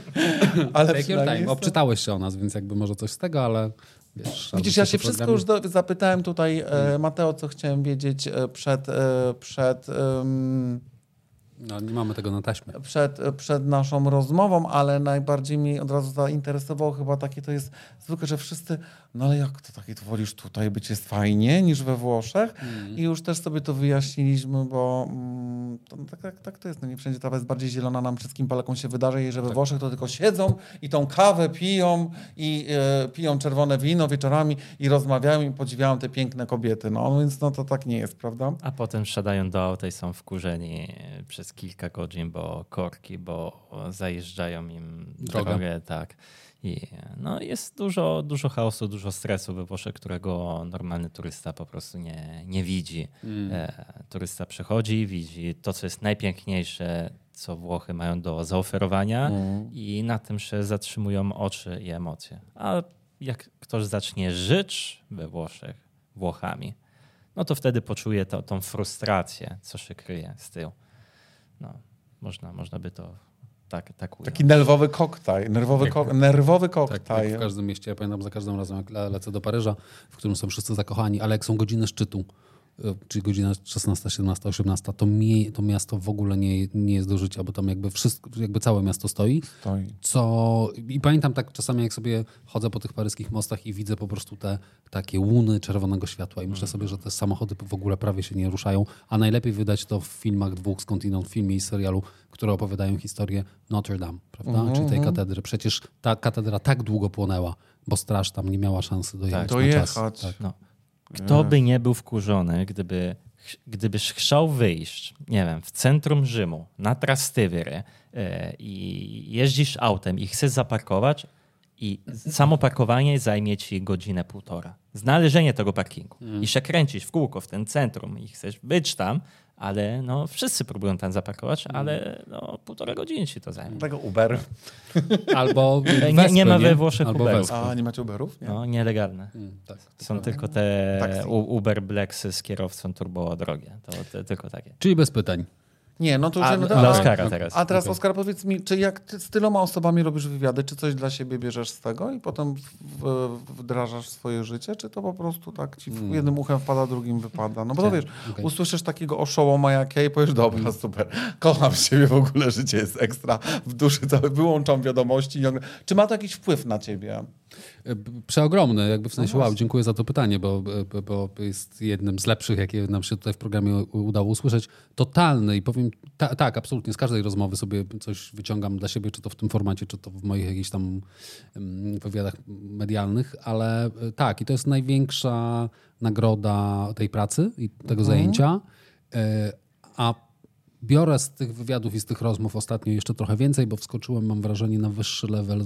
[LAUGHS] Ale Take your time. Obczytałeś się o nas, więc jakby może coś z tego, ale wiesz... Widzisz, ja się wszystko już do, zapytałem tutaj e, Mateo, co chciałem wiedzieć e, przed, e, przed No, nie mamy tego na taśmie. przed, przed naszą rozmową, ale najbardziej mnie od razu zainteresowało chyba takie to jest zwykle, że wszyscy, no ale jak to takie, to wolisz tutaj być jest fajnie niż we Włoszech i już też sobie to wyjaśniliśmy, bo mm, to, no, tak, tak, tak to jest, no nie wszędzie trawa jest bardziej zielona, nam wszystkim Polakom się wydarzy, i że we Włoszech to tylko siedzą i tą kawę piją i e, piją czerwone wino wieczorami i rozmawiają i podziwiają te piękne kobiety, no więc no to tak nie jest, prawda? A potem wsiadają do auta i są wkurzeni przez kilka godzin, bo korki, bo zajeżdżają im Drogę. drogę. tak. I no, jest dużo, dużo chaosu, dużo stresu we Włoszech, którego normalny turysta po prostu nie, nie widzi. E, turysta przychodzi, widzi to, co jest najpiękniejsze, co Włochy mają do zaoferowania i na tym się zatrzymują oczy i emocje. A jak ktoś zacznie żyć we Włoszech, Włochami, no to wtedy poczuje to, tą frustrację, co się kryje z tyłu. No, można, można by to tak, tak ująć. Taki nerwowy koktajl, nerwowy, ko- nerwowy Tak, koktajl. tak, w każdym mieście. Ja pamiętam za każdym razem, jak le- lecę do Paryża, w którym są wszyscy zakochani, ale jak są godziny szczytu, czyli godzina 16, 17, 18, to, mi, to miasto w ogóle nie, nie jest do życia, bo tam jakby wszystko, jakby całe miasto stoi. Stoi. Co i pamiętam tak czasami, jak sobie chodzę po tych paryskich mostach i widzę po prostu te takie łuny czerwonego światła i myślę sobie, że te samochody w ogóle prawie się nie ruszają, a najlepiej wydać to w filmach dwóch skądinąd, w filmie i serialu, które opowiadają historię Notre Dame, prawda? Czyli tej katedry. Przecież ta katedra tak długo płonęła, bo straż tam nie miała szansy dojechać na czas. Dojechać. Tak. No. Kto by nie był wkurzony, gdyby, gdybyś chciał wyjść, nie wiem, w centrum Rzymu, na Trastywyry e, i jeździsz autem i chcesz zaparkować i samo parkowanie zajmie ci godzinę, półtora. Znalezienie tego parkingu. I się kręcić w kółko w ten centrum i chcesz być tam, ale no, wszyscy próbują tam zaparkować, ale no, półtora godziny ci to zajmie. Tego Uber. [LAUGHS] Albo Nie- Wespy, nie ma we Włoszech Albo Uberów. Wespy. A, nie macie Uberów? Nie. No, nielegalne. Mm, tak. Są tylko te Taxi. Uber Blacksy z kierowcą turbo drogie. To, to tylko takie. Czyli bez pytań. Nie, no to już... A, no, dla a- Oscara teraz. A teraz, Okej. Oskar, powiedz mi, czy jak ty z tyloma osobami robisz wywiady, czy coś dla siebie bierzesz z tego i potem w, w, wdrażasz swoje życie, czy to po prostu tak ci w jednym uchem wpada, drugim wypada? No bo to wiesz, okej. usłyszysz takiego oszołoma jak ja i powiesz, dobra, super, kocham siebie, w ogóle życie jest ekstra, w duszy cały, wyłączam wiadomości. Czy ma to jakiś wpływ na ciebie? E, Przeogromny, jakby w sensie, wow, dziękuję za to pytanie, bo, bo, bo jest jednym z lepszych, jakie nam się tutaj w programie udało usłyszeć. Totalny i powiem, ta, tak, absolutnie, z każdej rozmowy sobie coś wyciągam dla siebie, czy to w tym formacie, czy to w moich jakichś tam wywiadach medialnych, ale e, tak, i to jest największa nagroda tej pracy i tego zajęcia. E, A biorę z tych wywiadów i z tych rozmów ostatnio jeszcze trochę więcej, bo wskoczyłem, mam wrażenie, na wyższy level e,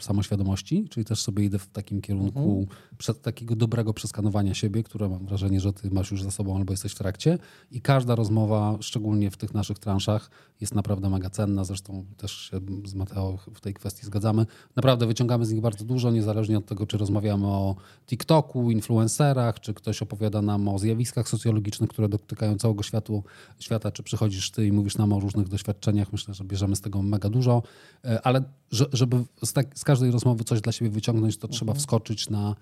samoświadomości, czyli też sobie idę w takim kierunku przed, takiego dobrego przeskanowania siebie, które mam wrażenie, że ty masz już za sobą albo jesteś w trakcie. I każda rozmowa, szczególnie w tych naszych transzach, jest naprawdę mega cenna. Zresztą też się z Mateo w tej kwestii zgadzamy. Naprawdę wyciągamy z nich bardzo dużo, niezależnie od tego, czy rozmawiamy o TikToku, influencerach, czy ktoś opowiada nam o zjawiskach socjologicznych, które dotykają całego światu, świata, czy przychodzisz ty i mówisz nam o różnych doświadczeniach. Myślę, że bierzemy z tego mega dużo, E, ale że, żeby z, tak, z każdej rozmowy coś dla siebie wyciągnąć, to trzeba wskoczyć na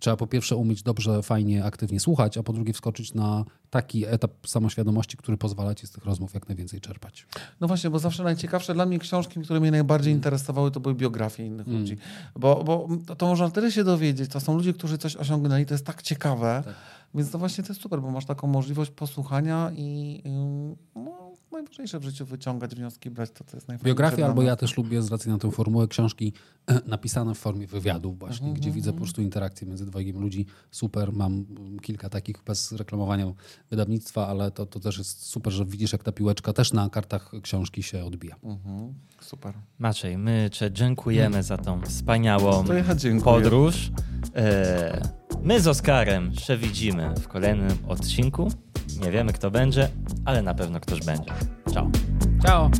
Trzeba po pierwsze umieć dobrze, fajnie, aktywnie słuchać, a po drugie wskoczyć na taki etap samoświadomości, który pozwala ci z tych rozmów jak najwięcej czerpać. No właśnie, bo zawsze najciekawsze dla mnie książki, które mnie najbardziej interesowały, to były biografie innych ludzi. Bo, bo to, to można tyle się dowiedzieć. To są ludzie, którzy coś osiągnęli, to jest tak ciekawe. Więc to właśnie to jest super, bo masz taką możliwość posłuchania i no, najważniejsze w życiu wyciągać wnioski, brać to, co jest najfajniejsze. Biografia, albo ja też lubię z racji na tę formułę książki napisane w formie wywiadów właśnie, gdzie widzę po prostu interakcję między dwojgiem ludzi. Super, mam kilka takich bez reklamowania wydawnictwa, ale to, to też jest super, że widzisz jak ta piłeczka też na kartach książki się odbija. Mhm, super. Maciej, my Cię dziękujemy za tą wspaniałą To ja podróż. E, My z Oskarem się widzimy w kolejnym odcinku. Nie wiemy, kto będzie, ale na pewno ktoś będzie. Ciao. Ciao!